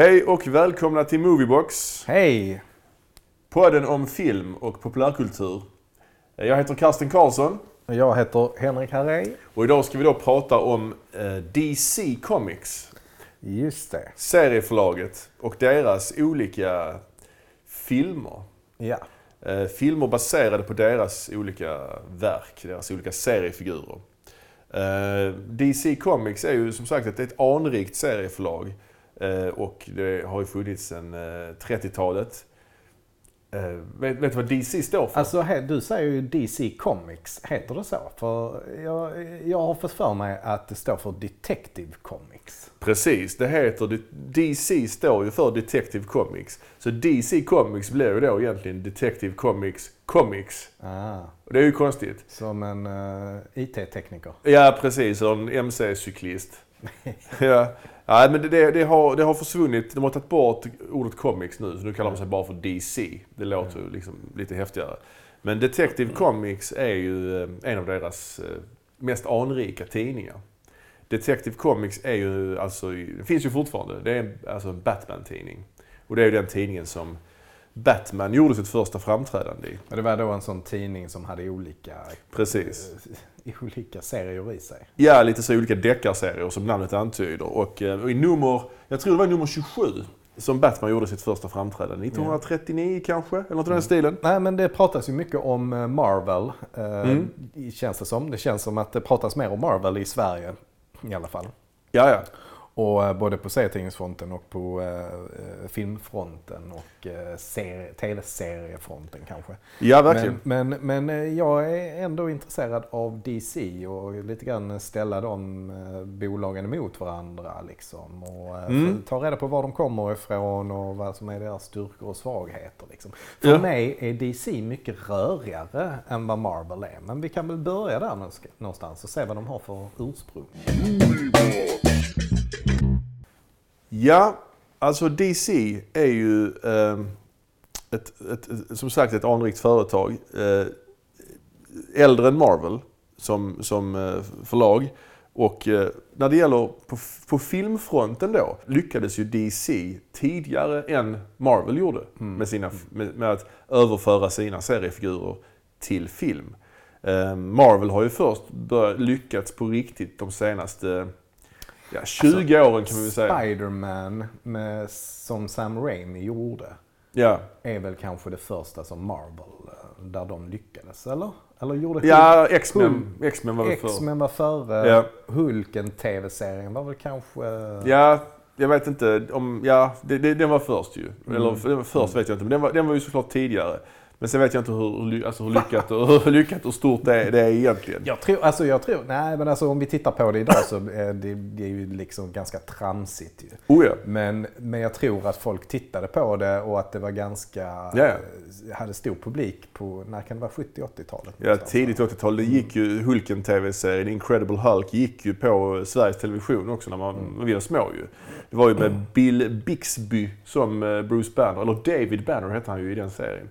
Hej och välkomna till Moviebox. Hej! Podden om film och populärkultur. Jag heter Karsten Karlsson Jag heter Henrik Harrey. och idag ska vi då prata om eh, DC Comics. Just det. Serieförlaget och deras olika filmer. Ja. Eh, filmer baserade på deras olika verk, deras olika seriefigurer. Eh, DC Comics är ju som sagt ett, ett anrikt serieförlag. Och det har ju funnits sedan eh, 30-talet. Eh, vet, vet du vad DC står för? Alltså du säger ju DC Comics, heter det så? För jag, jag har fått för mig att det står för Detective Comics. Precis, det heter DC står ju för Detective Comics. Så DC Comics blir ju då egentligen Detective Comics Comics. Ah, Och det är ju konstigt. som en uh, IT-tekniker. Ja, precis. Och en MC-cyklist. ja. Ja, men det, det, det, har, det har försvunnit. De har tagit bort ordet comics nu, så nu kallar de sig bara för DC. Det låter ju liksom lite häftigare. Men Detective Comics är ju eh, en av deras eh, mest anrika tidningar. Detective Comics är ju alltså, det finns ju fortfarande. Det är alltså en Batman-tidning. Och det är ju den tidningen som Batman gjorde sitt första framträdande i. Och det var då en sån tidning som hade olika, Precis. Olika serier i sig. Ja, lite så olika deckarserier som namnet antyder. Och, eh, och i nummer, jag tror det var nummer 27 som Batman gjorde sitt första framträdande. 1939 kanske, eller något i den stilen. Nej men det pratas ju mycket om eh, Marvel, eh, Mm. känns det som. Det känns som att det pratas mer om Marvel i Sverige i alla fall. Ja, ja. Och eh, både på serietidningsfronten och på eh, eh, filmfronten och eh, serie, tv-seriefronten kanske. Ja, verkligen. Men, men, men eh, jag är ändå intresserad av DC och lite grann ställa de eh, bolagen emot varandra liksom. Och eh, Mm. ta reda på var de kommer ifrån och vad som är deras styrkor och svagheter. Liksom. För Ja. mig är DC mycket rörigare än vad Marvel är. Men vi kan väl börja där någonstans och se vad de har för ursprung. Ja, alltså DC är ju eh, ett, ett, som sagt ett anrikt företag. Eh, äldre än Marvel som, som eh, förlag. Och eh, när det gäller på, på filmfronten då lyckades ju DC tidigare än Marvel gjorde med, sina, med, med att överföra sina seriefigurer till film. Eh, Marvel har ju först börjat, lyckats på riktigt de senaste ja, 20 åren kan man väl säga. Spiderman med, som Sam Raimi gjorde Ja, är väl kanske det första som Marvel, eh, där de lyckades, eller? Eller gjorde ja X-Men, X-Men var väl för. X-Men var före, Ja. Hulken TV-serien var väl kanske... Ja, jag vet inte om, ja, det, det, den var först ju. Mm. Eller den var först vet jag inte, men den var, den var ju såklart tidigare. Men sen vet jag inte hur, alltså hur lyckat och hur lyckat och stort det är, det är egentligen. Jag tror, alltså jag tror, nej men alltså om vi tittar på det idag så är det, det är ju liksom ganska tramsigt ju. Oh ja. Men, men jag tror att folk tittade på det och att det var ganska, Ja. eh, hade stor publik på, när kan det vara, 70-80-talet? Ja, tidigt 80-tal. Det gick ju Hulken-tv-serien, Incredible Hulk, gick ju på Sveriges Television också när man, Mm. vi var små ju. Det var ju med Bill Bixby som eh, Bruce Banner, eller David Banner hette han ju i den serien.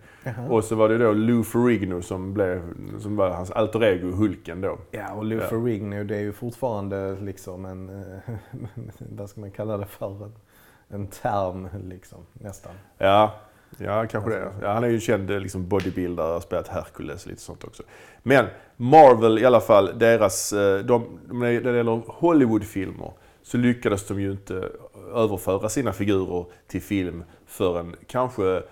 Och så var det då Lou Ferrigno som, blev, som var hans alter ego Hulken då. Ja, och Lou Ja. Ferrigno det är ju fortfarande liksom en, eh, vad ska man kalla det för, en, en term liksom nästan. Ja, ja kanske det. Ja, han är ju känd eh, liksom bodybuilder, har spelat Hercules och lite sånt också. Men Marvel i alla fall, deras, eh, de, när det gäller Hollywoodfilmer så lyckades de ju inte överföra sina figurer till film förrän kanske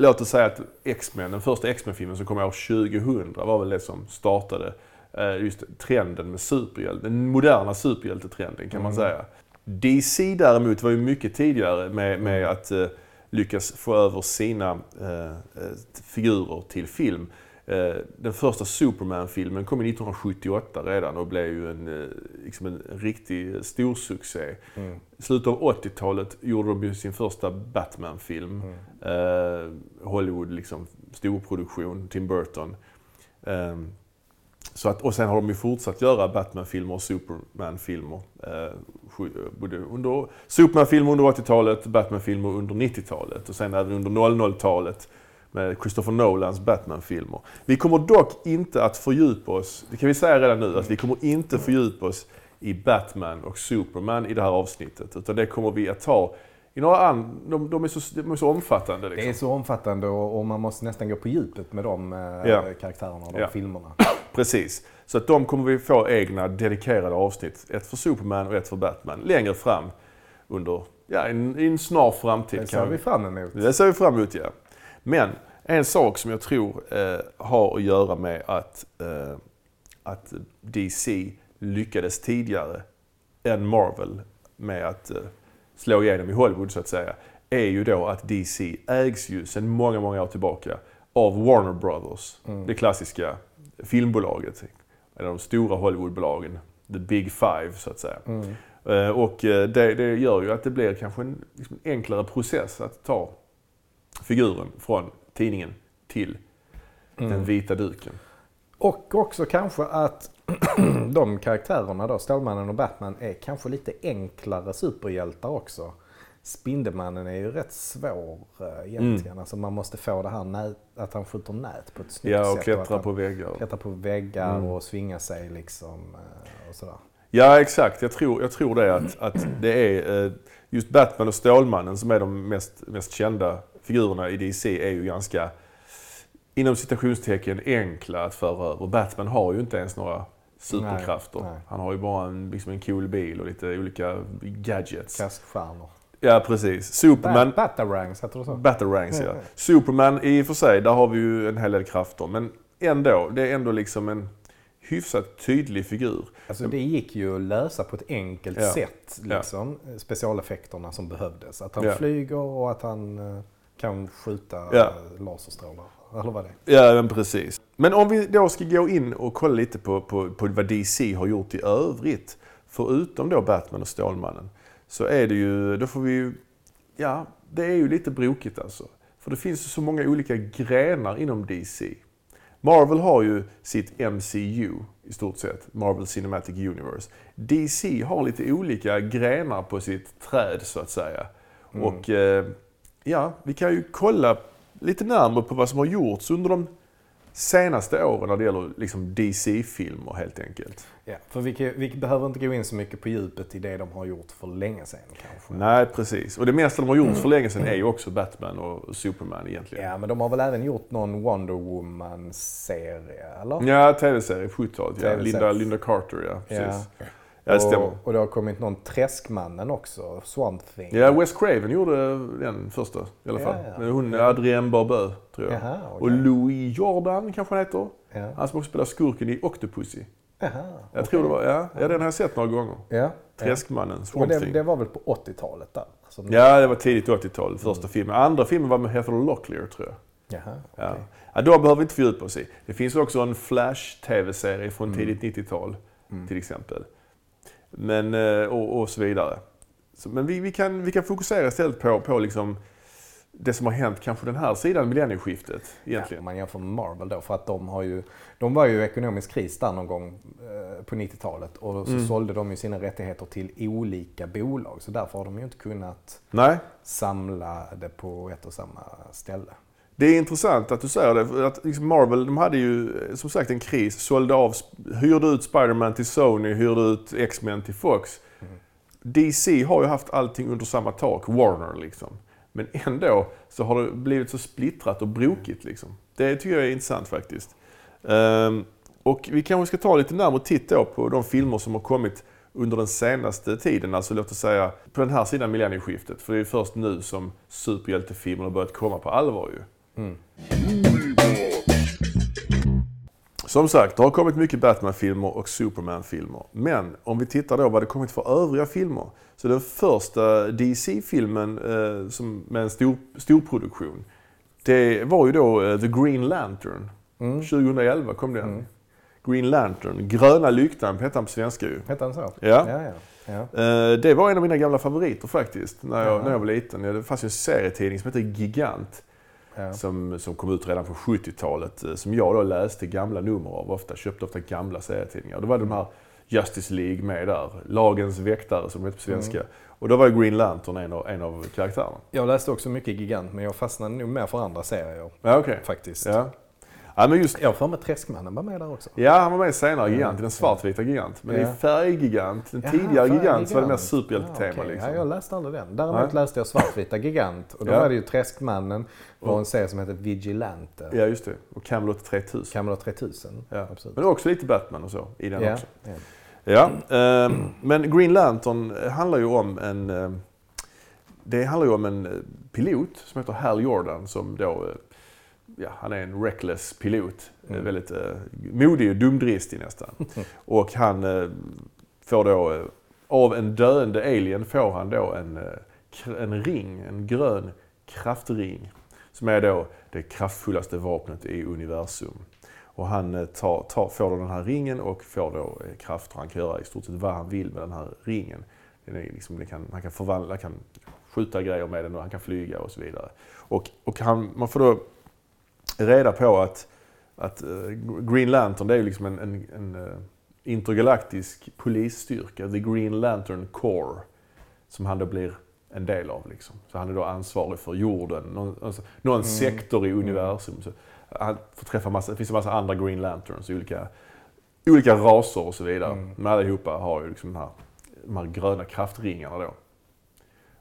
Låt oss säga att X-Men, den första X-Men-filmen som kom år 2000 var väl det som startade eh, just trenden med superhjälte, den moderna superhjältetrenden kan man säga. DC däremot var ju mycket tidigare med, med att eh, lyckas få över sina eh, eh, figurer till film. Eh, den första Superman-filmen kom 1978 redan och blev ju en, eh, liksom en riktig storsuccé. I slutet av 80-talet gjorde de sin första Batman-film. Eh, Hollywood, liksom, storproduktion, Tim Burton. Ehm, så att, och sen har de ju fortsatt göra Batman-filmer och Superman-filmer. Eh, Superman-filmer under 80-talet, Batman-filmer under 90-talet och sen även under 00-talet med Christopher Nolans Batman-filmer. Vi kommer dock inte att fördjupa oss, det kan vi säga redan nu, att vi kommer inte fördjupa oss i Batman och Superman i det här avsnittet. Utan det kommer vi att ta i några an, de, de, är så, de är så omfattande. Liksom. Det är så omfattande och, och man måste nästan gå på djupet med de eh, Ja. karaktärerna och de Ja. filmerna. Precis. Så att de kommer vi få egna dedikerade avsnitt. Ett för Superman och ett för Batman. Längre fram under, ja, i en, en snar framtid. Det ser vi fram emot. Det ser vi fram emot, ja. Men en sak som jag tror eh, har att göra med att, eh, att DC lyckades tidigare än Marvel med att eh, slå igenom i Hollywood så att säga, är ju då att DC ägs ju sedan många, många år tillbaka av Warner Brothers. Det klassiska filmbolaget. En av de stora Hollywoodbolagen. The Big Five så att säga. Eh, Och eh, det, det gör ju att det blir kanske en liksom en enklare process att ta figuren från tidningen till den vita duken. Och också kanske att de karaktärerna då, Stålmannen och Batman, är kanske lite enklare superhjältar också. Spindelmannen är ju rätt svår eh, egentligen. Alltså man måste få det här nät, att han skjuter nät på ett snyggt Ja, sätt. och att klättra på väggar. klättrar på väggar Mm. och svinga sig liksom. eh, Och sådär. Ja, exakt. Jag tror, jag tror det att, att det är eh, just Batman och Stålmannen som är de mest, mest kända figurerna i DC är ju ganska inom citationstecken enkla att föra över. Batman har ju inte ens några superkrafter. Nej, nej. Han har ju bara en, liksom en cool bil och lite olika gadgets. Kaststjärnor. Ja, precis. Superman... Bat- Batarangs, heter det så? Batarangs ja. Superman i och för sig, där har vi ju en hel del krafter. Men ändå, det är ändå liksom en hyfsat tydlig figur. Alltså det gick ju att lösa på ett enkelt Ja. sätt. Liksom, Specialeffekterna som behövdes. Att han Ja. flyger och att han eh, kan skjuta Ja. laserstrålar. Eller vad det är. Ja, men precis. Men om vi då ska gå in och kolla lite på, på, på vad DC har gjort i övrigt. Förutom då Batman och Stålmannen. Så är det ju, då får vi ju, ja, det är ju lite brokigt alltså. För det finns ju så många olika grenar inom DC. Marvel har ju sitt MCU i stort sett, Marvel Cinematic Universe. DC har lite olika grenar på sitt träd så att säga. Och eh, ja, vi kan ju kolla lite närmare på vad som har gjorts under de senaste åren när det gäller liksom DC-filmer helt enkelt. Ja, för vi, kan- vi behöver inte gå in så mycket på djupet i det de har gjort för länge sedan kanske. Nej, precis. Och det mesta de har gjort för länge sedan är ju också Batman och Superman egentligen. Ja, men de har väl även gjort någon Wonder Woman-serie, eller? Ja, tv-serie på 70-talet. Ja. Linda, Linda Carter, ja. Precis. Ja. Ja, det stämmer. och, och det har kommit någon Träskmannen också, Swamp Thing. Ja, Wes Craven gjorde den första i alla Ja, fall. ja. Men hon, Adrienne Barbeau, tror jag. Jaha, okej. Och Louis Jordan kanske han heter. Ja. Han som också spelar skurken i Octopussy. Jaha, Jag okej. tror det var, ja, ja, den har jag sett några gånger. Ja. Träskmannen, Swamp det, Thing. det var väl på 80-talet där? Som Ja, det var tidigt 80-tal, första filmen. Andra filmen var med Heather Locklear, tror jag. Jaha, Ja. okej. Ja, då behöver vi inte fördjupa oss i. Det finns också en Flash-tv-serie från tidigt 90-tal, till exempel. Men, eh, och, och så vidare. Så, men vi, vi, kan, vi kan fokusera istället på, på liksom det som har hänt kanske den här sidan millennieskiftet Ja, egentligen. om man jämför med Marvel då, för att de har ju, de var ju i ekonomisk kris där någon gång eh, på 90-talet och så Mm. sålde de ju sina rättigheter till olika bolag. Så därför har de ju inte kunnat Nej, samla det på ett och samma ställe. Det är intressant att du säger det. Att liksom Marvel de hade ju eh, som sagt en kris. Sålde av, hyrde ut Spider-Man till Sony, hyrde ut X-Men till Fox. DC har ju haft allting under samma tak, Warner liksom. Men ändå så har det blivit så splittrat och brokigt liksom. Det tycker jag är intressant faktiskt. Ehm, och vi kanske ska ta lite närmare titt då på de filmer som har kommit under den senaste tiden, alltså låt oss säga på den här sidan millennieskiftet. För det är först nu som superhjältefilmerna har börjat komma på allvar ju. Som sagt, det har kommit mycket Batman-filmer och Superman-filmer. Men om vi tittar då vad det kommit för övriga filmer. Så den första DC-filmen eh, som, med en stor, stor produktion. Det var ju då eh, The Green Lantern. 2011 kom den. Green Lantern. Gröna lyktan hette han på svenska ju. Hette han så? Ja. ja, ja. ja. Eh, det var en av mina gamla favoriter faktiskt, när jag, när jag var liten. Det fanns ju en serietidning som hette Gigant. Ja. som, som kom ut redan på 70-talet. eh, Som jag då läste gamla nummer av, ofta, köpte ofta gamla serietidningar. Då var de här Justice League med där. Lagens väktare som det heter på svenska. Mm. Och då var Green Lantern en av, en av karaktärerna. Jag läste också mycket Gigant, men jag fastnade nog mer för andra serier Ja, okej. faktiskt. Ja. Ja, men just Jag har för mig Träskmannen var med där också. Ja, han var med senare, Gigant, i den svartvita Gigant. Men Ja. i färggigant, den Jaha, tidigare fan, Gigant, så var det mer Gigant. superhjältetema. Ja, okej. liksom. ja, jag läste aldrig den. Däremot läste jag Svartvita Gigant. Och då Ja. var det ju Träskmannen var en serie som hette Vigilante. Ja, just det. Och Camelot 3000. Camelot 3000. Ja. Absolut. Men också lite Batman och så i den Ja, också. ja. Ehm, men Green Lantern handlar ju om en... ehm, det handlar ju om en eh, pilot som heter Hal Jordan som då... Ja, han är en reckless pilot. Mm. Väldigt eh, modig och dumdristig nästan. och han eh, får då... Eh, av en döende alien får han då en, eh, en ring, en grön kraftring. Som är då det kraftfullaste vapnet i universum. Och han eh, tar, tar, får då den här ringen och får då krafter. Han kan göra i stort sett vad han vill med den här ringen. Den är liksom, den kan, han kan förvandla, kan skjuta grejer med den och han kan flyga och så vidare. Och, och han, man får då reda på att, att eh, Green Lantern det är ju liksom en, en, en eh, intergalaktisk polisstyrka, The Green Lantern Corps, som han då blir en del av. Liksom. Så han är då ansvarig för jorden, någon, alltså, någon sektor i universum. Så han får träffa massa, det finns en massa andra Green Lanterns, olika, olika raser och så vidare. Mm. Men allihopa har ju liksom den här, de här gröna kraftringarna då.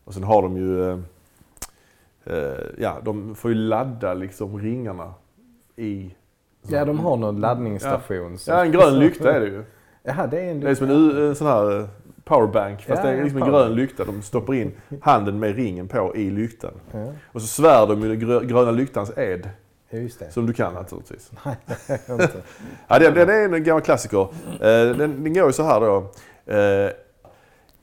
Och sen har de ju, eh, ja de får ju ladda liksom ringarna i... ja, de har någon laddningsstation. som- Ja, en grön lykta är det ju. Jaha, det är en Det är som en, en sån här eh, powerbank fast Ja, det är liksom en grön lykta. De stoppar in handen med ringen på i lyktan. Ja, Och så svär de ju den grö- gröna lyktans ed. ja, det. Som du kan naturligtvis. Nej, det inte. Ja, den, den är en gammal klassiker. Eh, Den, den går ju så här då. Eh,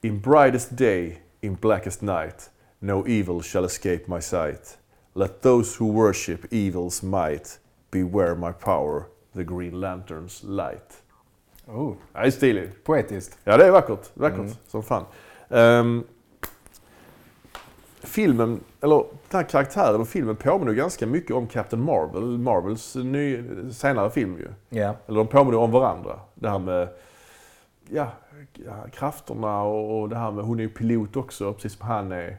In brightest day, in blackest night, no evil shall escape my sight. Let those who worship evil's might beware my power, the green lantern's light. Oh, Ja, det är stiligt. poetiskt. Ja, det är vackert. Vackert Mm. som fan. Ehm, filmen, eller den här karaktären och filmen påminner ganska mycket om Captain Marvel, Marvels ny, senare film ju. Ja. Eller de påminner om varandra. Det här med ja, ja, krafterna och, och det här med, hon är ju pilot också, precis som han är.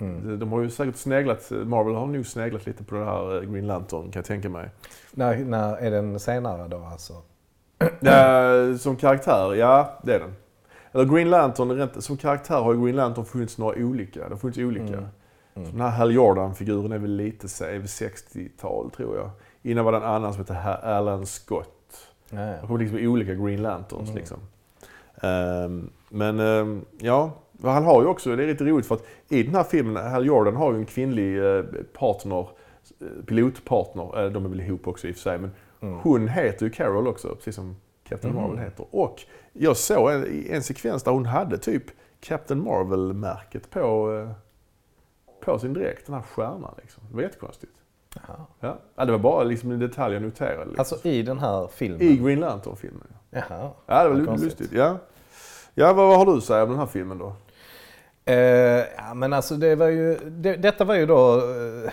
Mm. De har ju säkert sneglat, Marvel har nog sneglat lite på det här eh, Green Lantern kan jag tänka mig. När, när är den senare då alltså? Ja, som karaktär, ja det är den. Eller Green Lantern, som karaktär har ju Green Lantern funnits några olika. Det har funnits olika. Mm. Mm. Så Den här Hal Jordan-figuren är väl lite se- är väl 60-tal tror jag. Innan var det en annan som hette Alan Scott. Ja, Det kommer liksom olika Green Lanterns Mm. liksom. Ehm, men ehm, ja, han har ju också, det är lite roligt för att i den här filmen, Hal Jordan har ju en kvinnlig eh, partner, eh, pilotpartner, Eh, de är väl ihop också i och för sig, men Mm. hon heter ju Carol också, precis som Captain Mhm. Marvel heter. Och jag såg en, en sekvens där hon hade typ Captain Marvel-märket på, på sin dräkt, den här stjärnan liksom. Det var jättekonstigt. Ja. ja, det var bara liksom en detalj jag noterade. Liksom. Alltså i den här filmen? I Green Lantern-filmen. Jaha. Ja, det var lite lustigt. Ja, ja vad, vad har du att säga om den här filmen då? Eh, ja men alltså det var ju, det, detta var ju då eh,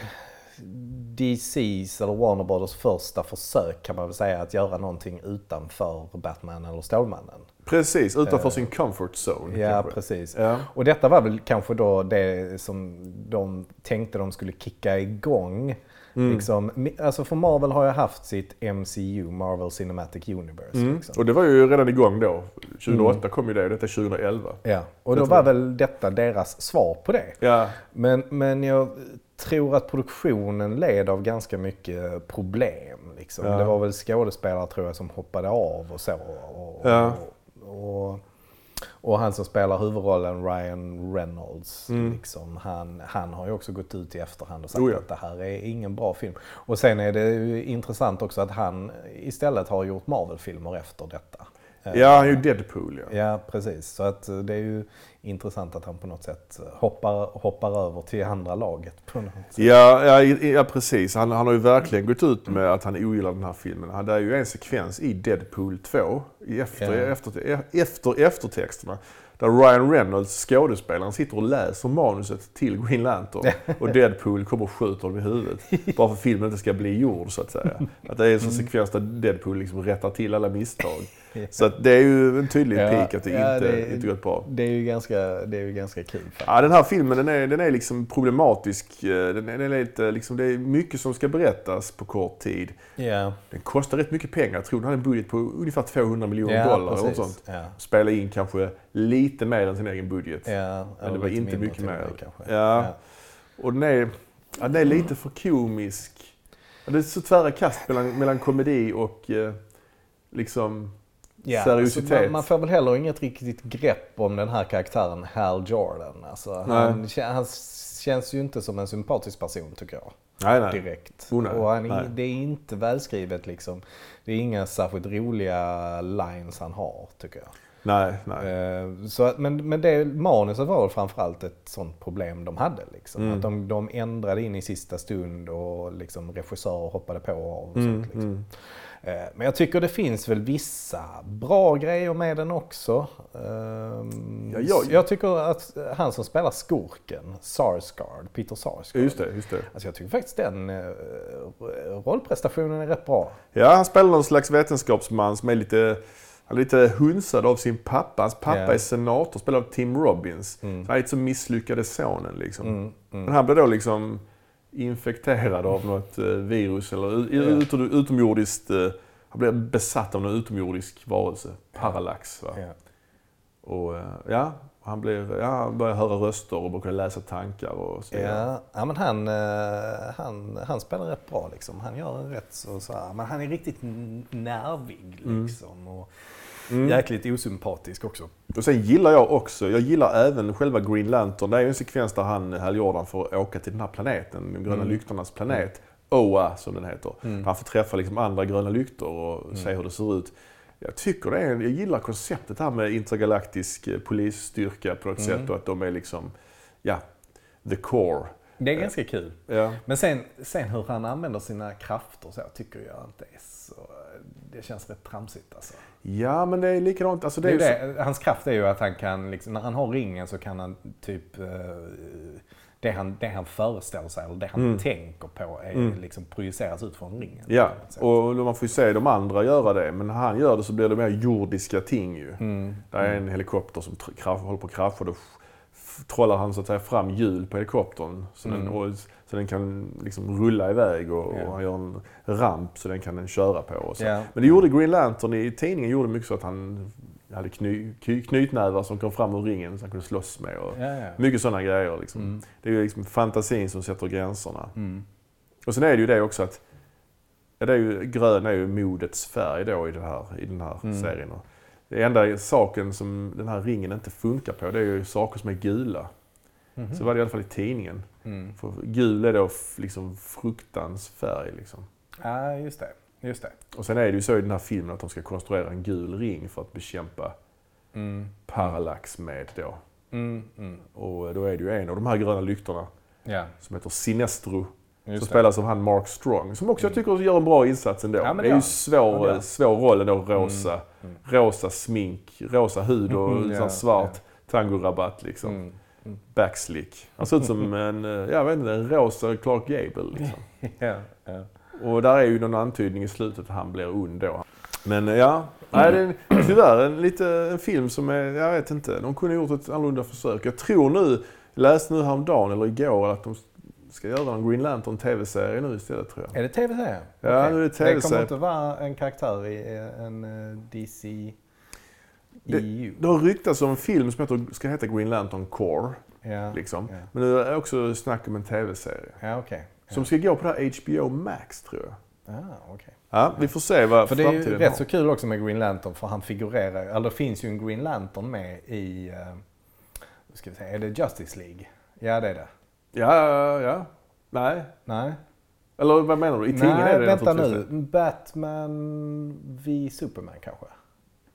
DC's eller Warner Brothers första försök kan man väl säga att göra någonting utanför Batman eller Stålmannen. Precis, utanför Eh, sin comfort zone. Ja kanske. precis. Ja. Och detta var väl kanske då det som de tänkte de skulle kicka igång. Mm. Liksom, alltså för Marvel har ju haft sitt MCU, Marvel Cinematic Universe. Mm. Liksom. Och det var ju redan igång då. 2008 kom ju det och detta är 2011. Ja, och Det då var jag. väl detta deras svar på det. Ja, Men, men jag tror att produktionen led av ganska mycket problem. Liksom. Ja. Det var väl skådespelare tror jag som hoppade av och så. Och, Ja. och, och, och han som spelar huvudrollen, Ryan Reynolds, Mm. liksom, han, han har ju också gått ut i efterhand och sagt Oh ja. att det här är ingen bra film. Och sen är det ju intressant också att han istället har gjort Marvel-filmer efter detta. Eh, ja han är ju Deadpool ja. Ja, precis. Så att eh, det är ju intressant att han på något sätt hoppar, hoppar över till andra laget. På något sätt. Ja, ja, ja precis. Han, han har ju verkligen gått ut med att han ogillar den här filmen. Han- Det är ju en sekvens i Deadpool 2, i efter, Ja. efter, efter eftertexterna. Där Ryan Reynolds, skådespelaren, sitter och läser manuset till Green Lantern. Och Deadpool kommer och skjuter honom i huvudet. Bara för att filmen inte ska bli gjord, så att säga. Att det är en sån sekvens där Deadpool liksom rättar till alla misstag. Så det är ju en tydlig Ja, pik att det ja, inte, det- inte gått bra. Det är ju ganska, det är ju ganska kul. faktiskt. Ja, den här filmen den är, den är liksom problematisk. Den är, den är lite, liksom, det är mycket som ska berättas på kort tid. Ja, Den kostar rätt mycket pengar. Jag tror den hade en budget på ungefär 200 miljoner ja dollar. Precis. sånt. Ja, Spela in kanske lite mer än sin egen budget. ja, Men det var inte mycket och mer. Ja. Och den är, ja, den är lite för komisk. Det är så tvära kast mellan, mellan komedi och eh, liksom... Ja, Seriositet. alltså man, man får väl heller inget riktigt grepp om den här karaktären Hal Jordan. Alltså, han, han känns ju inte som en sympatisk person tycker jag. Nej, nej. Direkt. Oh, nej. och han, Nej. det är inte välskrivet liksom. Det är inga särskilt roliga lines han har tycker jag. Nej, nej. Eh, Så, men, men det, manuset var framförallt ett sånt problem de hade. Liksom. Mm. Att de, de ändrade in i sista stund och liksom regissörer hoppade på och och Mm, sånt. Liksom. mm. Eh, Men jag tycker det finns väl vissa bra grejer med den också. Ehm, Ja, jag- jag tycker att han som spelar skurken, Sarsgaard, Peter Sarsgaard. Just det, just det. Alltså jag tycker faktiskt den eh, rollprestationen är rätt bra. Ja, han spelar någon slags vetenskapsman som är lite, han är lite hunsad av sin pappa. Hans pappa Ja. är senator, spelad av Tim Robbins. Mm. Han är lite så misslyckade sonen liksom. Mm, mm. Men han blir då liksom infekterad av något eh, virus eller utom, utomjordiskt... eh, Han blir besatt av någon utomjordisk varelse. Parallax. Va? Ja. Och eh, ja, han, blir, ja, han börjar höra röster och börjar kunna läsa tankar och så. Ja, ja men han, han, han spelar rätt bra liksom. Han gör en rätt så, så här, men han är riktigt nervig liksom. Och Mm. jäkligt osympatisk också. Och sen gillar jag också, jag gillar även själva Green Lantern. Det är ju en sekvens där han, Hal Jordan, får åka till den här planeten, de gröna Mm. lyktornas planet. OA som den heter. Mm. Han får träffa liksom andra gröna lyktor och se hur det ser ut. Jag tycker det är, jag gillar konceptet här med intergalaktisk eh, polisstyrka på något Mm. sätt och att de är liksom, ja, the core. Det är ganska kul. Ja. Men sen, sen hur han använder sina krafter så tycker jag inte är så... Det känns rätt tramsigt alltså. Ja, men det är likadant. Alltså, det Det är ju det. Hans kraft är ju att han kan, liksom, när han har ringen så kan han typ... eh, Det han, det han föreställer sig eller det han Mm. tänker på är Mm. liksom projiceras ut från ringen. Ja, och man får ju se de andra göra det. Men när han gör det så blir det mer jordiska ting ju. Mm. Det är en helikopter som håller på att krascha. Trollar han så att säga fram hjul på helikoptern. Så, den, Mm. och, så den kan liksom rulla iväg och, Ja. och han gör en ramp så den kan den köra på. Och så. Ja. Men det gjorde Green Lantern i tidningen gjorde mycket så att han hade kny, knytnävar som kom fram ur ringen så han kunde slåss med. Och ja. mycket sådana grejer. Liksom. Mm. Det är liksom fantasin som sätter gränserna. Mm. Och sen är det ju det också att ja, det är ju, grön är ju modets färg då i den här, i den här Mm. serien. Och Det enda saken som den här ringen inte funkar på det är ju saker som är gula. Mhm. Så var det i alla fall i tidningen. Mm. För gul är då liksom fruktans färg. Liksom. Ja, just det. Just det. Och sen är det ju så i den här filmen att de ska konstruera en gul ring för att bekämpa Mm. parallax med då. Mm. Mm. Och då är det ju en av de här gröna lyktorna Ja, som heter Sinestro. just som det. spelas av han Mark Strong. Som också jag tycker gör en bra insats ändå. Ja, det det är ju svår, Ja, svår roll ändå, rosa. Mm. Rosa smink, rosa hud och Mm, sån ja, svart tangorabatt liksom. Mm. Mm. Backslick. Han ser ut som en, eh, jag vet inte, en rosa Clark Gable liksom. Ja, ja. Och där är ju någon antydning i slutet att han blir ond då. Men eh, ja, nej, det är en, tyvärr en, lite, en film som är, jag vet inte, de kunde gjort ett annorlunda försök. Jag tror nu, läste nu häromdagen eller igår att de ska göra en Green Lantern TV-serie nu istället tror jag. Är det tv-serie? Ja, Okej. nu är det Det kommer TV-serie. inte vara en karaktär i eh, en eh, DC Det- EU? Det har ryktats om en film som heter, ska heta Green Lantern Core. Ja, Liksom. ja. Men nu är det också snack om en TV-serie. ja. Ja. Som ska gå på det här HBO Max tror jag. Ah, okej. Ja, vi får se vad För det är ju framtiden rätt har. så kul också med Green Lantern för han figurerar, eller det finns ju en Green Lantern med i, eh, ska vi säga, är det Justice League? Ja det är det. Ja, ja, ja. Nej. Nej? Eller vad menar du? I tidningen Nej, är det vänta nu. Batman v Superman kanske?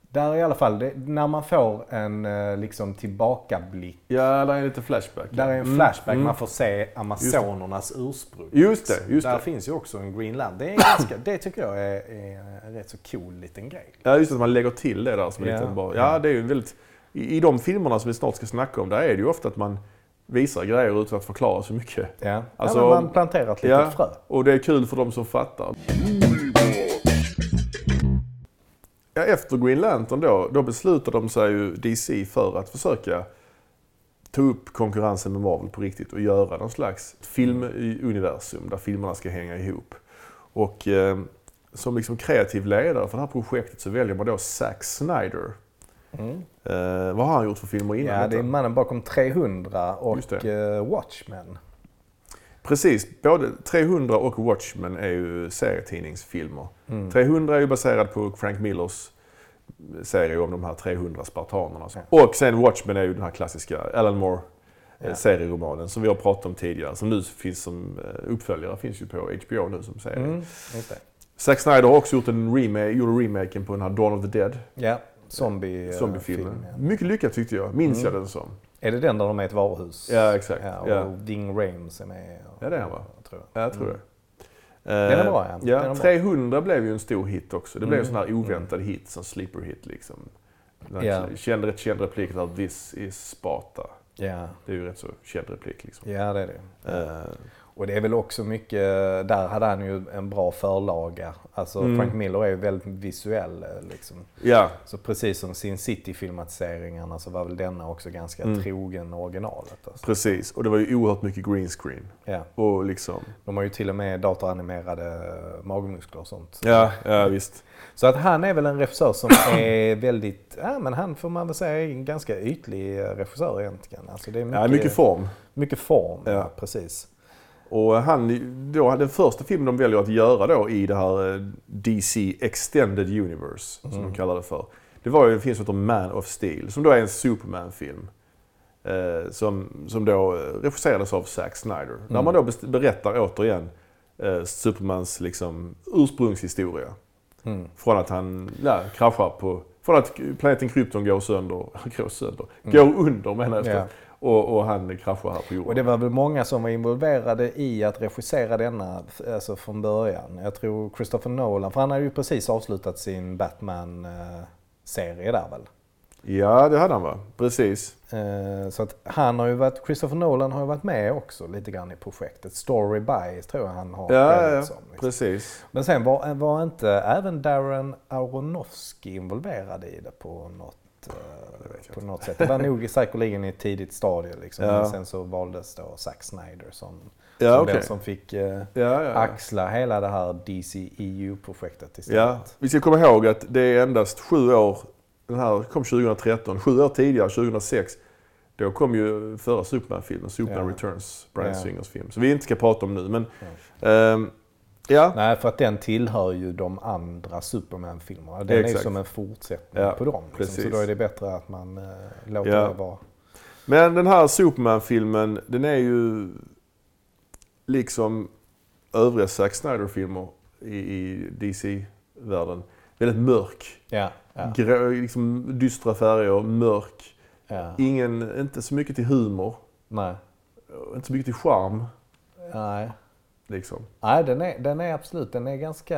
Där i alla fall, det, när man får en eh, liksom tillbakablick. Ja, där är lite flashback. Där är en Mm, flashback, mm. man får se Amazonernas ursprung. Just det, just Där det. finns ju också en Green Land. Det, är ganska, det tycker jag är, är en rätt så cool liten grej. Ja, just att man lägger till det där som en Ja. liten bara. Ja, det är ju väldigt... I, I de filmerna som vi snart ska snacka om, där är det ju ofta att man visar grejer utan att förklara så mycket. Ja. Alltså, ja, man planterar ett litet ja. frö. Och det är kul för de som fattar. Ja, efter Green Lantern då, då beslutade de sig ju DC för att försöka ta upp konkurrensen med Marvel på riktigt och göra någon slags filmuniversum där filmerna ska hänga ihop. Och eh, som liksom kreativ ledare för det här projektet så väljer man då Zack Snyder. Mm. Eh, vad har han gjort för filmer innan Ja, det är mannen bakom 300 och eh, Watchmen. Precis, både 300 och Watchmen är ju serietidningsfilmer. Mm. 300 är ju baserad på Frank Millers serie om de här 300 spartanerna. Ja. Och sen Watchmen är ju den här klassiska Alan Moore eh, Ja. serieromanen som vi har pratat om tidigare. Som nu finns som uppföljare, finns ju på HBO nu som serie. Mm, det. Zack Snyder har också gjort en remake, gjorde remaken på den här Dawn of the Dead, Ja, zombie, eh, zombiefilmen. film, ja. Mycket lyckad tyckte jag, minns Mm. jag den som. Är det den där de är i ett varuhus? Ja, exakt. Ja, och Ja. Ding Rames är med. Och, Ja, det är han, va? Tror jag. Ja, jag tror Mm. det. Den är bra, ja. Den är ja bra. 300 blev ju en stor hit också. Det blev en Mm. sån här oväntad hit, som sleeper hit liksom. Ja. Känd, rätt känd replik där, “This is Sparta”. Ja, Det är ju rätt så känd replik liksom. ja, det är det. Eh, Och det är väl också mycket, där hade han ju en bra förlaga. Alltså Mm. Frank Miller är ju väldigt visuell eh, liksom. ja, Så precis som sin City-filmatiseringarna så var väl denna också ganska Mm. trogen originalet. Alltså. precis. Och det var ju oerhört mycket green screen. Ja. Och liksom... De har ju till och med datoranimerade magmuskler och sånt. Ja, ja visst. Så att han är väl en regissör som är väldigt, ja men han får man väl säga är en ganska ytlig eh, regissör egentligen. Alltså det är mycket, Ja, mycket form. mycket form. Ja. Precis. Och han, då, den första filmen de väljer att göra då i det här eh, DC Extended Universe, som Mm. de kallar det för. Det var ju en film som heter Man of Steel, som då är en Superman-film. Eh, som, som då eh, regisserades av Zack Snyder. Där Mm. man då best- berättar återigen eh, Supermans liksom, ursprungshistoria. Mm. Från att han ja, kraschar på... Från att planeten Krypton går sönder, går sönder, Mm. går under menar jag. Ja. Och, och han kraschar här på jorden. Och det var väl många som var involverade i att regissera denna alltså från början. Jag tror Christopher Nolan, för han hade ju precis avslutat sin Batman-serie där väl. Ja, det hade han va? Precis. Eh, Så att han har ju varit, Christopher Nolan har ju varit med också lite grann i projektet. Story by tror jag han har Ja, ja, som, liksom. precis. Men sen var, var inte även Darren Aronofsky involverad i det på något, på något sätt. Det var nog säkerligen i ett tidigt stadie liksom. Ja. Men sen så valdes då Zack Snyder som, Ja, som okej. den som fick eh, axla hela det här DC-EU-projektet istället. Vi ska komma ihåg att det är endast sju år, den här kom 2013, sju år tidigare, 2006, då kom ju förra Superman-filmen, Superman. Returns, Bryan Ja. Singers film. Som vi inte ska prata om nu, men... ehm, ja, Nej, för att den tillhör ju de andra Superman-filmerna. Den är Exakt. som en fortsättning Ja, på dem. Liksom. Så då är det bättre att man eh, låter Ja. det vara. Men den här Superman-filmen, den är ju liksom övriga Zack Snyder-filmer i, i DC-världen väldigt mörk. Ja, ja, Grå, liksom dystra färger, mörk. ja. Ingen, inte så mycket till humor. Nej. Inte så mycket till charm. Nej. Liksom. Nej, den är, den är absolut, den är ganska,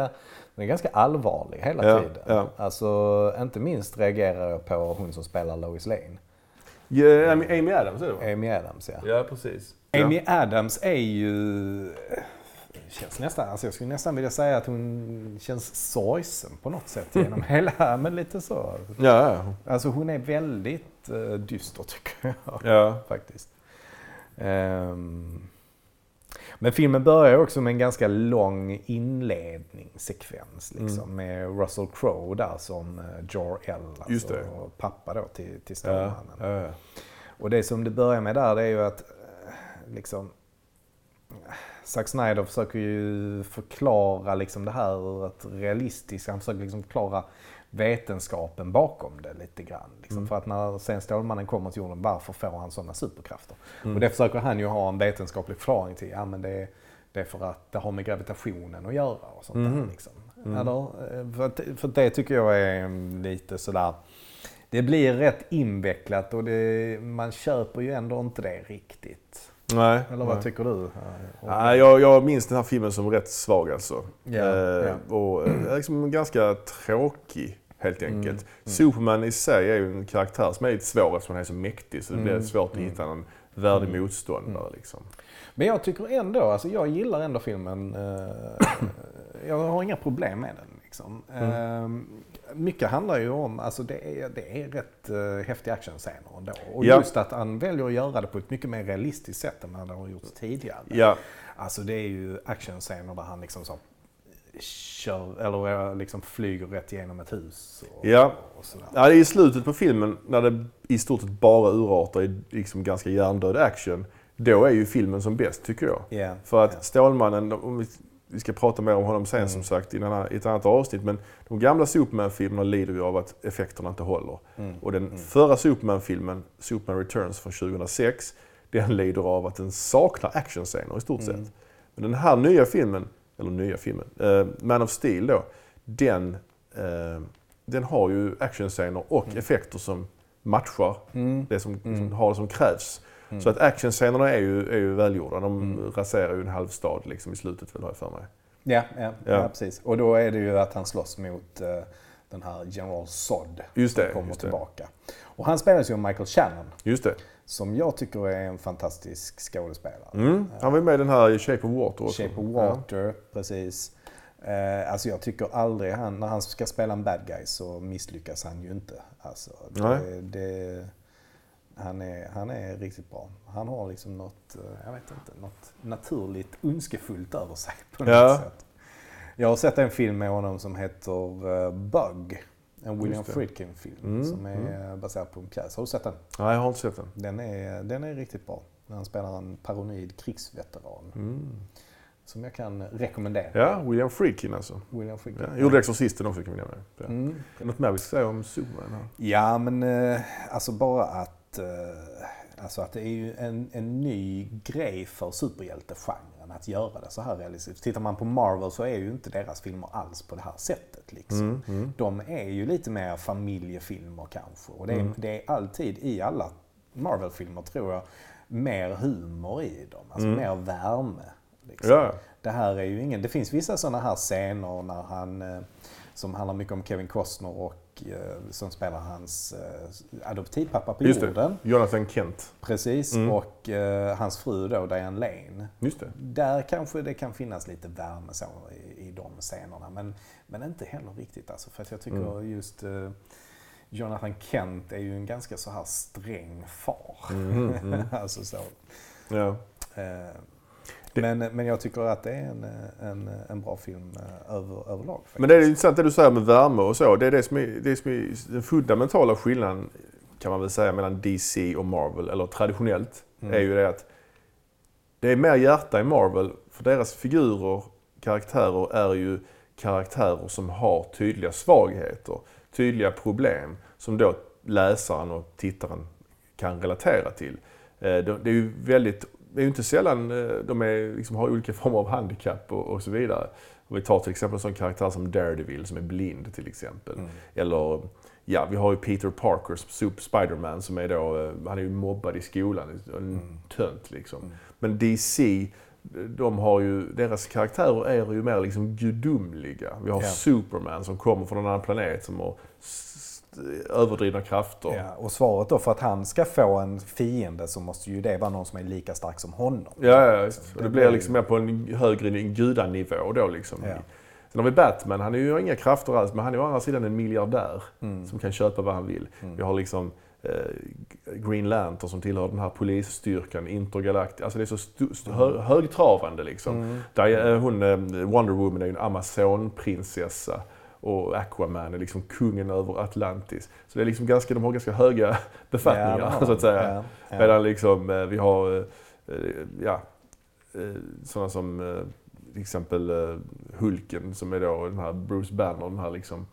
den är ganska allvarlig hela Ja, tiden. ja. Alltså, inte minst reagerar jag på hon som spelar Lois Lane. Ja, Amy Adams är det va? Amy Adams, ja. Ja, precis. Amy Adams är ju... Känns nästan, alltså jag skulle nästan vilja säga att hon känns sorgsen på något sätt genom hela, men lite så. Ja. Alltså hon är väldigt uh, dyster tycker jag ja. faktiskt. Ehm, men filmen börjar också med en ganska lång inledningssekvens liksom, med Russell Crowe där som uh, Jor-El, alltså, pappa då till, till Stålmannen. ja, ja. Och det som det börjar med där det är ju att eh, liksom Zack Snyder försöker ju förklara liksom det här ur ett realistiskt, han försöker liksom förklara vetenskapen bakom det lite grann. Liksom. Mm. För att när sen Stålmannen kommer till jorden, varför får han sådana superkrafter? Mm. Och det försöker han ju ha en vetenskaplig förklaring till. Ja men det är, det är för att det har med gravitationen att göra och sånt Mhm. där. Liksom. Eller? Eh, För, för det tycker jag är lite sådär... Det blir rätt invecklat och det, man köper ju ändå inte det riktigt. Nej. Eller vad nej. tycker du? Nej, jag, jag minns den här filmen som rätt svag alltså. Ja, eh, ja. Och eh, liksom ganska tråkig helt Mm, enkelt. Superman i sig är ju en karaktär som är lite svår eftersom han är så mäktig så det Mm, blir svårt att hitta någon värdig motståndare. Liksom. Men jag tycker ändå, alltså jag gillar ändå filmen. Eh, jag har inga problem med den. Liksom. Eh, mycket handlar ju om, alltså det är, det är rätt uh, häftiga actionscener ändå. Och Ja. just att han väljer att göra det på ett mycket mer realistiskt sätt än vad det har gjorts tidigare. Ja, Alltså det är ju actionscener där han liksom så kör, eller liksom flyger rätt igenom ett hus. Och, Ja. och. Ja, det är i slutet på filmen när det i stort sett bara urartar i liksom ganska hjärndöd action. Då är ju filmen som bäst tycker jag. Ja, För att ja. Stålmannen, vi, ska prata mer om honom sen som sagt i, ett annat avsnitt. Men de gamla Superman-filmerna lider ju av att effekterna inte håller. Och den förra Superman-filmen, Superman Returns från 2006, den lider av att den saknar actionscener i stort sett. Men den här nya filmen, eller nya filmen, eh, Man of Steel då, den, eh, den har ju actionscener och effekter som matchar det som, som har det som krävs. Så att actionscenerna är ju, är ju välgjorda. De raserar ju en halv stad liksom i slutet har jag för mig. Ja, ja, ja. Ja. precis. Och då är det ju att han slåss mot eh, den här General Zod Just som det, kommer just det. tillbaka. Och han spelas ju av Michael Shannon Just det. som jag tycker är en fantastisk skådespelare. Mm. Han var med i den här Shape of Water också. Shape of Water, precis. Eh, alltså jag tycker aldrig han, när han ska spela en bad guy så misslyckas han ju inte. Alltså, det, det, han, är, han är riktigt bra. Han har liksom något, eh, jag vet inte, något naturligt ondskefullt över sig på något Ja. sätt. Jag har sett en film med honom som heter eh, Bug. En William. Friedkin-film Mm, som är baserad på en pjäs. Har du sett den? Nej, jag har inte sett den. Den är, den är riktigt bra. Han spelar en paranoid krigsveteran. Som jag kan rekommendera. Ja, William Friedkin alltså. William Friedkin. Ja. Gjorde Exorcisten också kan vi nämna. Ja. Mm. Något mer vi ska säga om Superman? Ja, men eh, alltså bara att, eh, alltså att det är ju en, en ny grej för superhjältegenren att göra det så här realistiskt. Tittar man på Marvel så är ju inte deras filmer alls på det här sättet. Liksom. De är ju lite mer familjefilmer kanske. Och det är, det är alltid i alla Marvel-filmer tror jag mer humor i dem. Alltså mer värme. Liksom. Ja. Det här är ju ingen... Det finns vissa sådana här scener när han... eh, Som handlar mycket om Kevin Costner och som spelar hans eh, adoptivpappa på Just jorden. det. Jonathan Kent. Precis. Och eh, hans fru då, Diane Lane. Just det. Där kanske det kan finnas lite värme så i, i de scenerna. Men, men inte heller riktigt alltså. För att jag tycker just eh, Jonathan Kent är ju en ganska så här sträng far. alltså så. Ja. Men, men jag tycker att det är en, en, en bra film eh, över, överlag. Faktiskt. Men det är intressant det du säger med värme och så. Det är det som är, det som är den fundamentala skillnaden kan man väl säga mellan DC och Marvel, eller traditionellt, är ju det att det är mer hjärta i Marvel, för deras figurer, karaktärer, är ju karaktärer som har tydliga svagheter, tydliga problem, som då läsaren och tittaren kan relatera till. Eh, Det är ju väldigt, är ju inte sällan eh, de är, liksom, har olika former av handikapp och, och så vidare. Och vi tar till exempel en sån karaktär som Daredevil som är blind till exempel. Eller ja, vi har ju Peter Parker, Super Spiderman som är då, eh, han är ju mobbad i skolan, en tönt liksom. Men DC, de har ju, deras karaktärer är ju mer liksom gudomliga. Vi har Ja. Superman som kommer från en annan planet som har överdrivna krafter. Ja, och svaret då för att han ska få en fiende så måste ju det vara någon som är lika stark som honom. Ja, ja just. Och Det det blir liksom mer på en högre en gudanivå då liksom. Ja. Sen har vi Batman, han är ju har inga krafter alls, men han är å andra sidan en miljardär Mm. som kan köpa vad han vill. Vi har liksom eh, Green Lantern som tillhör den här polisstyrkan, Intergalactic. Alltså det är så stu- stu- hö- högtravande liksom. Där, eh, hon, eh, Wonder Woman är ju en Amazonprinsessa och Aquaman är liksom kungen över Atlantis. Så det är liksom ganska, de har ganska höga befattningar Ja, så att säga. Ja, ja. Medan liksom, eh, vi har eh, eh, ja, sådana som till exempel Hulken som är då den här Bruce Banner, den här liksom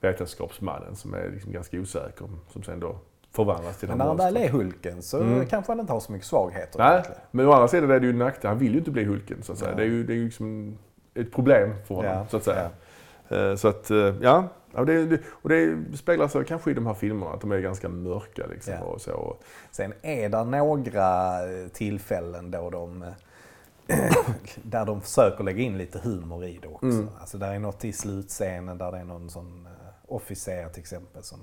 vetenskapsmannen som är liksom ganska osäker. Som sen då förvandlas till Men när han väl är Hulken så Mm. kanske han inte har så mycket svagheter. Nej, egentligen. men å andra sidan är det ju en nackdel. Han vill ju inte bli Hulken så att säga. Det är ju, det är ju liksom ett problem för honom så att säga. Eh, Så att, eh, ja. Och det, och det speglar sig kanske i de här filmerna, att de är ganska mörka liksom. Ja. Och så. Sen är det några eh, tillfällen då de där de försöker lägga in lite humor i det också. Mm. Alltså där är något i slutscenen där det är någon sån officer till exempel som,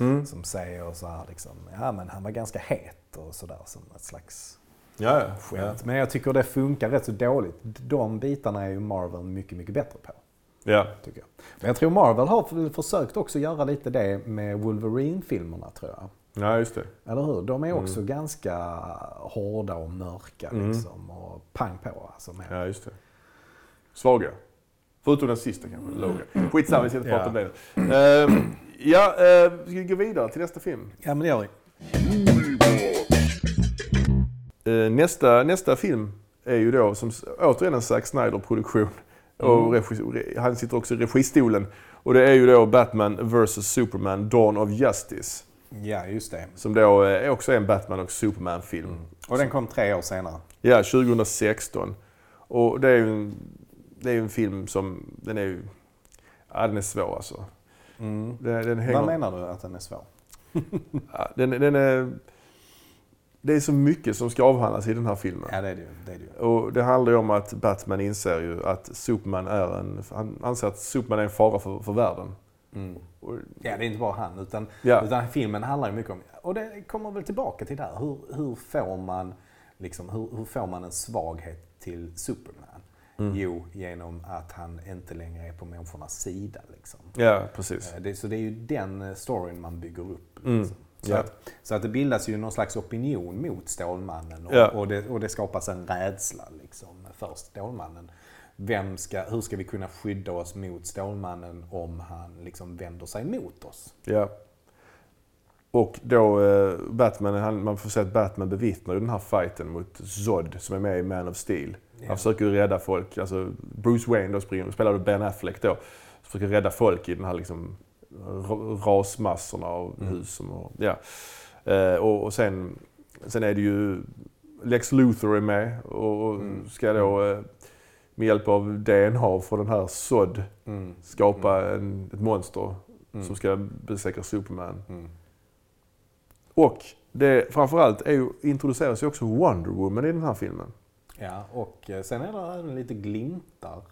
Mm. som säger så här liksom, ja men han var ganska het och sådär som ett slags Ja, ja. skämt. Men jag tycker det funkar rätt så dåligt. De bitarna är ju Marvel mycket, mycket bättre på. Ja. Tycker jag. Men jag tror Marvel har försökt också göra lite det med Wolverine-filmerna tror jag. Ja, just det. Eller hur? De är också Mm. ganska hårda och mörka liksom. Och pang på alltså. Med. Ja, just det. Svaga. Förutom den sista kanske, låga. Skitsamma, vi ska inte prata om det. Uh, ja, uh, ska vi gå vidare till nästa film? Ja men det gör vi. Eh, nästa, nästa film är ju då som återigen en Zack Snyder-produktion. Och regi, re, han sitter också i registolen. Och det är ju då Batman vs Superman Dawn of Justice. Ja just det. Som då eh, är också en Batman och Superman-film. Och den kom tre år senare. Ja, 2016. Och det är ju en, det är en film som, den är ju, ja den är svår alltså. Den, den hänger, Vad menar du att den är svår? ja, den, den är, det är så mycket som ska avhandlas i den här filmen. Ja det är det. Det är det. Och det handlar ju om att Batman inser ju att Superman är en, han anser att Superman är en fara för, för världen. Mm. Och, Ja det är inte bara han utan, Ja. utan filmen handlar ju mycket om, och det kommer väl tillbaka till det här. Hur, hur, får, man, liksom, hur, hur får man en svaghet till Superman? Jo, genom att han inte längre är på människornas sida. Liksom. ja, precis. Eh, Det, så det är ju den eh, storyn man bygger upp. Mm. Så, Ja. att, så att det bildas ju någon slags opinion mot Stålmannen och, Ja. och, det, och det skapas en rädsla liksom, för Stålmannen. Vem ska, hur ska vi kunna skydda oss mot Stålmannen om han liksom vänder sig mot oss? Ja. Och då eh, Batman, han, man får se att Batman bevittnar den här fighten mot Zod som är med i Man of Steel. Ja. Han försöker rädda folk. Alltså Bruce Wayne då springer, spelar du Ben Affleck då. Försöker rädda folk i den här liksom rasmassorna av hus. Som, och, ja. eh, och, och sen, sen är det ju Lex Luthor är med och, och ska då eh, med hjälp av DNA från den här Mm. skapa en, ett monster Mm. som ska besegra Superman. Mm. Och det, framförallt är ju, introduceras ju också Wonder Woman i den här filmen. Ja, och eh, sen är det även lite glimtar.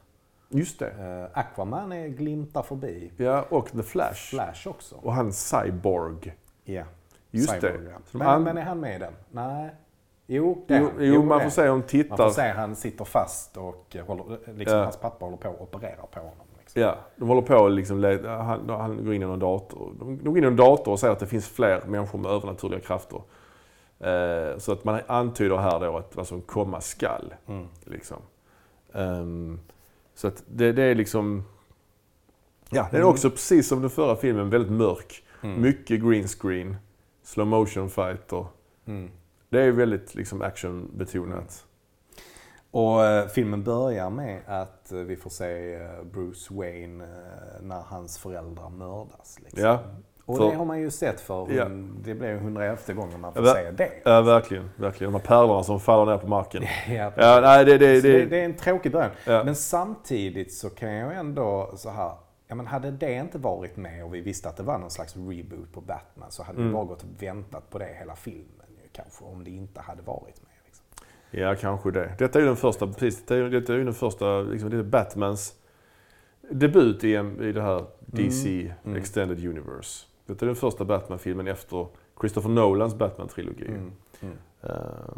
Just det. Eh, Aquaman är glimtar förbi. Ja, och The Flash. Flash också. Och han Cyborg. Ja. Just Cyborg, det. ja. Men, an- men är han med i den? Nej. Jo, det Jo, han. jo, man får se om Man får tittar. se han sitter fast och eh, håller, liksom, Ja. hans pappa håller på och opererar på honom. Liksom. Ja, de håller på och liksom, han, han går in i någon dator. De, de går in i en dator och säger att det finns fler människor med övernaturliga krafter. Eh, så att man antyder här då att vad som komma skall. Mm. Liksom. Ehm, så att det, det är liksom... Ja, den är Mm. också precis som den förra filmen väldigt mörk. Mm. Mycket green screen, slow motion fighter. Mm. Det är väldigt liksom actionbetonat. Och eh, filmen börjar med att eh, vi får se eh, Bruce Wayne eh, när hans föräldrar mördas. Liksom. Ja, Och för- det har man ju sett för, Ja. det blir ju 111 gången man får Ja, se det. ja, verkligen. verkligen. De här pärlorna som faller ner på marken. Ja, Ja, nej, det, det, det, det, är en tråkig början. Ja. Men samtidigt så kan jag ändå så här, ja men hade det inte varit med och vi visste att det var någon slags reboot på Batman så hade vi Mm. bara gått och väntat på det hela filmen ju kanske om det inte hade varit med. Liksom. Ja, kanske det. Detta är ju den första, precis, detta är, ju- detta är ju den första, liksom, det är Batmans debut i, en, i det här DC Mm. Extended Universe. Detta är den första Batman-filmen efter Christopher Nolans Batman-trilogi. Mm. Eh,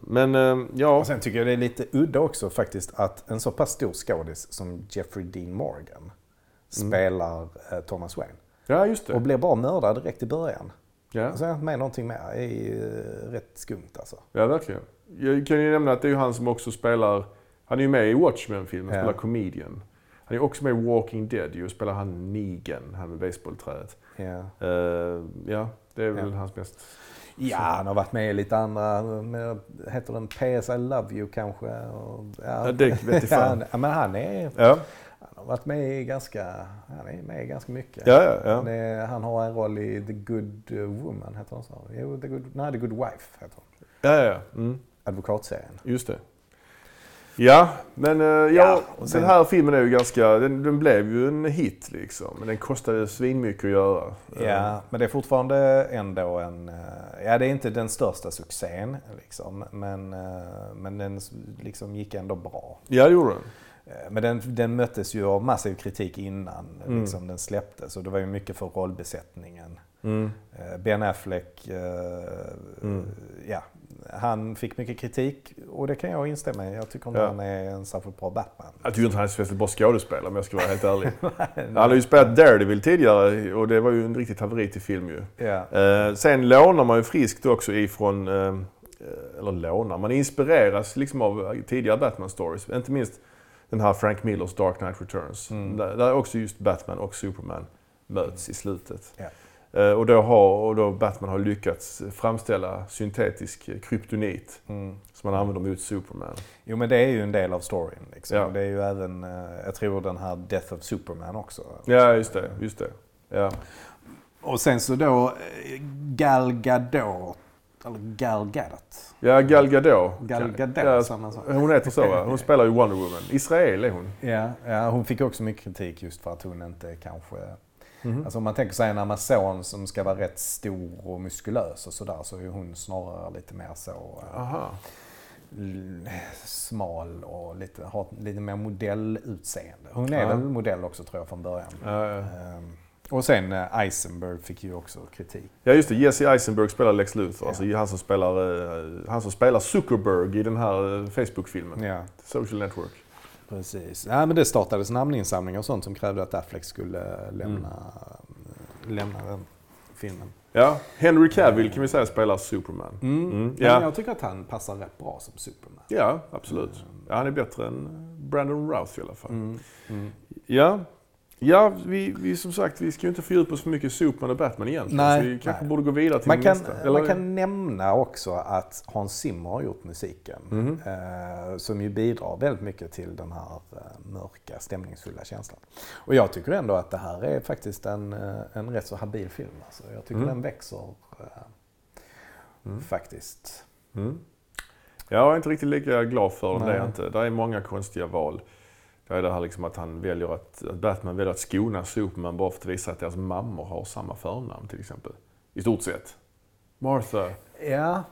men eh, ja, Och sen tycker jag det är lite udda också faktiskt att en så pass stor skådis som Jeffrey Dean Morgan spelar eh, Thomas Wayne. ja just Och det. blir bara mördad direkt i början. Ja, Och sen är jag inte med någonting mer. Det är ju rätt skumt alltså. ja, verkligen. Jag kan ju nämna att det är han som också spelar, han är ju med i Watchmen-filmen, Ja. spelar comedian. Han är också med i Walking Dead ju, och spelar han Negan, han med baseballträdet. Ja. Eh, ja, det är väl Ja. hans mest... Ja, han har varit med i lite andra, med, heter den PS I Love You kanske? Och, ja. Ja, det vet fan. ja, men han, är, Ja, han har varit med i ganska, han är med i ganska mycket. ja, ja. ja. Han, är, han har en roll i The Good Woman, heter den så? Jo, The Good, nej, The Good Wife heter. Ja, ja, ja. Mm, Advokatserien. just det. Ja, men eh, ja, Ja, sen- den här filmen är ju ganska... Den, den blev ju en hit liksom. Men den kostade svinmycket att göra. Ja, men det är fortfarande ändå en... eh, Ja, det är inte den största succén liksom. Men, eh, men den liksom gick ändå bra. Ja, det gjorde den. Eh, Men den, den möttes ju av massiv kritik innan Mm. liksom, den släpptes. Och det var ju mycket för rollbesättningen. Mm. Eh, Ben Affleck, eh, Mm. ja, han fick mycket kritik och det kan jag instämma i. Jag tycker inte Ja. han är en särskilt bra Batman. Jag tycker inte han är väldigt bra skådespelare om jag ska vara helt ärlig. Han har ju spelat Daredevil tidigare och det var ju en riktigt haveri till film ju. Ja. Eh, sen lånar man ju friskt också ifrån, eh, eller lånar, man inspireras liksom av tidigare Batman-stories. Inte minst den här Frank Millers Dark Knight Returns. Mm. Där, där också just Batman och Superman möts i slutet. Ja. Eh, och, då har, och då Batman har lyckats framställa syntetisk kryptonit Mm. som man använder mot Superman. Jo men det är ju en del av storyn. Liksom. Ja. Det är ju även, eh, jag tror den här Death of Superman också. Ja, just det. Just det. Ja. Och sen så då eh, Gal Gadot, eller Gal Gadot. ja, Gal Gadot. Gal Gadot, Ja, samma sak. hon heter så va? Hon spelar ju Wonder Woman. Israel är hon. Ja, ja, hon fick också mycket kritik just för att hon inte kanske... Mhm. Alltså om man tänker sig en Amazon som ska vara rätt stor och muskulös och sådär så är hon snarare lite mer så eh, Aha. smal och lite, har lite mer modellutseende. Hon är Ja. väl modell också tror jag från början. Ja, ja. Ehm, och sen eh, Eisenberg fick ju också kritik. Ja just det, Jesse Eisenberg spelar Lex Luthor. Ja. Alltså han som spelar, eh, han som spelar Zuckerberg i den här Facebook-filmen. Ja, Social Network. Precis. Ja, men det startades namninsamlingar och sånt som krävde att Affleck skulle Mm. lämna, lämna den filmen. Ja, Henry Cavill kan vi säga spelar Superman. Mm. Mm, ja. jag tycker att han passar rätt bra som Superman. Ja, absolut. Ja, han är bättre än Brandon Routh i alla fall. Mm. Mm. Ja, ja vi, vi som sagt, vi ska ju inte fördjupa oss för mycket i Superman och Batman egentligen. Nej, så vi kanske nej. borde gå vidare till Man, kan, nästa. man kan nämna också att Hans Zimmer har gjort musiken. Mhm. Eh, som ju bidrar väldigt mycket till den här eh, mörka, stämningsfulla känslan. Och jag tycker ändå att det här är faktiskt en, eh, en rätt så habil film. Alltså. Jag tycker Mm. den växer eh, Mm. faktiskt. Mm. Jag är inte riktigt lika glad för den, det är inte. Det är många konstiga val. Är det här liksom att han väljer att, att Batman väljer att skona Superman bara för att visa att deras mammor har samma förnamn till exempel. I stort sett. Martha. Ja,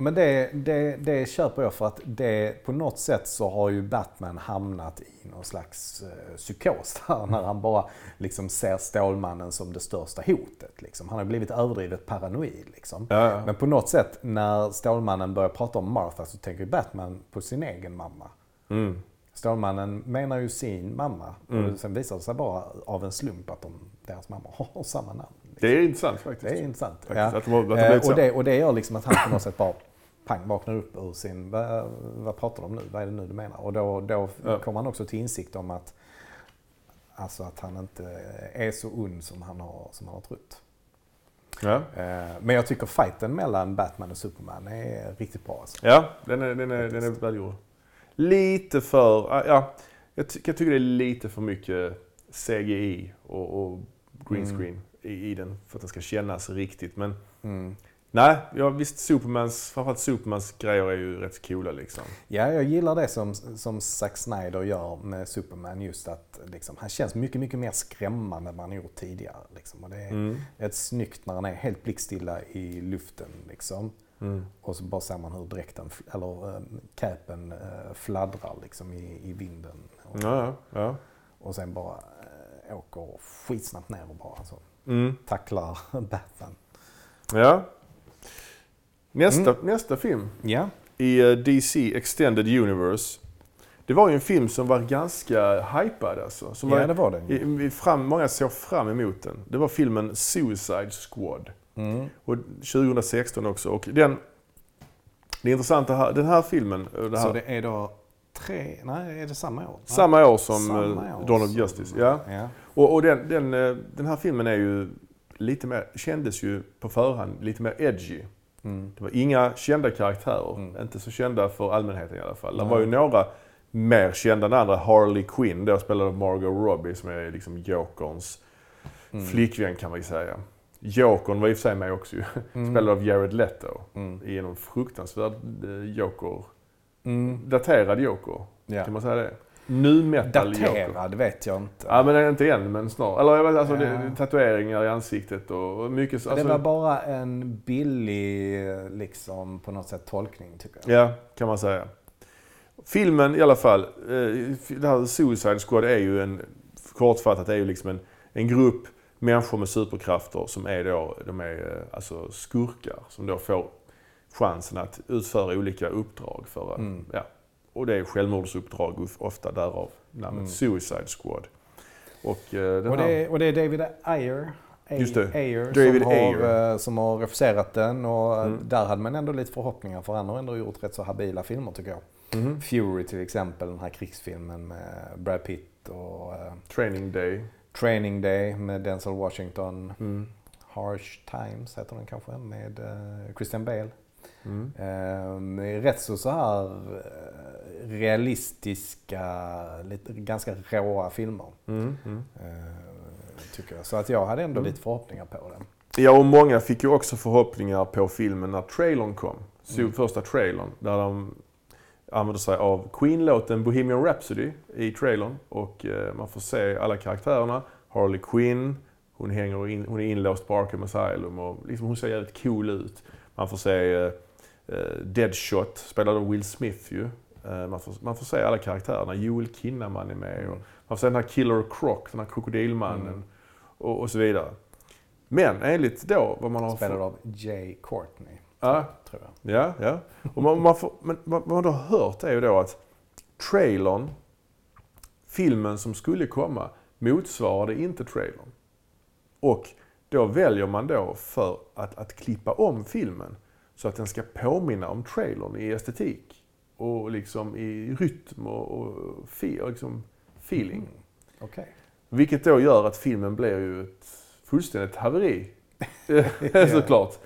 men det, det, det köper jag för att det, på något sätt så har ju Batman hamnat i någon slags eh, psykos där när han bara liksom ser Stålmannen som det största hotet. Liksom. Han har blivit överdrivet paranoid. Liksom. Ja, ja. Men på något sätt när Stålmannen börjar prata om Martha så tänker Batman på sin egen mamma. Mm. Stålmannen menar ju sin mamma. Mm. Och sen visar det sig bara av en slump att de, deras mammor har samma namn. Det är intressant faktiskt. Det är intressant. Faktiskt, Ja. att de att de Eh, och, det, och det gör liksom att han på något sätt bara pang, vaknar upp ur sin, vad, vad pratar de nu? Vad är det nu du menar? Och då, då Ja. kommer han också till insikt om att, alltså att han inte är så ond som han har, som han har trott. Ja. Eh, men jag tycker fighten mellan Batman och Superman är riktigt bra. Alltså. Ja, den är, den är, den är välgjord. Lite för... Ja, jag, ty- jag tycker det är lite för mycket CGI och, och green Mm. screen i, i den för att den ska kännas riktigt. Men Mm. nej, ja, visst Supermans, framförallt Supermans grejer är ju rätt coola liksom. Ja, jag gillar det som, som Zack Snyder gör med Superman. Just att liksom, han känns mycket, mycket mer skrämmande än han gjort tidigare. Liksom. Och det är, Mm. Ett snyggt när han är helt blickstilla i luften. Liksom. Mm. Och så bara ser man hur dräkten, eller äh, capen äh, fladdrar liksom i, i vinden. Och, Ja, ja, och sen bara äh, åker skitsnabbt ner och bara så, Mm. tacklar Batman. ja. Nästa, Mm. nästa film Ja. i eh, DC Extended Universe. Det var ju en film som var ganska hypad alltså. Som ja, var, det var den i fram, många såg fram emot den. Det var filmen Suicide Squad. Mm. Och 2016 också. Och den, det intressanta här, den här filmen, och det här, Så det är då tre, nej är det samma år? samma år som Samma eh, år Dawn of som- Justice. Ja. ja. Och, och den, den, eh, den här filmen är ju lite mer, kändes ju på förhand lite mer edgy. Mm. Det var inga kända karaktärer. Mm. Inte så kända för allmänheten i alla fall. Det var ju några mer kända än andra. Harley Quinn, då spelade Margot Robbie som är liksom Jokerns Mm. flickvän kan man ju säga. Jokern var i och för sig med också ju. Mm. Spelad av Jared Leto. Mm. I en fruktansvärd eh, Joker mm. daterad Joker. Ja. Kan man säga det? Nu metal. Daterad vet jag inte. Ja men inte än men snart. Eller jag vet, alltså, ja. det, tatueringar i ansiktet och mycket. Alltså, det var bara en billig liksom på något sätt tolkning tycker jag. Ja, kan man säga. Filmen i alla fall. Eh, det här Suicide Squad är ju en, kortfattat, är ju liksom en, en grupp människor med superkrafter som är då, de är eh, alltså skurkar som då får chansen att utföra olika uppdrag för att, mm. ja. Och det är självmordsuppdrag ofta, därav namnet mm. Suicide Squad. Och, eh, och, det är, och det är David Ayer Just det. Ayer, David som, Ayer. Har, som har regisserat den och mm. där hade man ändå lite förhoppningar för han har ändå gjort rätt så habila filmer tycker jag. Mm. Fury till exempel, den här krigsfilmen med Brad Pitt och... Training Day. Training Day med Denzel Washington. Mm. Harsh Times heter den kanske med uh, Christian Bale. Mm. Uh, rätt så, så här uh, realistiska, lite, ganska råa filmer. Mm. Mm. tycker jag. Så att jag hade ändå mm. lite förhoppningar på den. Ja, och många fick ju också förhoppningar på filmen när trailern kom. Så mm. Första trailern, där de använder sig av Queen-låten Bohemian Rhapsody i trailern. Och eh, man får se alla karaktärerna. Harley Quinn, hon, hänger in, hon är inlåst på Arkham Asylum och liksom hon ser jävligt cool ut. Man får se eh, eh Deadshot, spelad av Will Smith ju. Eh, man, får, man får se alla karaktärerna. Joel Kinnaman är med. Och man får se den här Killer Croc, den här krokodilmannen. Mm. Och, och, så vidare. Men enligt då vad man har... Spelad av Jay Courtney. Ja, tror jag. Ja, ja. Och man, man får, men vad man då har hört är ju då att trailern, filmen som skulle komma, motsvarade inte trailern. Och då väljer man då för att, att klippa om filmen så att den ska påminna om trailern i estetik och liksom i rytm och, och, och liksom feeling. Mm. Okay. Vilket då gör att filmen blir ju ett fullständigt haveri. Såklart.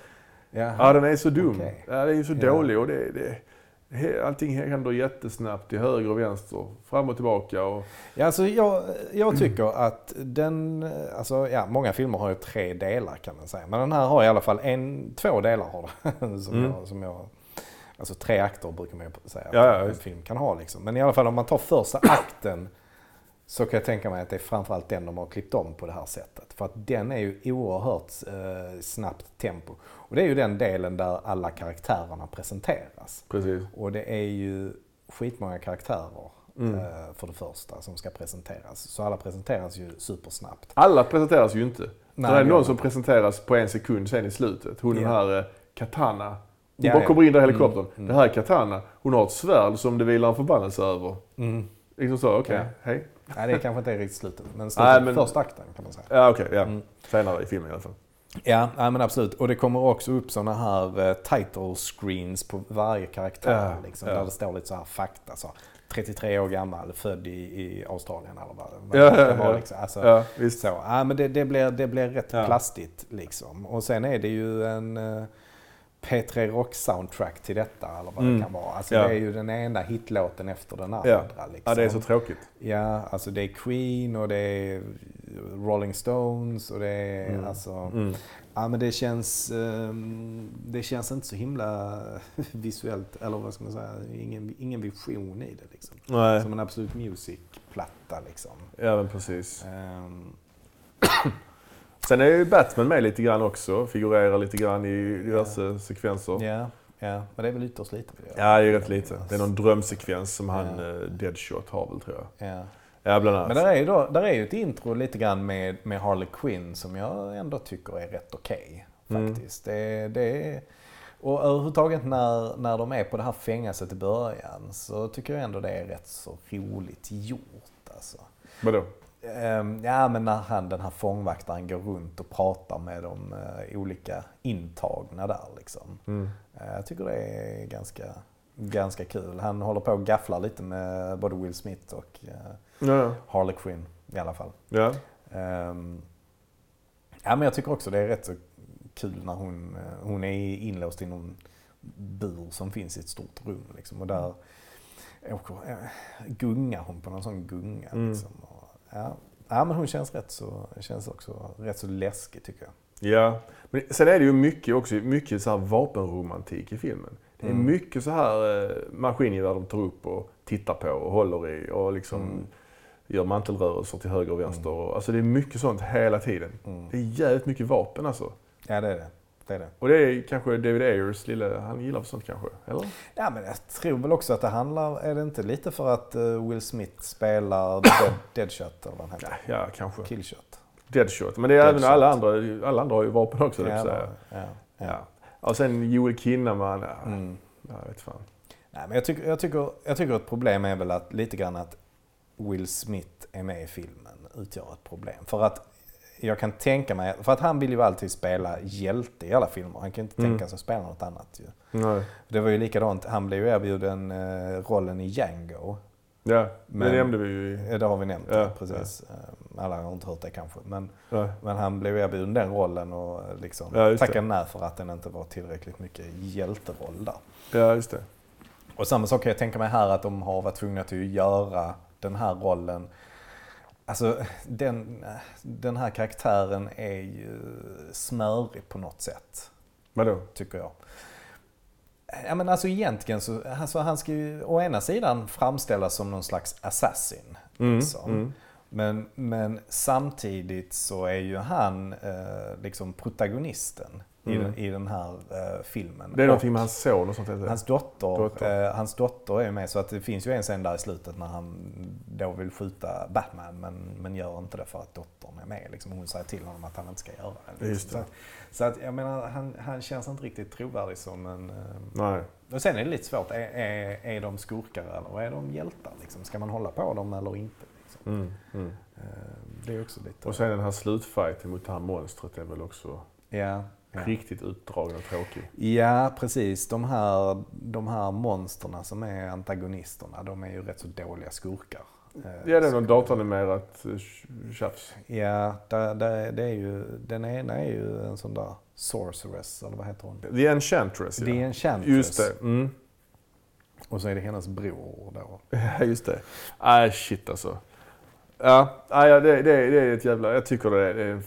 Jaha. Ja, den är så dum. Okay. Ja, den är så ja. dålig och det, det, allting händer jättesnabbt till höger och vänster, fram och tillbaka. Och... Ja, alltså jag, jag tycker att den, alltså ja, många filmer har ju tre delar kan man säga. Men den här har i alla fall en, två delar har det. som, mm. jag, som jag, alltså tre akter brukar man ju säga ja, att en film kan ha liksom. Men i alla fall om man tar första akten så kan jag tänka mig att det är framförallt den de har klippt om på det här sättet. För att den är ju oerhört eh, snabbt tempo. Och det är ju den delen där alla karaktärerna presenteras. Precis. Och det är ju skitmånga karaktärer mm. eh, för det första som ska presenteras. Så alla presenteras ju supersnabbt. Alla presenteras ju inte. Nej, det är någon som presenteras på en sekund sen i slutet. Hon yeah. den här eh, Katana. Hon ja, bara kommer in där i helikoptern. Mm, mm. Det här är Katana. Hon har ett svärd som det vilar en förbannelse över. Mm. Liksom så, okej, okay, ja. hej. Nej, det kanske inte är riktigt slutet. Men slutet, Nej, men... första akten kan man säga. Ja, okej. Okay, ja. Mm. Senare i filmen i alla fall. Ja, ja, men absolut. Och det kommer också upp sådana här uh, title screens på varje karaktär. Ja, liksom, ja. Där det står lite så här fakta. Så, 33 år gammal, född i, i Australien eller vad, vad ja, det var. Liksom. Alltså, ja, visst. Så, ja, men det, det, blir, det blir rätt plastigt liksom. Och sen är det ju en... Uh, P3 Rock-soundtrack till detta eller vad mm. det kan vara. Alltså ja. det är ju den ena hitlåten efter den andra. Ja. Liksom. ja, det är så tråkigt. Ja, alltså det är Queen och det är Rolling Stones och det är mm. alltså... Mm. Ja men det känns, um, det känns inte så himla visuellt, eller vad ska man säga, ingen, ingen vision i det liksom. Nej. Som en Absolut Music-platta liksom. Ja men precis. Um, Sen är ju Batman med lite grann också. Figurerar lite grann i diverse ja. sekvenser. Ja, ja, men det är väl ytterst lite. Ja, det är rätt lite. Det är någon drömsekvens som han, ja. Eh, Deadshot, har väl tror jag. Ja. Ja, bland annat. Men där är ju, då, där är ju ett intro lite grann med, med Harley Quinn som jag ändå tycker är rätt okej. Okay, mm. faktiskt. Mm. Det, det är, och överhuvudtaget när, när de är på det här fängelset i början så tycker jag ändå det är rätt så roligt gjort. Alltså. Vadå? Ehm, ja, men när han, den här fångvaktaren går runt och pratar med de uh, olika intagna där liksom. Mm. Uh, jag tycker det är ganska, ganska kul. Han håller på och gafflar lite med både Will Smith och uh, ja, ja. Harley Quinn i alla fall. Ja. Um, ja, men jag tycker också det är rätt så kul när hon, hon är inlåst i någon bur som finns i ett stort rum liksom. Och där åker, gungar hon på någon sån gunga. Mm. Liksom. Ja. ja, men hon känns rätt så, känns också rätt så läskig tycker jag. Ja, men sen är det ju mycket också, mycket så här vapenromantik i filmen. Det är Mm. mycket så här eh, maskingevär de tar upp och tittar på och håller i och liksom Mm. gör mantelrörelser till höger och vänster. Och, alltså det är mycket sånt hela tiden. Mm. Det är jävligt mycket vapen alltså. Ja, det är det. Det, är det. Och det är kanske David Ayers lilla, han gillar sånt kanske? Eller? Ja, men jag tror väl också att det handlar, är det inte lite för att eh, Will Smith spelar Dead, Deadshot eller vad han heter? ja kanske. Killshot. Deadshot. Men det är även Deadshot. alla andra. Alla andra har ju vapen också, Ja, säga. ja, ja. Ja. Och sen Joel Kinnaman. Ja, Mm. jag vet fan. Nej, men jag, tycker, jag, tycker, jag tycker ett problem är väl att lite grann att Will Smith är med i filmen utgör ett problem. För att jag kan tänka mig, för att han vill ju alltid spela hjälte i alla filmer. Han kan ju inte Mm. tänka sig att spela något annat ju. Nej. Det var ju likadant, han blev ju erbjuden eh, rollen i Django. Ja, Men- det nämnde vi ju. Det har vi nämnt, Ja, ja, precis. Eh, Alla har inte hört det kanske. Men, Ja. men han blev erbjuden den rollen och eh, liksom Ja, tackade nej för att den inte var tillräckligt mycket hjälteroll där. ja, just det. Och samma sak kan jag tänka mig här att de har varit tvungna att göra den här rollen. Alltså den, den här karaktären är ju smörig på något sätt, Vadå? tycker jag. Ja men alltså egentligen så, alltså han ska ju å ena sidan framställas som någon slags assassin. Mm, liksom. mm. Men, men samtidigt så är ju han eh, liksom protagonisten i, Mm. den, i den här eh, filmen. Det är någonting med hans son och sånt. Det. Hans dotter, Dotter. Eh, hans dotter är med så att det finns ju en scen där i slutet när han då vill skjuta Batman men, men gör inte det för att dottern är med. Liksom hon säger till honom att han inte ska göra det. Just det. Så, att, så att jag menar han, han känns inte riktigt trovärdig som en... eh, Nej. Och sen är det lite svårt, är, är, är de skurkar eller är de hjältar? Liksom? Ska man hålla på dem eller inte? Liksom? Mm, mm. Det är också lite... Och sen den här slutfighten mot det här monstret är väl också ja, ja. riktigt utdragen och tråkig. Ja, precis. De här, de här monsterna som är antagonisterna, de är ju rätt så dåliga skurkar. Eh, Ja, det är något datoranimerat eh, tjafs. Ja, det, det, det är ju, den ena är ju en sån där sorceress, eller vad heter hon? The Enchantress, ja. The Enchantress. Just det. Mm. Och så är det hennes bror då. Ja, just det. Nej, shit alltså. Ja, nej, ja, det, det, det är ett jävla... Jag tycker det är, det är,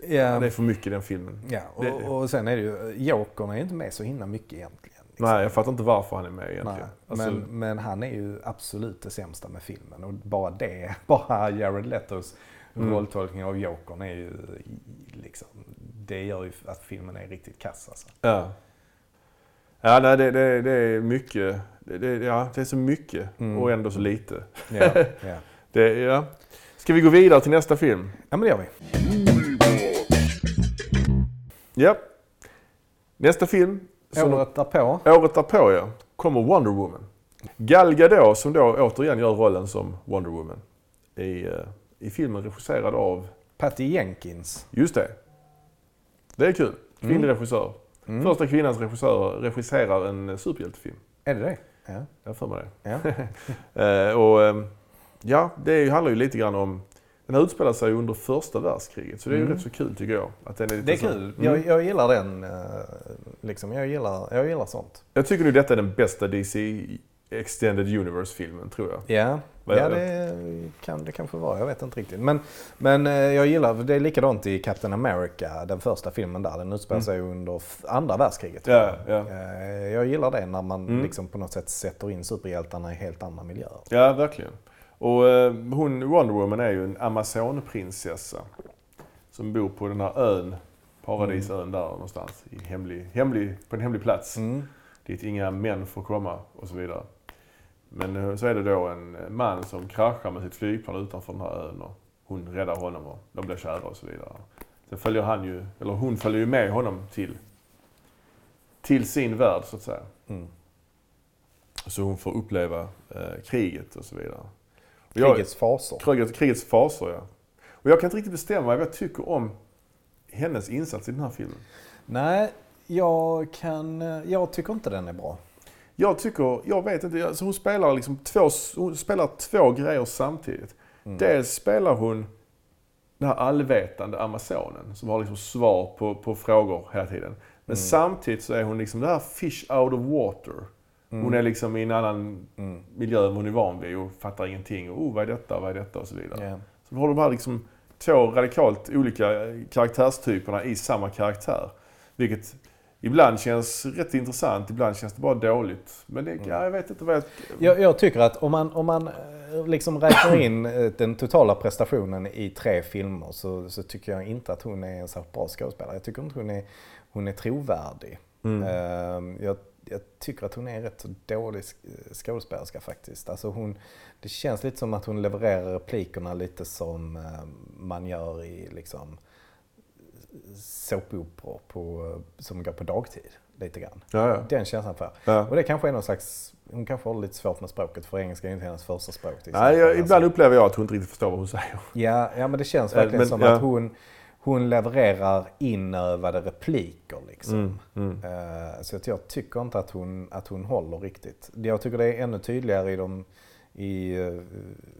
Ja, det är för mycket i den filmen. ja det- och, och sen är det ju, Jokern är ju inte med så himla mycket egentligen. liksom. Nej, jag fattar inte varför han är med Nej, egentligen. Alltså, men, men han är ju absolut det sämsta med filmen. Och bara det, bara Jared Letos Mm. rolltolkning av Jokern är ju liksom, det gör ju att filmen är riktigt kass alltså. Ja. Ja, nej, det, det, det är mycket. Det, det, ja, det är så mycket Mm. och ändå så lite. Ja, ja. Det, ja. Ska vi gå vidare till nästa film? ja men det gör vi. Ja. Nästa film, som Året därpå. året därpå ja, kommer Wonder Woman. Gal Gadot som då återigen gör rollen som Wonder Woman. I, eh, i filmen regisserad av, Patty Jenkins. just det. Det är kul. Kvinnlig Mm. regissör. Mm. Första kvinnan som regissör, regisserar en eh, superhjältefilm. Är det det? Ja. Jag har för mig det. ja. Eh, och, ja, det handlar ju lite grann om... Den utspelar sig under första världskriget, så det är ju Mm. rätt så kul tycker jag. Att den är Det är kul. Mm. Jag, jag gillar den. eh, Liksom. Jag, gillar, jag gillar sånt. Jag tycker nu detta är den bästa DC Extended Universe-filmen, tror jag. Ja, ja det kan det kanske vara. Jag vet inte riktigt. Men, men eh, jag gillar, det är likadant i Captain America, den första filmen där. Den utspelar Mm. sig under andra världskriget. Ja, jag. ja. Eh, Jag gillar det när man Mm. liksom på något sätt sätter in superhjältarna i helt andra miljöer. Ja, verkligen. Och eh, hon, Wonder Woman är ju en Amazonprinsessa. Som bor på den här ön, Paradisön där någonstans. I hemlig, hemlig, på en hemlig plats. Mm. dit inga män får komma och så vidare. Men eh, så är det då en man som kraschar med sitt flygplan utanför den här ön och hon räddar honom och de blir kära och så vidare. Sen följer han ju, eller hon följer ju med honom till, till sin värld så att säga. Mm. Så hon får uppleva eh, kriget och så vidare. Jag- Krigets fasor. Kriget, krigets fasor ja. Och jag kan inte riktigt bestämma vad jag tycker om hennes insats i den här filmen. Nej, jag kan... Jag tycker inte den är bra. Jag tycker, jag vet inte, alltså hon spelar liksom två, hon spelar två grejer samtidigt. Mm. Dels spelar hon den här allvetande amazonen som har liksom svar på, på frågor hela tiden. Men Mm. samtidigt så är hon liksom det här fish out of water. Hon är liksom i en annan Mm. miljö än hon är van vid och fattar ingenting. Och, oh, vad är detta, vad är detta och så vidare. Ja. Så vi har de här liksom två radikalt olika karaktärstyperna i samma karaktär. Vilket ibland känns rätt intressant, ibland känns det bara dåligt. Men det, ja, jag vet inte vad jag... Jag, jag tycker att om man, om man eh, liksom räknar in eh, den totala prestationen i tre filmer så, så tycker jag inte att hon är en särskilt bra skådespelare. Jag tycker inte hon är, hon är trovärdig. Mm. Ehm, Jag, jag tycker att hon är rätt så dålig sk- skådespelerska faktiskt. Alltså hon, det känns lite som att hon levererar replikerna lite som eh, man gör i liksom såpoperor på, som går på dagtid. Lite grann. Ja, ja. Den känslan får jag. Ja. Och det kanske är någon slags, hon kanske har lite svårt med språket för engelska är inte hennes första språk. Nej, jag, ibland upplever jag att hon inte riktigt förstår vad hon säger. ja, ja, men det känns Eh, verkligen men, som att hon, hon levererar inövade repliker. Liksom. Mm, Eh, Så att jag tycker inte att hon, att hon håller riktigt. Jag tycker det är ännu tydligare i, de, i uh,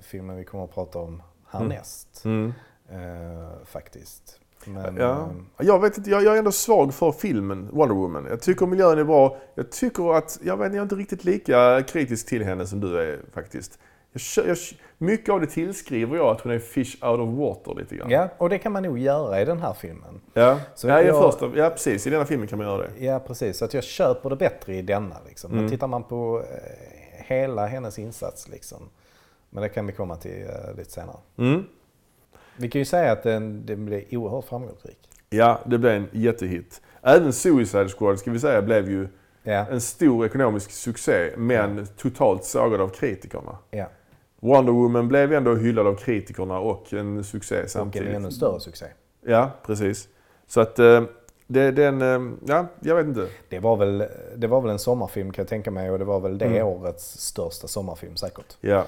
filmen vi kommer att prata om härnäst. Mm. eh, faktiskt. Men, Ja. eh, Jag vet inte, jag, jag är ändå svag för filmen Wonder Woman. Jag tycker miljön är bra. Jag tycker att, jag vet inte, jag är inte riktigt lika kritisk till henne som du är faktiskt. Jag, jag, mycket av det tillskriver jag att hon är fish out of water lite grann. ja, och det kan man nog göra i den här filmen. Ja, Så ja, jag- första, ja precis. I denna filmen kan man göra det. Ja, precis. Så att jag köper det bättre i denna. Liksom. Men Mm. tittar man på eh, hela hennes insats, liksom. men det kan vi komma till eh, lite senare. Mm. Vi kan ju säga att den, den blev oerhört framgångsrik. Ja, det blev en jättehit. Även Suicide Squad, ska vi säga, blev ju Ja, en stor ekonomisk succé, men totalt sågad av kritikerna. ja. Wonder Woman blev ändå hyllad av kritikerna och en succé Och en samtidigt. ännu större succé. Ja, precis. Så att eh, det, den, eh, ja, jag vet inte. Det var, väl, det var väl en sommarfilm kan jag tänka mig och det var väl det Mm. årets största sommarfilm säkert. Ja.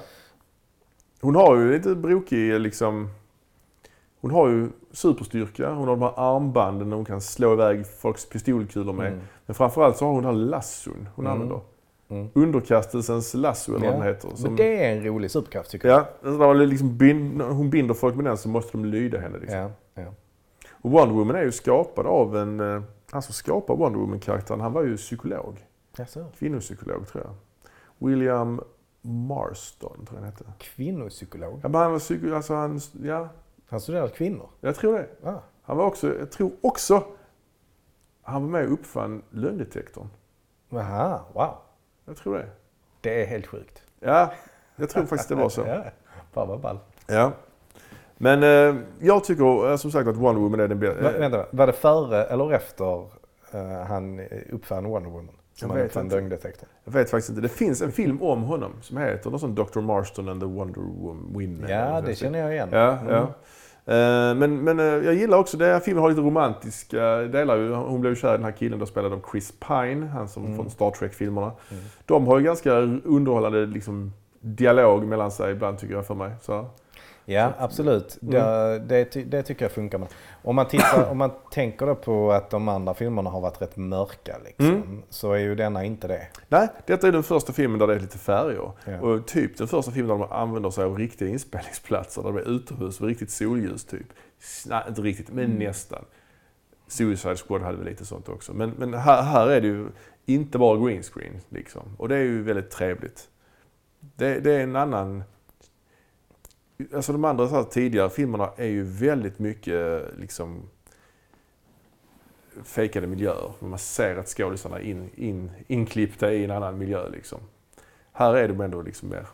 Hon har ju lite brokig liksom, hon har ju superstyrka, hon har de här armbanden hon kan slå iväg folks pistolkulor med. Mm. Men framförallt så har hon den här lasson hon Mm. använder. Mm. Underkastelsens lasso eller Ja. vad den heter. Men Som, det är en rolig superkraft tycker jag. Ja, när man liksom bind, hon binder folk med den så måste de lyda henne. Liksom. Ja, ja. Och Wonder Woman är ju skapad av en... eh, Han som skapade Wonder Woman-karaktären, han var ju psykolog. Jaså? Kvinnopsykolog tror jag. William Marston tror jag han hette. Kvinnopsykolog? Ja, men han var psyko... Alltså han... Ja, Han studerar kvinnor? jag tror det. Ah. Han var också... Jag tror också... Han var med och uppfann lögndetektorn. Aha, wow. Jag tror det. Det är helt sjukt. Ja, jag tror faktiskt det var så. Ja, fan vad ball. Ja. Men eh, jag tycker eh, som sagt att Wonder Woman är den bästa. Va, vänta, var det före eller efter eh, han uppfann Wonder Woman? Som Jag han uppfann lögndetektorn? Jag vet faktiskt inte. Det finns en film om honom som heter något sånt Dr. Marston and the Wonder Woman. Ja, det känner jag igen. Ja, Mm. ja. Eh, Men, men eh, jag gillar också, här filmen har lite romantiska delar. Hon blev kär i den här killen, då spelad av Chris Pine, han som Mm. från Star Trek-filmerna. Mm. De har ju ganska underhållande liksom, dialog mellan sig ibland tycker jag för mig. Så. Ja, absolut. Mm. Det, det, det tycker jag funkar. Om man, tittar, om man tänker då på att de andra filmerna har varit rätt mörka, liksom, Mm. så är ju denna inte det. Nej, detta är den första filmen där det är lite färger. Ja. Och typ den första filmen där de använder sig av riktiga inspelningsplatser, där det är utomhus med riktigt solljus typ. Nej, inte riktigt, men Mm. nästan. Suicide Squad hade väl lite sånt också. Men, men här, här är det ju inte bara green screen liksom. Och det är ju väldigt trevligt. Det, det är en annan... Alltså de andra så tidigare filmerna är ju väldigt mycket liksom fejkade miljöer. Man ser att skådisarna är in, in, inklippta i en annan miljö liksom. Här är de ändå liksom mer,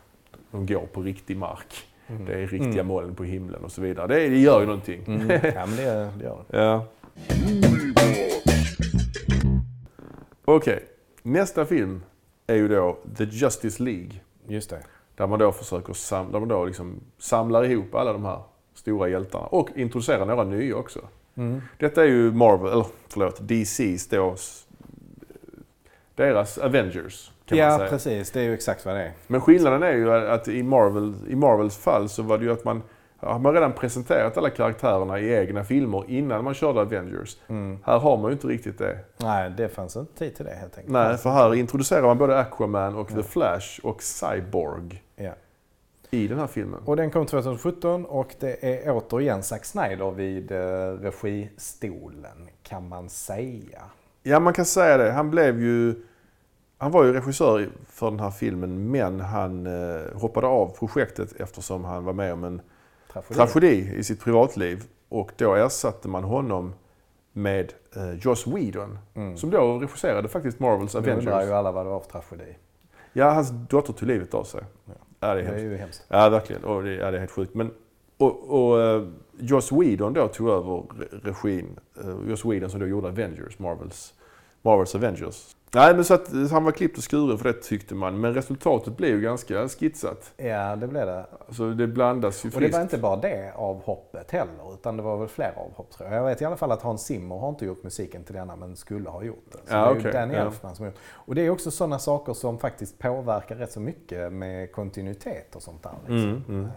de går på riktig mark. Mm. Det är riktiga Mm. moln på himlen och så vidare. Det, det gör ju någonting. Mm. Ja, men det, det gör det. Ja. Okej, nästa film är ju då The Justice League. Just det. Där man då försöker sam- där man då liksom samlar ihop alla de här stora hjältarna och introducerar några nya också. Mm. Detta är ju Marvel, eller förlåt, DC's då, deras Avengers kan man Ja, säga. precis. Det är ju exakt vad det är. Men skillnaden är ju att i, Marvel, i Marvels fall så var det ju att man har man redan presenterat alla karaktärerna i egna filmer innan man körde Avengers. Mm. Här har man ju inte riktigt det. Nej, det fanns inte tid till det helt enkelt. Nej, för här introducerar man både Aquaman och The Flash och Cyborg Ja. i den här filmen. Och den kom 2017 och det är återigen Zack Snyder vid eh, registolen kan man säga. Ja, man kan säga det. Han blev ju... Han var ju regissör för den här filmen men han eh, hoppade av projektet eftersom han var med om en Tragedi. tragedi i sitt privatliv. Och då ersatte man honom med eh, Joss Whedon. Som då regisserade faktiskt Marvels undrar Avengers. ju alla vad det var för tragedi. Ja, hans dotter tog livet av sig. Ja, det är Det är ju hemskt. Ja, verkligen. Och det, ja, det är helt sjukt. Men, och, och eh, Joss Whedon då tog över re- regin. Uh, Joss Whedon som då gjorde Avengers, Marvels, Marvels Avengers. Nej, men så att han var klippt och skuren för det tyckte man. Men resultatet blev ju ganska skitsat. Ja, det blev det. Alltså det blandas ju Och det friskt. var inte bara det avhoppet heller, utan det var väl flera avhopp tror jag. Jag vet i alla fall att Hans Zimmer har inte gjort musiken till denna, men skulle ha gjort det. Så Ja, det är ju okej, Danny ja. Elfman som gjort Och det är också sådana saker som faktiskt påverkar rätt så mycket med kontinuitet och sånt där. Liksom. Mm, mm. Eh,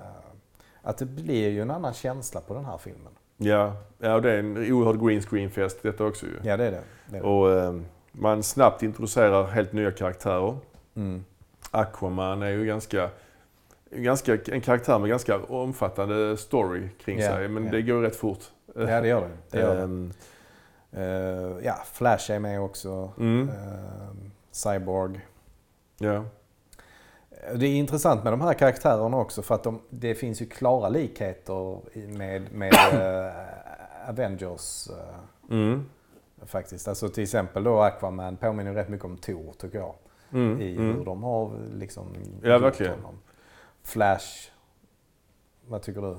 Att det blir ju en annan känsla på den här filmen. Ja, ja, och det är en oerhörd green screen-fest detta också ju. Ja, det är det. det, är det. Och eh, man snabbt introducerar helt nya karaktärer. Mm. Aquaman är ju ganska, ganska, en karaktär med ganska omfattande story kring Ja, sig. Men ja. det går rätt fort. Ja, det gör det. det, gör det. Ehm, Eh, ja, Flash är med också. mm, Eh, Cyborg. ja. Det är intressant med de här karaktärerna också för att de, det finns ju klara likheter med, med eh, Avengers eh, Mm, faktiskt. Alltså till exempel då Aquaman påminner rätt mycket om Thor tycker jag. mm, I mm. hur de har liksom Ja, verkligen. honom. Flash, vad tycker du?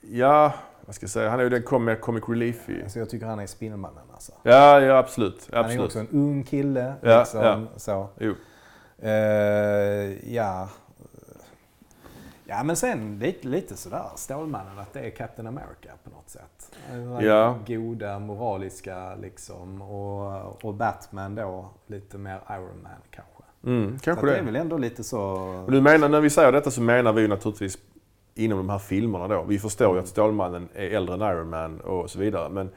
Ja, vad ska jag säga? Han är ju den com- mer comic relief i. Alltså jag tycker han är Spindelmannen alltså. Ja, ja absolut. Han är absolut. också en ung kille. Ja, liksom, ja. Så. Jo. Eh, ja. Ja men sen lite, lite sådär Stålmannen att det är Captain America på något sätt. Där Ja. Goda, moraliska liksom. Och, och Batman då lite mer Iron Man kanske. Mm, Så kanske att det det. är väl ändå lite så... Och du menar, när vi säger detta så menar vi naturligtvis inom de här filmerna då. Vi förstår ju att Stålmannen är äldre än Iron Man och så vidare. Men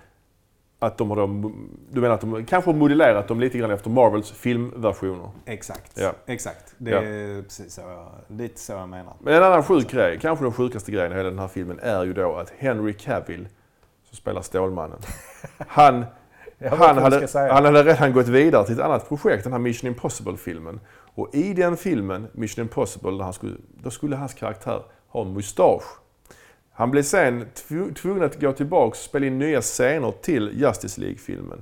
att de har då, du menar att de kanske har modellerat dem lite grann efter Marvels filmversioner. Exakt. Ja. Exakt. Det Ja. är precis så jag, lite så jag menar. Men en annan sjuk grej, kanske den sjukaste grejen i hela den här filmen, är ju då att Henry Cavill, som spelar Stålmannen, han, han, hade, han hade redan gått vidare till ett annat projekt, den här Mission Impossible-filmen. Och i den filmen, Mission Impossible, där han skulle, då skulle hans karaktär ha en mustasch. Han blev sen tv- tvungen att gå tillbaka och spela in nya scener till Justice League-filmen.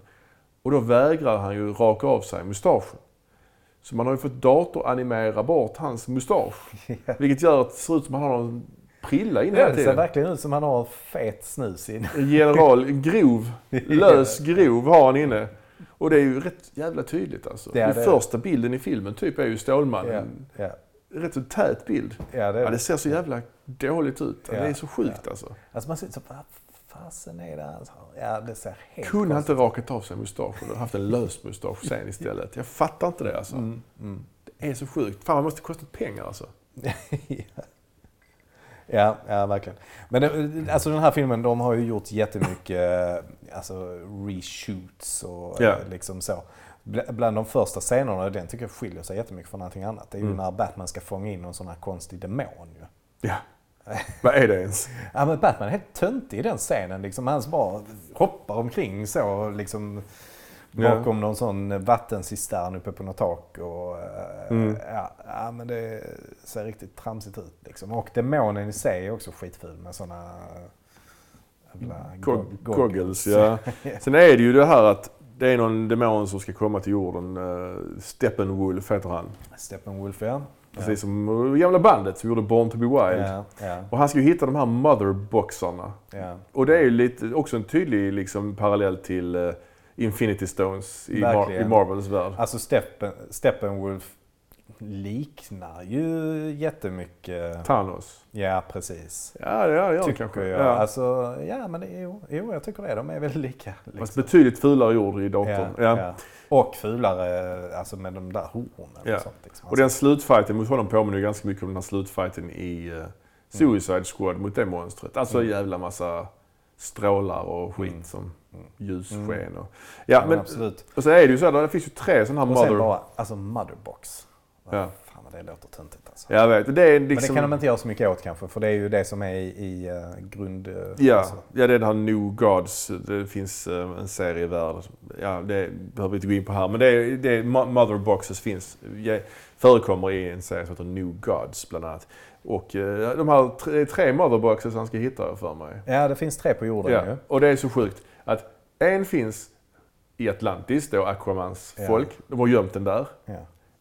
Och då vägrar han ju raka av sig mustaschen. Så man har ju fått datoranimera bort hans mustasch. Vilket gör att det ser ut som att han har en prilla inne Ja, hela det ser tiden. verkligen ut som han har fet snus in. General, grov, lös grov har han inne. Och det är ju rätt jävla tydligt alltså. Är Den första bilden i filmen typ är ju Ja, Stålmannen. ja. Rätt så tät bild. Ja, det, Ja, det ser så jävla dåligt ut. Ja, Det är så sjukt alltså. Alltså man ser så, vad fasen är det har? Ja, det ser helt Kunde han inte rakat av sig mustaschen och haft en lös mustasch sen istället? Jag fattar inte det alltså. Mm, mm. Det är så sjukt. Fan, det måste kostat pengar alltså. ja, ja, verkligen. Men det, alltså den här filmen, de har ju gjort jättemycket alltså, reshoots och Ja. eh, liksom så. Bl- Bland de första scenerna, den tycker jag skiljer sig jättemycket från allting annat. Det är ju Mm. när Batman ska fånga in någon sån här konstig demon ju. Ja. Vad är det ens? Ja men Batman är helt töntig i den scenen. Liksom, han bara hoppar omkring så liksom Ja. bakom någon sån vattencistern uppe på något tak. Och, eh, Mm. ja, ja men det ser riktigt tramsigt ut. Liksom. Och demonen i sig är också skitful med såna Goggles, ja. Sen är det ju det här att det är någon demon som ska komma till jorden. Uh, Steppenwolf heter han. Steppenwolf ja. Precis som uh, gamla bandet som gjorde Born to be Wild. Ja, ja, Och han ska ju hitta de här motherboxarna. ja. Och det är ju lite, också en tydlig liksom, parallell till eh, Infinity Stones i, Mar- i Marvels värld. Alltså Steppen, Steppenwolf liknar ju jättemycket. Thanos. Ja precis. Ja, det gör Tycker kanske. jag. Ja. Alltså, ja men det, jo, jo, jag tycker det. De är väldigt lika. Fast Liksom. betydligt fulare gjord i datorn. Ja, Ja. ja. Och fulare alltså med de där hornen och sånt. Liksom. Och den slutfighten mot honom påminner ganska mycket om den här slutfighten i uh, Suicide Squad mot det monstret. Alltså en Mm. jävla massa strålar och skit Mm. som Mm. ljussken. Mm. Och, ja, ja, men men, absolut. och så är det ju så här, det finns ju tre sådana här Och mother... bara, alltså motherbox. Ja. Fan vad det låter töntigt alltså. Jag vet, det är liksom... Men det kan de inte göra så mycket åt kanske, för det är ju det som är i, i eh, grund... eh, Ja, alltså. ja, det är den här New Gods. Det finns eh, en serie värld. Ja, det behöver vi inte gå in på här. Men det är, det är Mother Boxes finns. Ja, förekommer i en serie som heter New Gods bland annat. Och eh, de här tre, tre Mother Boxes han ska hitta för mig. Ja, det finns tre på jorden Ja, ju. och det är så sjukt att En finns i Atlantis, då Aquamans Ja. folk. De har gömt den där. Ja.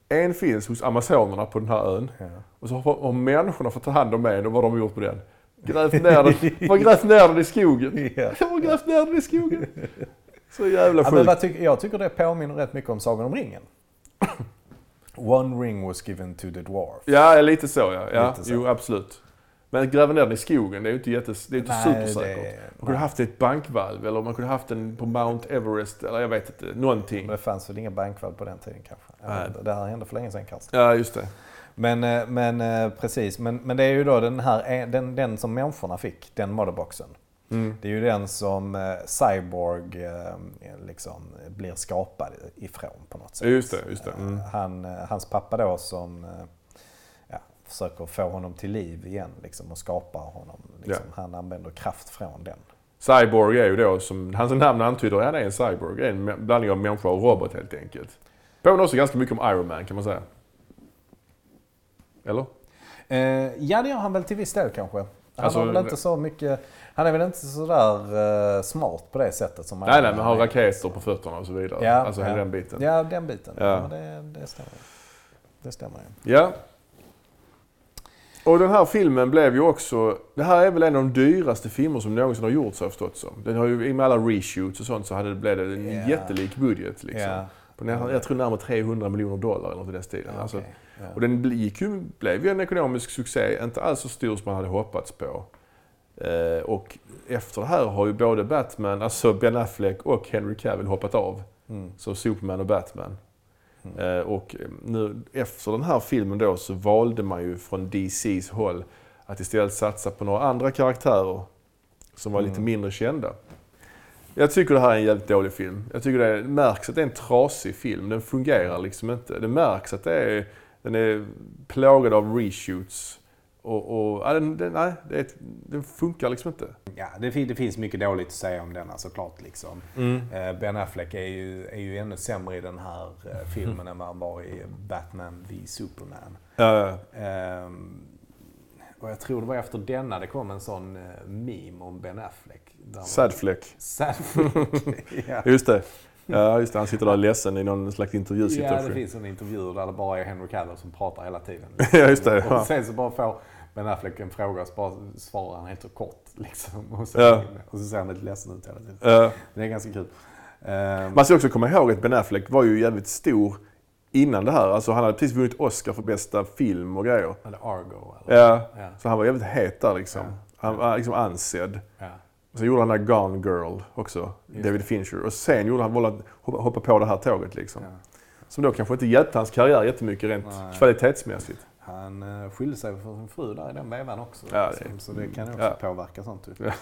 En finns hos Amazonerna på den här ön. Ja. Och så har, har människorna fått ta hand om en och vad har de gjort med den? Grävt ner den, bara grävt ner den i skogen. Ja. De har grävt ner den i skogen. Så jävla Ja, men sjukt. vad tycker, jag tycker det påminner rätt mycket om Sagan om ringen. One ring was given to the dwarf. Ja, lite så ja. ja Lite så. Jo, absolut. Men gräva ner den i skogen, det är ju inte, jättes, det är inte Nej, supersäkert. det- Man kunde haft ett bankvalv eller man kunde haft den på Mount Everest eller jag vet inte, någonting. Men det fanns väl inga bankvalv på den tiden kanske. Nej. Det här hände för länge sedan kanske. Ja, just det. Men, eh, men eh, precis, men, men det är ju då den här, eh, den, den som människorna fick, den motherboxen. Mm. Det är ju den som Cyborg liksom blir skapad ifrån på något sätt. Just det, just det. Mm. Han, hans pappa då som försöker få honom till liv igen liksom, och skapar honom. Liksom. Han använder kraft från den. Cyborg är ju då, som hans namn antyder, han är en cyborg. En mä- blandning av människa och robot helt enkelt. Påminner också ganska mycket om Iron Man kan man säga. Eller? Eh, ja, det gör han väl till viss del kanske. Han Alltså, har väl inte så mycket, han är väl inte så där eh, smart på det sättet som Nej, nej, men Man har är. raketer på fötterna och så vidare. Ja, alltså ja. den biten. Ja, den biten. Ja. Ja. men det, det stämmer. Det stämmer ju. Ja. Och den här filmen blev ju också... Det här är väl en av de dyraste filmer som någonsin har gjorts har jag förstått som. Den har ju, i och med alla reshoots och sånt så hade det blivit en Ja. jättelik budget liksom. Ja. På när, jag tror närmare 300 miljoner dollar eller något i den stilen. Ja, alltså. Ja. Och den gick ju, blev ju en ekonomisk succé, inte alls så stor som man hade hoppats på. Eh, och efter det här har ju både Batman, alltså Ben Affleck och Henry Cavill hoppat av. Mm. som Superman och Batman. Eh, och nu efter den här filmen då så valde man ju från DCs håll att istället satsa på några andra karaktärer som var lite Mm. mindre kända. Jag tycker det här är en jävligt dålig film. Jag tycker det märks att det är en trasig film. Den fungerar liksom inte. Det märks att det är, den är plågad av reshoots. Och, och ja, den, den, nej, det den funkar liksom inte. Ja, det, det finns mycket dåligt att säga om denna såklart. Liksom. Eh, Ben Affleck är ju, är ju ännu sämre i den här eh, filmen än vad han var i Batman v Superman. Ja. Ehm, och jag tror det var efter denna det kom en sån eh, meme om Ben Affleck. Sadfleck. Sadfleck. ja. Just det. Ja, just det. Han sitter där ledsen i någon slags ja, intervjusituation. det finns en intervju där det bara är Henry Cavill som pratar hela tiden. Ja, just det. Ja. Och sen så bara får Ben Affleck en fråga och så bara svarar han helt kort. Liksom. Och, så, Ja. och så ser han lite ledsen ut hela tiden. Ja. Det är ganska kul. Man ska också komma ihåg att Ben Affleck var ju jävligt stor innan det här. Alltså han hade precis vunnit Oscar för bästa film och grejer. eller Argo. Eller? Ja, Ja. så han var jävligt het där liksom. Ja. Han var liksom ansedd. Ja. Så gjorde han den där Gone Girl också, Just David Fincher. Och sen gjorde han valde att hoppa, hoppa på det här tåget liksom. Ja. Som då kanske inte hjälpte hans karriär jättemycket rent Nej. kvalitetsmässigt. Han uh, skilde sig för sin fru där i den vevan också. Ja, liksom. det- Så det kan ju också ja. påverka sånt. Typ. Ja.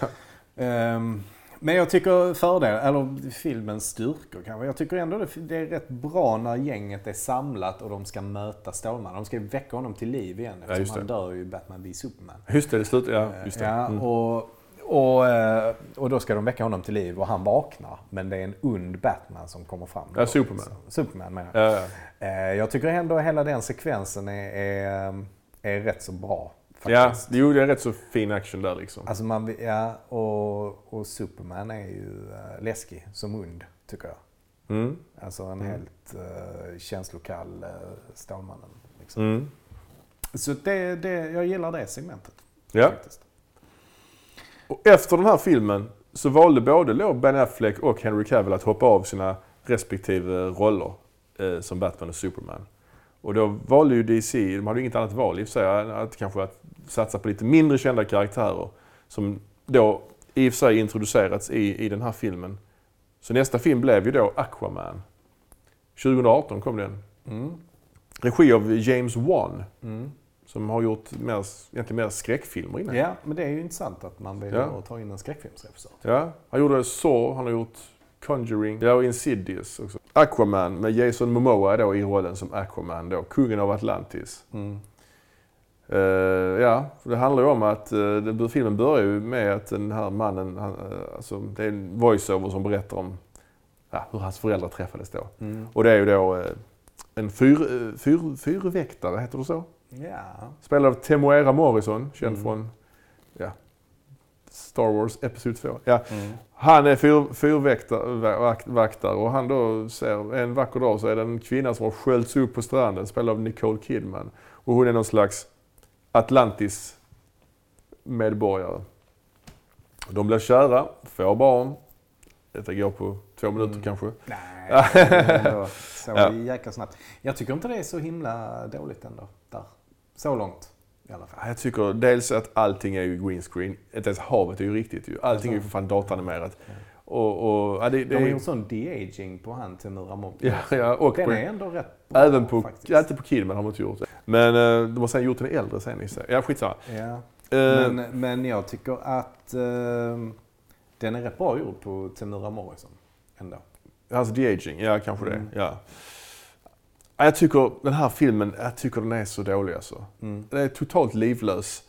Ehm, men jag tycker fördel, eller filmens styrkor kanske. Jag tycker ändå det, det är rätt bra när gänget är samlat och de ska möta Stålmannen. De ska väcka honom till liv igen eftersom det. han dör i Batman v Superman. Just det, det slutar... Ja, just det. Ja, Mm. och, och, eh, och då ska de väcka honom till liv och han vaknar. Men det är en ond Batman som kommer fram. Ja, Superman. Superman menar jag. Ja, ja. Eh, Jag tycker ändå hela den sekvensen är, är, är rätt så bra. ja, Faktiskt. jo, det är rätt så fin action där liksom. Alltså man, ja, och, och Superman är ju läskig som ond, tycker jag. Mm. Alltså en Mm. helt uh, känslokall uh, Stålmannen. Liksom. Mm. Så det, det, jag gillar det segmentet. Ja. Faktiskt. Och efter den här filmen så valde både Ben Affleck och Henry Cavill att hoppa av sina respektive roller eh, som Batman och Superman. Och då valde ju DC, de hade ju inget annat val i och för sig, att kanske att satsa på lite mindre kända karaktärer som då i och för sig introducerats i, i den här filmen. Så nästa film blev ju då Aquaman. 2018 kom den. Mm. Regi av James Wan, Mm. Som har gjort mer, egentligen mer skräckfilmer innan. Ja, men det är ju intressant att man väljer Ja. att ta in en skräckfilmsregissör. Ja, han gjorde Saw, han har gjort Conjuring, ja, och Insidious också. Aquaman med Jason Momoa då i rollen som Aquaman då, kungen av Atlantis. Mm. Eh, ja, för det handlar ju om att uh, filmen börjar ju med att den här mannen, han, eh, alltså, det är en voiceover som berättar om ja, hur hans föräldrar träffades då. Mm. Och det är ju då eh, en fyr, eh, fyr, fyrväktare, heter det så? Ja. Spelad av Temuera Morrison, känd Mm. från ja, Star Wars Episod 2. Ja, Mm. Han är fyr, fyrvaktare och han då ser en vacker dag så är det en kvinna som har sköljts upp på stranden, spelad av Nicole Kidman. Och hon är någon slags Atlantis medborgare. De blir kära, får barn. Detta går på två minuter Mm. kanske. Nej, så jäkla snabbt. Jag tycker inte det är så himla dåligt ändå. Så långt i alla fall. Jag tycker dels att allting är ju green screen. Inte ens havet är ju riktigt ju. Allting är ju för fan datanimerat. Och, och, ja, det, det De har gjort sån de-aging på han till Muramura. ja, ja, och Den på, är ändå rätt bra även på, faktiskt. ja, inte på Kidman har de inte gjort det. Men eh, de har sen gjort den äldre sen i. Ja, skitsamma. Ja. Eh, Men, men jag tycker att eh, den är rätt bra gjord på Temura Morrison. Ändå. Alltså de-aging, ja kanske Mm. det. Ja. Ja, Jag tycker den här filmen, jag tycker den är så dålig alltså. Mm. Den är totalt livlös.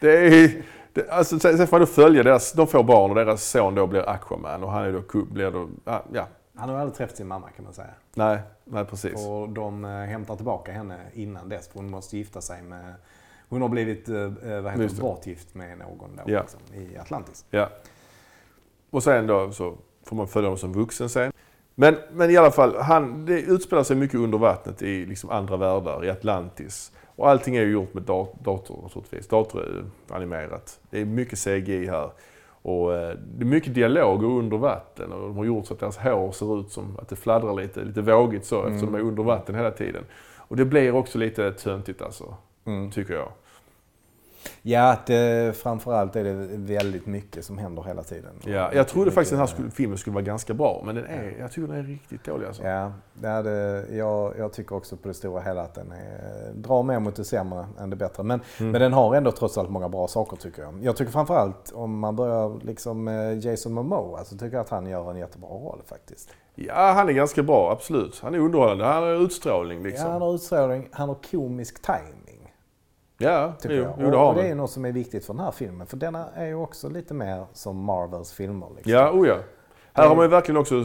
Det är, det, alltså, sen sen får man följa deras, de får barn och deras son då blir Aquaman och han är då, blir då, ja. Han har aldrig träffat sin mamma kan man säga. nej, nej precis. Och de eh, hämtar tillbaka henne innan dess för hon måste gifta sig med... Hon har blivit eh, eh, vad heter det, bortgift med någon då, Ja. liksom, i Atlantis. Ja. Och sen då så får man följa honom som vuxen sen. Men, men i alla fall, han, det utspelar sig mycket under vattnet i liksom andra världar, i Atlantis. Och allting är ju gjort med dat- dator naturligtvis, datoranimerat. Det är mycket CGI här. Och eh, det är mycket dialog under vatten och de har gjort så att deras hår ser ut som att det fladdrar lite, lite vågigt så eftersom de är under vatten hela tiden. Och det blir också lite töntigt alltså, tycker jag. Ja, det, framförallt är det väldigt mycket som händer hela tiden. Ja, jag trodde faktiskt den här Mycket- skulle, filmen skulle vara ganska bra, men den är, jag tycker den är riktigt dålig alltså. Ja, det är det, jag, jag tycker också på det stora hela att den är, drar mer mot det sämre än det bättre. Men, Mm. men den har ändå trots allt många bra saker tycker jag. Jag tycker framförallt om man börjar liksom med Jason Momoa så tycker jag att han gör en jättebra roll faktiskt. Ja, han är ganska bra, absolut. Han är underhållande, han har utstrålning Ja, liksom. han har utstrålning, han har komisk timing. Ja, Tycker jo, jag. jo, det och, har och det är något som är viktigt för den här filmen. För denna är ju också lite mer som Marvels filmer. Liksom. Ja, oh ja. Här har man ju verkligen också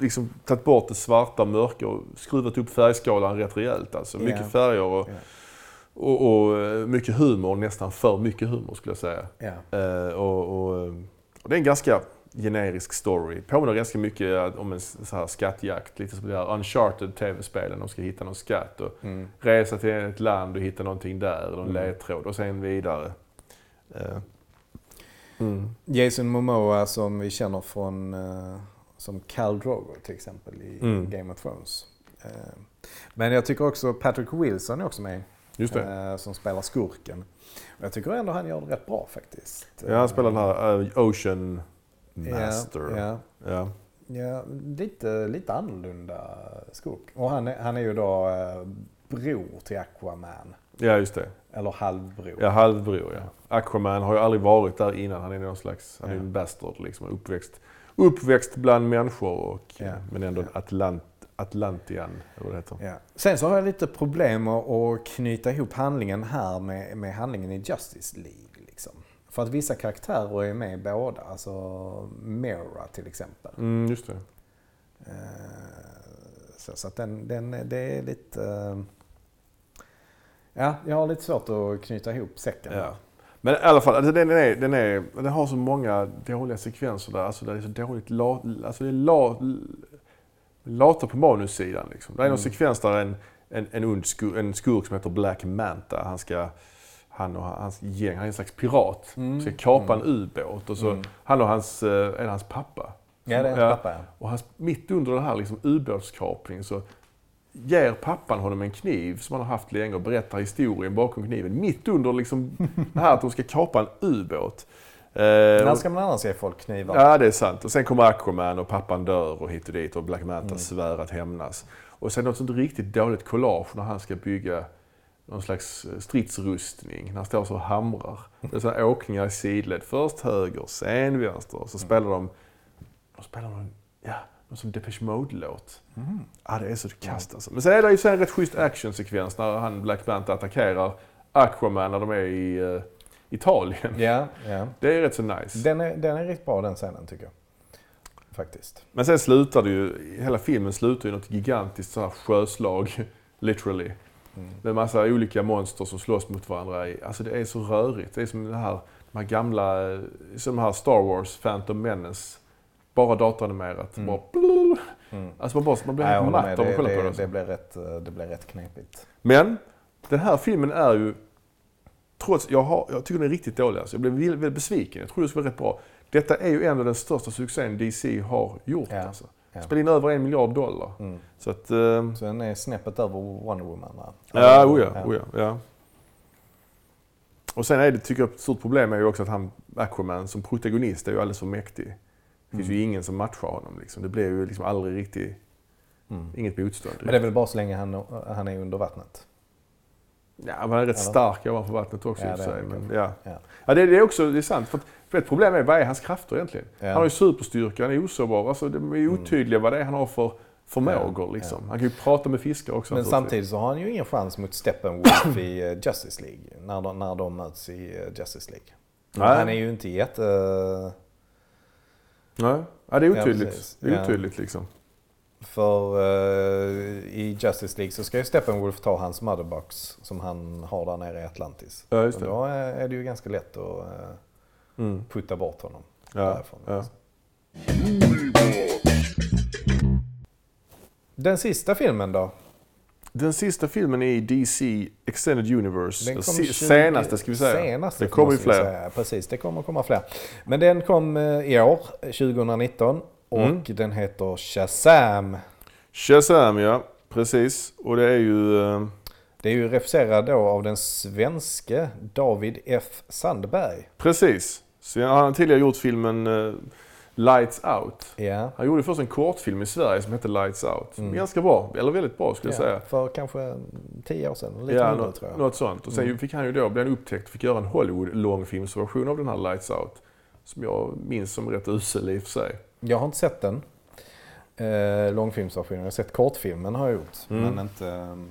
liksom, tagit bort det svarta, mörka och skruvat upp färgskalan rätt rejält. Alltså. Mycket färger och, Ja. och, och eh, mycket humor, nästan för mycket humor skulle jag säga. Ja. Eh, och, och, eh, och det är en ganska generisk story. Påminner ganska mycket eh, om en så här skattjakt. Lite som det här Uncharted tv-spelen. De ska hitta någon skatt och Mm. resa till ett land och hitta någonting där. Någon Mm. ledtråd och sen vidare. Eh, Mm. Jason Momoa som vi känner från eh, som Khal Drogo till exempel i Mm. Game of Thrones. Men jag tycker också Patrick Wilson är också med Just det. som spelar skurken. Och jag tycker ändå han gör det rätt bra faktiskt. Ja, han spelar den här Ocean Master. Ja, Ja. ja, lite, lite annorlunda skurk. Och han är, han är ju då eh, bror till Aquaman. ja, just det. Eller halvbror. Ja, halvbror ja. Aquaman har ju aldrig varit där innan. Han är någon slags, han är en bastard liksom. Uppväxt, uppväxt bland människor och, men ändå Ja. Atlant, Atlantian, eller vad det heter. Ja. Sen så har jag lite problem att att knyta ihop handlingen här med, med handlingen i Justice League. För att vissa karaktärer är med i båda. Alltså Mera till exempel. Mm, just det. Eh, Så, så att den, den, det är lite... eh, Ja, jag har lite svårt att knyta ihop säcken. Ja. Men i alla fall, alltså, den, är, den, är, den har så många dåliga sekvenser där. Alltså, det är så dåligt la, alltså, det är la, lata på manussidan. Liksom. Det är någon Mm. sekvens där en, en, en, ond skur, en skurk som heter Black Manta, han ska han och hans gäng, han är en slags pirat, Mm. ska kapa en ubåt. Och så, Mm. Han och hans, eh, är det hans pappa. Ja, det är hans Ja. pappa. Ja. Och hans, mitt under den här liksom, ubåtskapningen så ger pappan honom en kniv som han har haft länge och berättar historien bakom kniven. Mitt under liksom, det här att de ska kapa en ubåt. Eh, När ska man annars ge folk knivar? Ja, det är sant. Och sen kommer Aquaman och pappan dör och hit och dit och Black Manta Mm. svär att hämnas. Och sen något sånt riktigt dåligt collage när han ska bygga någon slags eh, stridsrustning. När han står så och hamrar. Det är sådana åkningar i sidled. Först höger, sen vänster. Och så Mm. spelar de, de spelar någon, ja, någon som Depeche Mode-låt. Mm. Ja, det är så kast alltså. Men sen är det ju så en rätt schysst actionsekvens när han Black Manta attackerar Aquaman när de är i eh, Italien. Ja, ja. Det är rätt så nice. Den, är, den är riktigt bra den scenen tycker jag. Faktiskt. Men sen slutar det ju, hela filmen slutar ju något gigantiskt så här sjöslag, literally. Mm. Med massa olika monster som slåss mot varandra. i- Alltså det är så rörigt. Det är som det här, de här gamla, som de här Star Wars, Phantom Menace bara datoranimerat. Mm. Bara. Mm. Alltså man, bara, man blir helt matt av att kolla på det. det, blir rätt, eh, det blir rätt knepigt. Men den här filmen är ju, trots, jag, har, jag tycker den är riktigt dålig alltså. Jag blev väldigt besviken. Jag trodde det skulle vara rätt bra. Detta är ju ändå den största succén DC har gjort Ja, alltså. Ja. Spelade in över en miljard dollar. Mm. Så att, eh, Så den är snäppet över Wonder Woman va? ja, oh ja, oh ja, ja. Och sen är det, tycker jag, ett stort problem är ju också att han, Aquaman, som protagonist är ju alldeles för mäktig. Det finns Mm. ju ingen som matchar honom liksom. Det blir ju liksom aldrig riktigt, Mm. inget motstånd. Men det är väl bara så länge han, han är under vattnet? Ja, men han är rätt Eller? stark ovanför vattnet också Ja, i och för sig. Men, ja. Ja. Ja, det, det är också det är sant. För, att, ett problem är, vad är hans krafter egentligen? Ja. Han har ju superstyrka, han är osårbar. Alltså, det är otydliga vad det är han har för förmågor. Liksom. Han kan ju prata med fiskar också. Men samtidigt så har han ju ingen chans mot Steppenwolf i eh, Justice League. När de, när de möts i eh, Justice League. Nej. Han är ju inte jätte... Nej, ja, det är otydligt. det är otydligt liksom. För eh, i Justice League så ska ju Steppenwolf ta hans motherbox som han har där nere i Atlantis. Ja, just Och det. då är är det ju ganska lätt att eh, Mm. putta bort honom Ja, därifrån. ja. Den sista filmen då? Den sista filmen är i DC Extended Universe. Den kom se- 20 senaste ska vi säga. Senaste det kommer ju fler. Precis, det kommer komma fler. Men den kom eh, i år, 2019. Och Mm. den heter Shazam. Shazam ja, precis. Och det är ju... eh, Det är ju regisserad då av den svenske David F. Sandberg. Precis. Så han har tidigare gjort filmen eh, Lights Out. Ja. Han gjorde först en kortfilm i Sverige som hette Lights Out. Mm. Ganska bra, eller väldigt bra skulle jag ja säga. för kanske tio år sedan, lite Ja, mindre något, tror jag. något sånt. Och sen Mm. fick han ju då, blev han upptäckt fick göra en Hollywood-långfilmsversion av den här Lights Out. Som jag minns som rätt usel i och för sig. Jag har inte sett den. Eh, långfilmsversionen. Jag har sett kortfilmen har jag gjort. Mm. Men inte... ehm,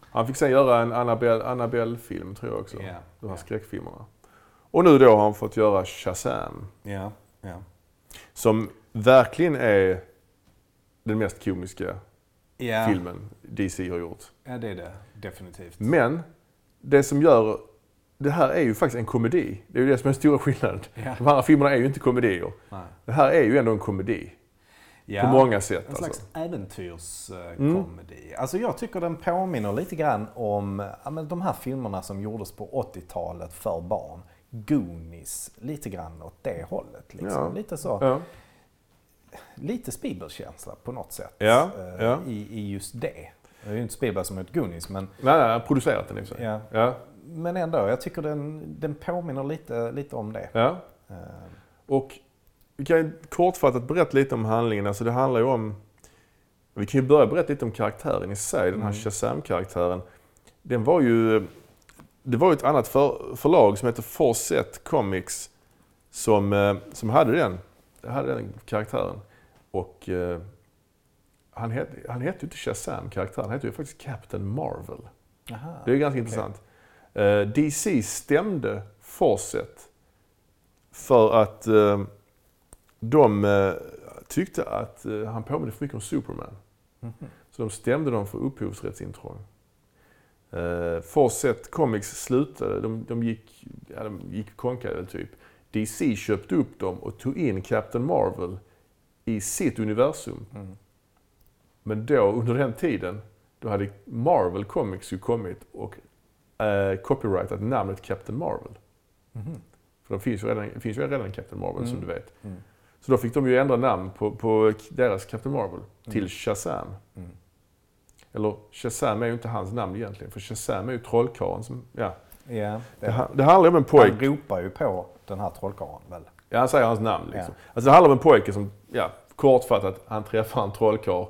Han fick sen göra en Annabelle- Annabelle-film tror jag också. Ja. De här Ja. skräckfilmerna. Och nu då har han fått göra Shazam. Ja, ja. Som verkligen är den mest komiska Ja, filmen DC har gjort. ja, det är det. Definitivt. Men det som gör... Det här är ju faktiskt en komedi. Det är ju det som är den stora skillnaden. Ja. De andra filmerna är ju inte komedier. Nej. Det här är ju ändå en komedi. Ja, På många sätt En alltså. slags äventyrskomedi. Alltså jag tycker den påminner lite grann om ja, men de här filmerna som gjordes på 80-talet för barn. Goonies, lite grann åt det hållet. Liksom. Ja. Lite så. Ja. Lite Spielberg-känsla på något sätt. Ja, eh, ja. I, I just det. Det är ju inte Spielberg som har gjort Goonies men, Nej, nej, han har producerat den i för sig. ja. Men ändå. Jag tycker den, den påminner lite, lite om det. ja. Eh, Och vi kan ju kortfattat berätta lite om handlingen. Alltså det handlar ju om... Vi kan ju börja berätta lite om karaktären i sig, den här Mm. Shazam-karaktären. Den var ju... Det var ju ett annat för, förlag som heter Fawcett Comics som, eh, som hade den, hade den karaktären. Och eh, han, het, han hette ju inte Shazam, karaktären. Han hette ju faktiskt Captain Marvel. aha, Det är ganska okej. intressant. Eh, DC stämde Fawcett för att eh, de eh, tyckte att han påminner för mycket om Superman. Mhm. Så de stämde dem för upphovsrättsintrång. Eh, Fawcett Comics slutade, de, de gick, ja, de gick konkade typ. DC köpte upp dem och tog in Captain Marvel i sitt universum. Mm. Men då, under den tiden, då hade Marvel Comics ju kommit och eh, copyrightat namnet Captain Marvel. Mhm. För det finns ju redan, finns ju redan Captain Marvel som Mm. du vet. Mm. Så då fick de ju ändra namn på, på deras Captain Marvel till Mm. Shazam. Mm. Eller Shazam är ju inte hans namn egentligen, för Shazam är ju trollkarlen som... Ja. Ja, Det, det, det handlar om en pojke. han ropar ju på den här trollkarlen väl? Ja, han säger hans namn liksom. Ja. Alltså det handlar om en pojke som, ja, kortfattat, han träffar en trollkarl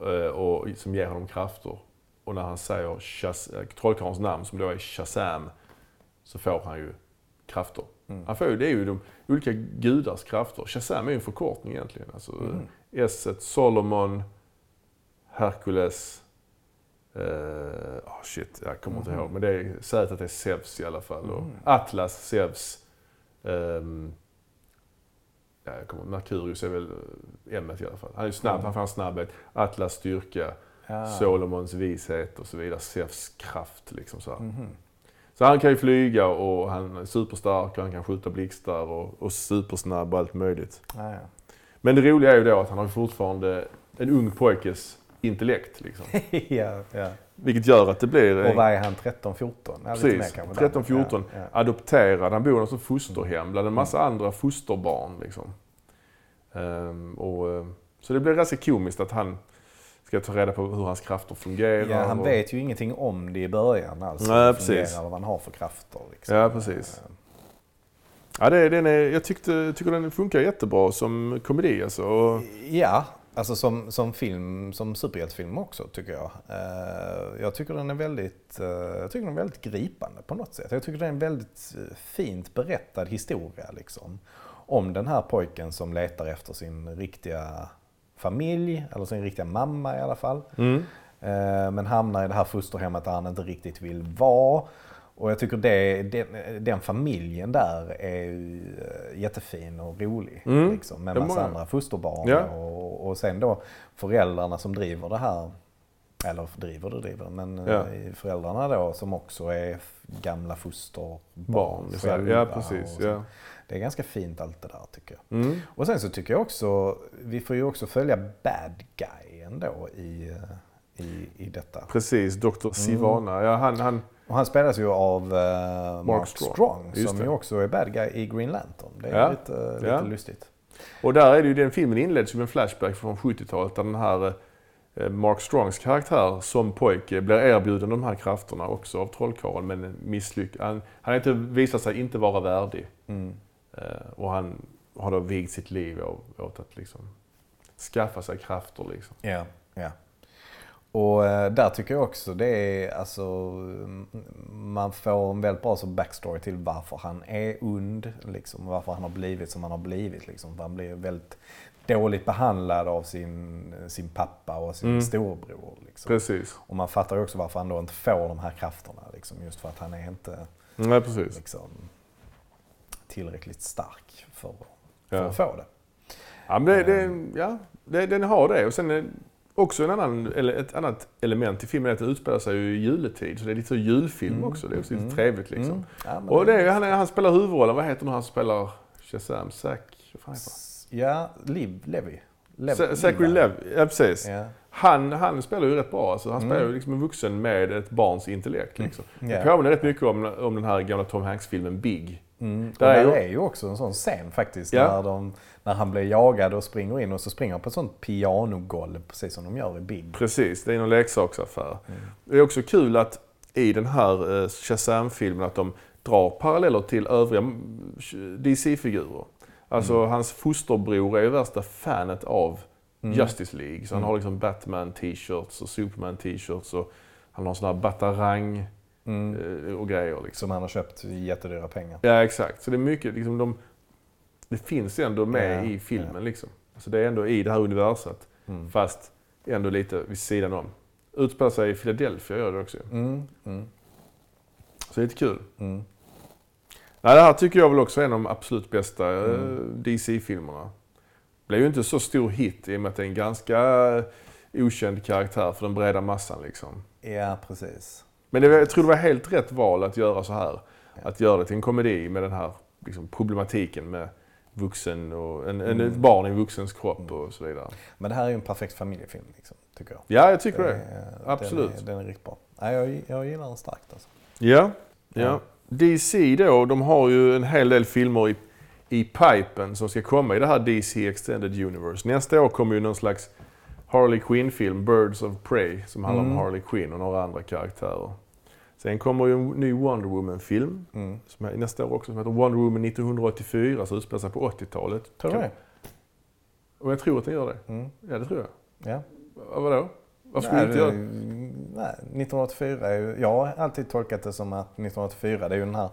eh, och, som ger honom krafter. Och när han säger Shaz, eh, trollkarlens namn, som då är Shazam, så får han ju krafter. Mm. Han får ju, det är ju de olika gudars krafter. Shazam är ju en förkortning egentligen. Alltså, Mm. S, Solomon, Hercules, eh, oh shit, jag kommer inte Mhm. ihåg. Men det är säkert att det är Zeus i alla fall. Och Mhm. Atlas, Zeus. ehm, ja, jag kommer, Merkurius är väl M i alla fall. Han är snabb, Mm. han får snabbhet. Atlas styrka, Ja. Solomons vishet och så vidare. Zeus kraft liksom så. Mhm. Så han kan ju flyga och han är superstark och han kan skjuta blixtar och, och supersnabb och allt möjligt. Ja, ja. Men det roliga är ju då att han har fortfarande en ung pojkes intellekt. Liksom. ja, ja. Vilket gör att det blir... Och vad är han, 13-14? Ja, lite mer Precis, kanske. 13-14. Ja, ja. Adopterad. Han bor i sånt fosterhem bland en massa Mm. andra fosterbarn. Liksom. Ehm, och, eh, så det blir ganska komiskt att han ska ta reda på hur hans krafter fungerar. Ja, han och, vet ju ingenting om det i början alls. Nej, precis. fungerar vad han har för krafter. Liksom. Ja, precis. Ja, det, den är, jag tyckte, tycker den funkar jättebra som komedi. Alltså. Ja, alltså som, som film, som superhjältefilm också tycker jag. Eh, jag tycker den är väldigt, eh, jag tycker den är väldigt gripande på något sätt. Jag tycker det är en väldigt eh, fint berättad historia liksom. Om den här pojken som letar efter sin riktiga familj, eller sin riktiga mamma i alla fall. mm, Eh, Men hamnar i det här fosterhemmet där han inte riktigt vill vara. Och jag tycker det, den, den familjen där är eh, jättefin och rolig. Mm. Liksom, med är massa andra fosterbarn. Ja. Och, och sen då föräldrarna som driver det här. Eller driver det driver, men Ja. eh, föräldrarna då som också är gamla fosterbarn barn. Själva ja, och precis. Ja. Det är ganska fint allt det där tycker jag. Mm. Och sen så tycker jag också, vi får ju också följa bad guyen då i, eh, i, i detta. Precis, Dr. Sivana. Ja, han, han, Och han spelas ju av eh, Mark, Strong. Strong, Just som det. ju också är bad guy i Green Lantern. Det är Ja. lite, lite Ja. lustigt. och där är det ju, den filmen inleds med en flashback från 70-talet där den här Mark Strongs karaktär som pojke blir erbjuden de här krafterna också av trollkarlen men misslyckas. Han, han inte visat sig inte vara värdig. Mm. Eh, och han har då vigt sitt liv åt, att liksom skaffa sig krafter. Liksom. Ja, ja. Och eh, där tycker jag också det är alltså, mm, man får en väldigt bra så backstory till varför han är und, liksom, varför han har blivit som han har blivit. Liksom. Han blir väldigt dåligt behandlad av sin, sin pappa och sin Mm. storebror. Liksom. Precis. Och man fattar också varför han då inte får de här krafterna. Liksom, just för att han är inte Nej, precis. liksom, tillräckligt stark för, för Ja. att få det. Ja, det, det, ja, det, den har det. Och sen också en annan, ett annat element i filmen är att det utspelar sig i juletid. Så det är lite julfilm Mm. också. Det är också lite Mm. trevligt liksom. Mm. Ja, Och det är, han, han spelar huvudrollen. Vad heter nu han spelar Shazam? Zack? Ja, Liv, Levi. Lev, Za- Zachary Lev. Ja, precis. Ja. Han, han spelar ju rätt bra. Alltså. Han Mm. spelar ju liksom en vuxen med ett barns intellekt. Liksom. Det Ja. påminner rätt mycket om, om den här gamla Tom Hanks-filmen Big. Mm. Där är är, ju- också en sån scen faktiskt. Ja. När, de, när han blir jagad och springer in och så springer han på ett sånt pianogolv. Precis som de gör i Big. Precis, det är någon leksaksaffär. Mm. Det är också kul att i den här eh, Shazam-filmen att de drar paralleller till övriga mm, DC-figurer. Alltså Mm. hans fosterbror är ju värsta fanet av Mm. Justice League. Så han Mm. har liksom Batman-t-shirts och Superman-t-shirts och han har sån här batarang Mm. eh, och grejer. Liksom. Som han har köpt jättedyra pengar. Ja, exakt. Så det är mycket, liksom, de, det finns ändå med Ja, i filmen. Liksom. Alltså det är ändå i det här universet. Mm. Fast ändå lite vid sidan om. Utspelar sig i Philadelphia gör det också. Mm. Mm. Så det är lite kul. Mm. Nej, det här tycker jag väl också är en av de absolut bästa eh, Mm. DC-filmerna. Blev ju inte så stor hit i och med att det är en ganska okänd karaktär för den breda massan. Liksom. Ja, precis. Men det, jag tror det var helt rätt val att göra så här. Att göra det till en komedi med den här liksom, problematiken med vuxen och en, Mm. ett barn i en vuxens kropp och så vidare. Men det här är ju en perfekt familjefilm, liksom, tycker jag. Ja, jag tycker det. är- Absolut. Den är, den är riktigt bra. Ja, jag, jag gillar den starkt alltså. Ja, ja. Ja. DC då, de har ju en hel del filmer i, i pipen som ska komma i det här DC Extended Universe. Nästa år kommer ju någon slags Harley Quinn-film, Birds of Prey, som handlar Mm. om Harley Quinn och några andra karaktärer. Sen kommer ju en ny Wonder Woman-film Mm. som är, nästa år också, som heter Wonder Woman 1984, som utspelar sig på 80-talet. Tror du det? Och jag tror att den gör det. Mm. Ja, det tror jag. Ja. Vadå? Varför skulle du inte göra det? Nej, 1984 är ju, jag har alltid tolkat det som att 1984, det är ju den här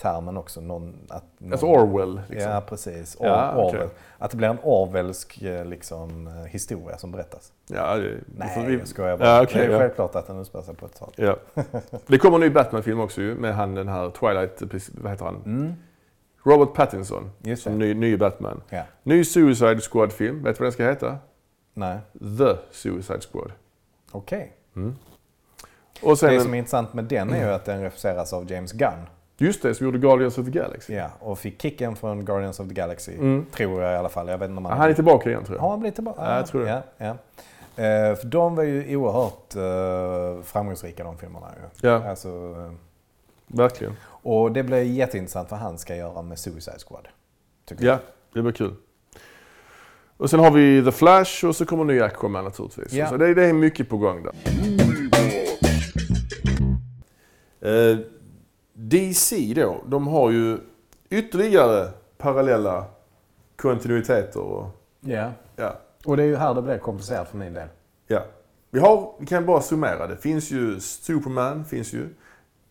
termen också. Någon, att någon, Alltså Orwell, liksom. Ja, precis. Or, Ja. Orwell. Att det blir en Orwellsk eh, liksom, eh, historia som berättas. Ja, det, Nej, vi- jag skojar bara. Ja, okej, det är ja. självklart att den utspelar sig på ett tal. Ja. Det kommer en ny Batman-film också ju, med han den här Twilight, precis, vad heter han? Mm, Robert Pattinson just som ny, ny Batman. Ja. Ny Suicide Squad-film, vet du vad den ska heta? Nej, The Suicide Squad. okej. Och sen Det som är intressant med den är ju att den regisseras av James Gunn. Just det, som gjorde Guardians of the Galaxy. Ja, och fick kicken från Guardians of the Galaxy. Mm. Tror jag i alla fall. Jag vet inte om Ja, han är tillbaka igen tror jag. Har han blivit tillbaka? Ja, jag tror det. Ja, ja. Eh, för de var ju oerhört eh, framgångsrika de filmerna ju. Ja. Alltså, eh, Verkligen. och det blir jätteintressant vad han ska göra med Suicide Squad. Tycker jag. Ja, det blir kul. Och sen har vi The Flash och så kommer ny Aquaman naturligtvis. Ja. Så det, det är mycket på gång där. Eh, DC då, de har ju ytterligare parallella kontinuiteter. Och, Ja. ja, Och det är ju här det blir komplicerat för min del. ja. Vi, har, vi kan bara summera. Det finns ju Superman, finns ju.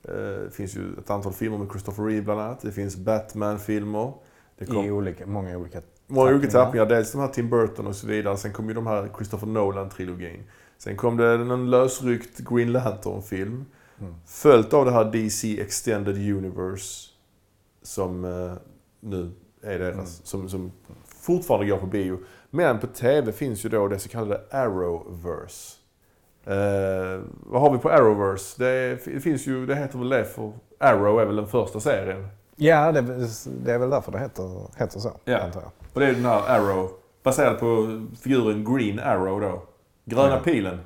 Eh, Det finns ju ett antal filmer med Christopher Reeve bland annat. Det finns Batman-filmer. Det kom- I olika, många olika Många olika tappningar. Dels de här Tim Burton och så vidare. Sen kom ju de här Christopher Nolan-trilogin. Sen kom det någon lösryckt Green Lantern-film. Mm. Följt av det här DC Extended Universe. Som eh, nu är deras. Mm. Som, som fortfarande går på bio. Men på TV finns ju då det så kallade Arrowverse. Eh, vad har vi på Arrowverse? Det, det finns ju, det heter väl det för Arrow är väl den första serien. Ja, det, det är väl därför det heter, heter så, Ja. antar jag. Och det är den här Arrow, baserad på figuren Green Arrow då. Gröna Ja. pilen.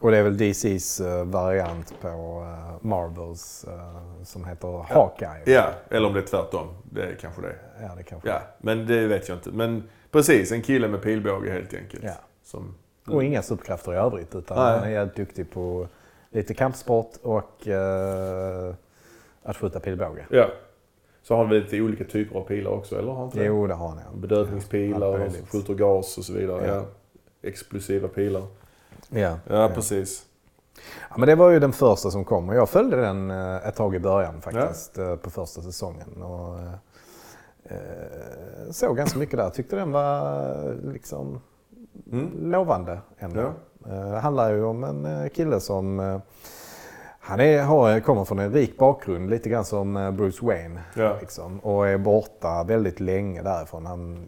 Ja. Och det är väl DCs eh, variant på eh, Marvels eh, som heter Hawkeye. Ja, eller om det är tvärtom. Det är kanske det. Ja, det kanske Ja, men det vet jag inte. Men precis, en kille med pilbåge helt enkelt. Ja. Som, Och inga superkrafter i övrigt utan Nej. han är jävligt duktig på lite kampsport och eh, att skjuta pilbåge. ja. Så har han väl lite olika typer av pilar också, eller? Har inte? Jo, det har han ja. Bedövningspilar möjligt. skjuter gas och så vidare. Ja. Ja. Explosiva pilar. Ja, Ja, precis. Ja, men det var ju den första som kom och jag följde den eh, ett tag i början faktiskt eh, på första säsongen. Och, eh, eh, såg ganska mycket där. Tyckte den var liksom Mm. lovande ändå. Ja. Det handlar ju om en kille som han är, har, kommer från en rik bakgrund, lite grann som Bruce Wayne. Ja. Liksom, och är borta väldigt länge därifrån. Han,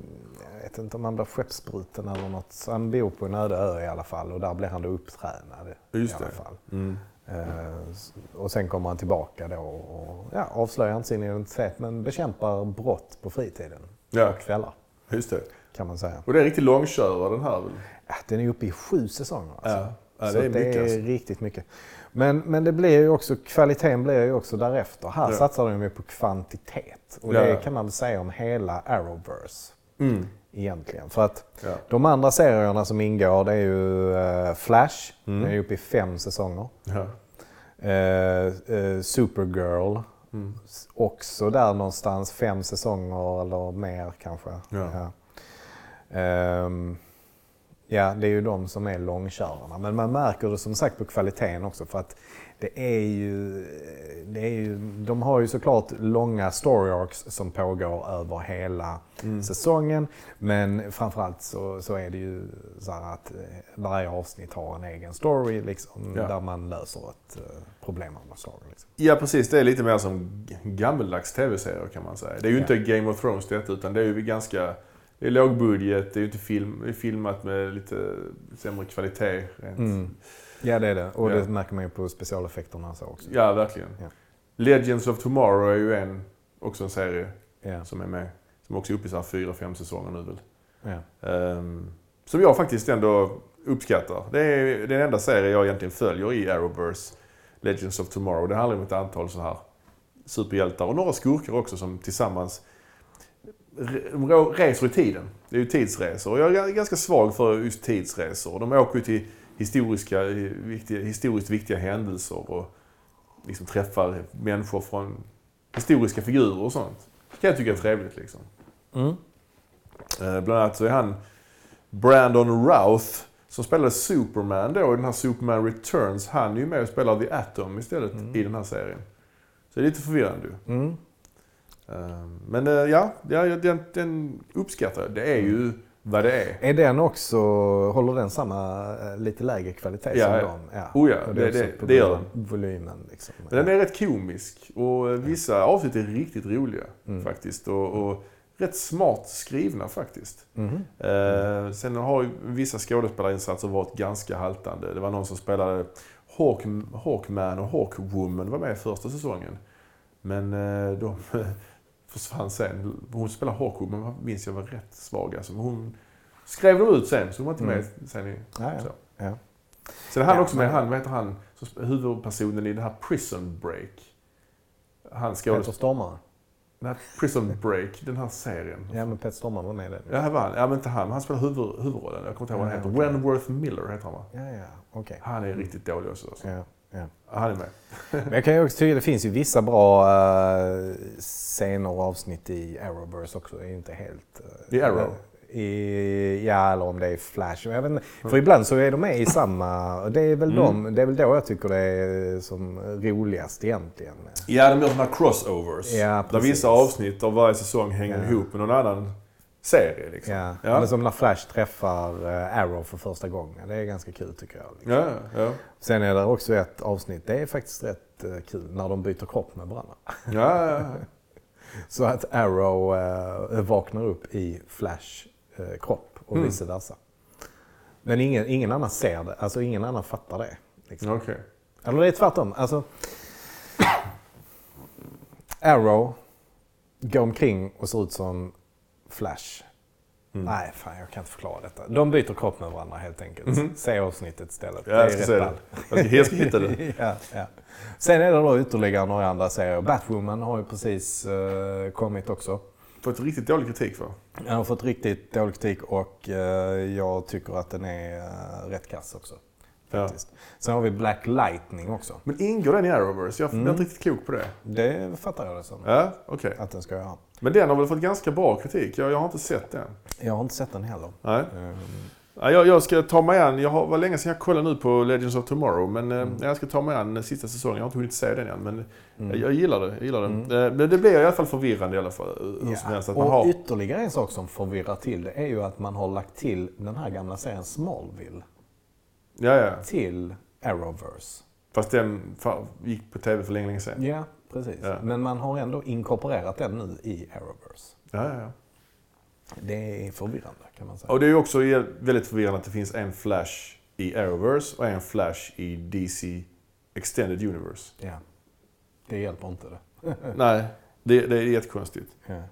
vet inte om han blir skeppsbruten eller något. Så han bor på en öde ö i alla fall och där blir han då upptränad. Just i alla det. fall. Mm. Eh, Och sen kommer han tillbaka då och ja, avslöjar inte sin identitet men bekämpar brott på fritiden. Ja, Och kvällar just det. kan man säga. Och det är en riktig långkörare den här? Ja, den är uppe i sju säsonger. Alltså. Ja. Ja, det är det är alltså. riktigt mycket. Men, men det blir ju också, kvaliteten blir ju också därefter. Här Ja. satsar de ju på kvantitet. Och Ja. det kan man väl säga om hela Arrowverse Mm. Egentligen. För att Ja. de andra serierna som ingår det är ju eh, Flash, Mm. den är uppe i fem säsonger. Ja. Eh, eh, Supergirl, Mm. också där någonstans fem säsonger eller mer kanske. Ja. Ja. Ehm, ja, det är ju de som är långkörarna. Men man märker det som sagt på kvaliteten också för att det är ju, det är ju de har ju såklart långa story arcs som pågår över hela Mm. säsongen. Men framförallt så, så är det ju så här att eh, varje avsnitt har en egen story liksom, Ja. där man löser ett eh, problem av något slag. Liksom. Ja precis, det är lite mer som gammeldags tv-serier kan man säga. Det är ju Ja. inte Game of Thrones detta utan det är ju ganska... Det är lågbudget, det är ju inte film, det är filmat med lite sämre kvalitet. Rent. Mm. Ja det är det och Ja. det märker man ju på specialeffekterna så också. Ja, verkligen. Ja. Legends of Tomorrow är ju en, också en serie Ja. som är med. Som också är uppe i så här fyra, fem säsonger nu väl. Ehm, som jag faktiskt ändå uppskattar. Det är den enda serie jag egentligen följer i Arrowverse. Legends of Tomorrow. Det handlar om ett antal så här superhjältar och några skurkar också som tillsammans reser i tiden. Det är ju tidsresor och jag är ganska svag för just tidsresor. De åker ju till historiska, viktiga, historiskt viktiga händelser och liksom träffar människor från historiska figurer och sånt. Det kan jag tycka är trevligt liksom. Mm. Eh, bland annat så är han Brandon Routh som spelade Superman då i den här Superman Returns. Han är ju med och spelar The Atom istället Mm. i den här serien. Så det är lite förvirrande ju. Mm. Eh, Men eh, ja, ja den, den uppskattar jag. Det är ju vad det är. Är den också, håller den samma eh, lite lägre kvalitet Ja, som ja. dem? Ja. Oh ja, Och det- det- på det gör av Volymen liksom. Men den är rätt komisk och vissa avsnitt är riktigt roliga Mm. faktiskt. Och, och rätt smart skrivna faktiskt. Mhm. Eh, sen har ju vissa skådespelarinsatser varit ganska haltande. Det var någon som spelade Hawk, Hawkman och Hawkwoman var med i första säsongen. Men eh, de försvann sen. Hon spelade Hawkwood, men vad minns jag var rätt svag. Alltså, hon skrev dem ut sen, så hon var inte med sen. I, Ja, så. ja. ja. Sen är han Ja, också med, han, vad heter han, huvudpersonen i det här Prison Break. Han Peter skådespelaren. Stormare. Den här Prison Break, den här serien. Ja, men Peter Stormare var med i den. Ja, här var han. Ja, men inte han. Han spelar huvud, huvudrollen. Jag kommer inte ihåg vad han Ja, heter. okej. Wentworth Miller heter han va? Ja, ja, okej. Han är riktigt dålig också. Alltså. Ja, ja. Han är med. Men jag kan ju också tycka det finns ju vissa bra uh, scener och avsnitt i Arrowverse också. Det är ju inte helt... eh, I Arrow? I, ja, eller om det är Flash. Jag vet inte. För ibland så är de med i samma... och Det är, väl Mm. de, det är väl då jag tycker det är som roligast egentligen. Ja, de gör sådana crossovers. Ja, där vissa avsnitt av varje säsong hänger Ja. ihop med någon annan serie. Liksom. Ja. Ja. Men som när Flash träffar eh, Arrow för första gången. Det är ganska kul tycker jag. liksom. Ja. Sen är det också ett avsnitt, det är faktiskt rätt eh, kul, när de byter kropp med varandra. ja. Så att Arrow eh, vaknar upp i Flash kropp och Mm. vice versa. Men ingen, ingen annan ser det, alltså ingen annan fattar det. Liksom. Okej. Eller det är tvärtom. Alltså, Arrow går omkring och ser ut som Flash. Mm. Nej, fan jag kan inte förklara detta. De byter kropp med varandra helt enkelt. Mhm. Se avsnittet istället. Ja, jag ska se det. Jag ska, jag ska hitta det. ja, ja. Sen är det då ytterligare några andra serier. Batwoman har ju precis eh, kommit också. Fått riktigt dålig kritik för. Den har fått riktigt dålig kritik och eh, jag tycker att den är uh, rätt kass också. Ja. Faktiskt. Sen har vi Black Lightning också. Men ingår den i Arrowverse? Jag blir Mm. inte riktigt klok på det. Det fattar jag det som. Ja, okej. Att den ska göra. Men den har väl fått ganska bra kritik? Jag, jag har inte sett den. Jag har inte sett den heller. Nej. Ja, jag, jag ska ta mig an, jag har, var länge sedan jag kollade nu på Legends of Tomorrow, men eh, Mm. jag ska ta mig an sista säsongen. Jag har inte hunnit se den än, men mm. jag, gillar det. Jag gillar det. Mm. Eh, Men det blir i alla fall förvirrande i alla fall. Hur som Ja, helst, att man och har... ytterligare en sak som förvirrar till det är ju att man har lagt till den här gamla serien Smallville Ja, ja. till Arrowverse. Fast den gick på tv för länge, länge sedan. Ja, precis. Ja. Men man har ändå inkorporerat den nu i Arrowverse. Ja, ja, ja. Det är förvirrande kan man säga. Och det är också väldigt förvirrande att det finns en Flash i Arrowverse och en Flash i DC Extended Universe. Ja. Det hjälper inte det. Nej, det, det är jättekonstigt. Ja.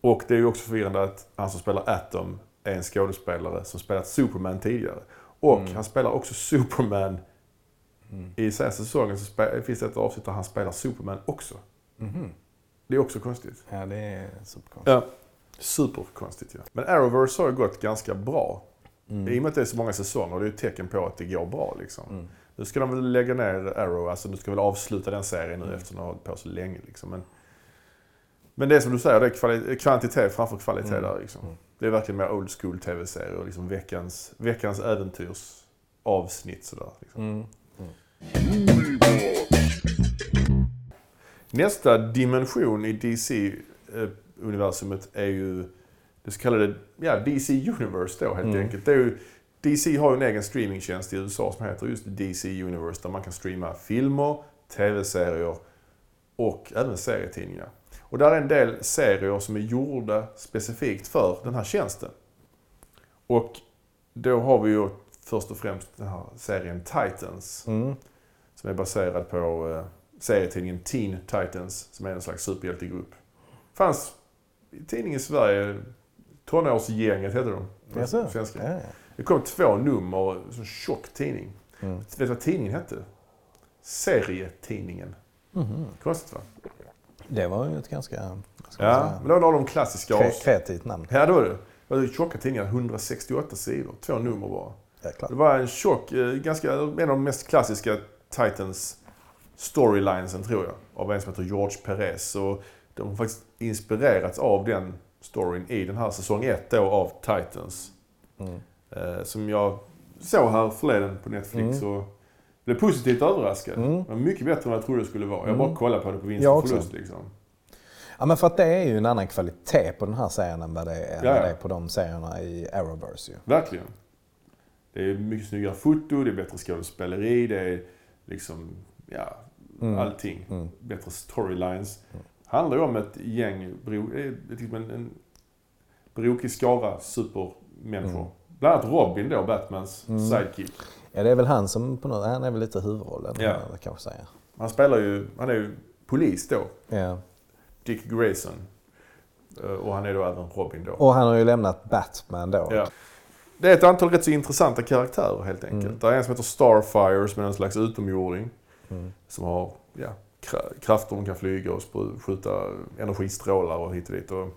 Och det är ju också förvirrande att han som spelar Atom är en skådespelare som spelat Superman tidigare. Och Mm. han spelar också Superman. Mm. I senaste säsongen så finns det ett avsnitt där han spelar Superman också. Mhm. Det är också konstigt. Ja, det är superkonstigt. Ja. Superkonstigt ja. Men Arrowverse har ju gått ganska bra. Mm. I och med att det är så många säsonger, det är ett tecken på att det går bra liksom. Mm. Nu ska de väl lägga ner Arrow, alltså nu ska väl avsluta den serien nu Mm. efter att de har hållit på så länge. Liksom. Men, men det är som du säger, det är kvantitet framför kvalitet Mm. där. Liksom. Mm. Det är verkligen mer old school tv-serier och liksom veckans, veckans äventyrsavsnitt. Sådär, liksom. Mm. Nästa dimension i DC-universumet är ju det så kallade ja, DC Universe då helt Mm. enkelt. Det är ju, DC har ju en egen streamingtjänst i USA som heter just DC Universe där man kan streama filmer, tv-serier och även serietidningar. Och där är en del serier som är gjorda specifikt för den här tjänsten. Och då har vi ju först och främst den här serien Titans Mm. som är baserad på eh, serietidningen Teen Titans som är en slags superhjältegrupp. Fanns i tidningen i Sverige, Tonårsgänget hette de Jaså? svenska. Ja. Det kom två nummer, en tjock tidning. Mm. Vet du vad tidningen hette? Serietidningen. Mhm. Konstigt va? Det var ju ett ganska Ja, men det var de klassiska kreativt namn. Ja, det var det. Det var tjocka tidningar, 168 sidor. Två nummer bara. Jäklar. Det var en tjock, eh, ganska, en av de mest klassiska Titans storylinesen tror jag. Av en som heter George Perez. Och de har faktiskt inspirerats av den storyn i den här säsong 1 då av Titans. Mm. Eh, som jag såg här förleden på Netflix Mm. och blev positivt överraskad. Mm. Det var mycket bättre än vad jag trodde det skulle vara. Jag Mm. bara kollade på det på vinst Jag och förlust liksom. Ja, men för att det är ju en annan kvalitet på den här serien än vad det är, Ja, det är på de serierna i Arrowverse ju. Verkligen. Det är mycket snyggare foto, det är bättre skådespeleri, det är liksom, ja, Mm. allting. Mm. Bättre storylines. Mm. handlar ju om ett gäng, eh, liksom en, en brokig skara supermänniskor. Mm. Bland annat Robin då, Batmans Mm. sidekick. Ja, det är väl han som på något, han är väl lite huvudrollen Ja. kan säga. Han spelar ju, han är ju polis då. Ja. Dick Grayson. Eh, Och han är då även Robin då. Och han har ju lämnat Batman då. Ja. Det är ett antal rätt så intressanta karaktärer helt enkelt. Mm. Det är en som heter Starfire som är en slags utomjording. Mm. Som har ja, kra- krafter, de kan flyga och skjuta energistrålar och hit och dit. Och,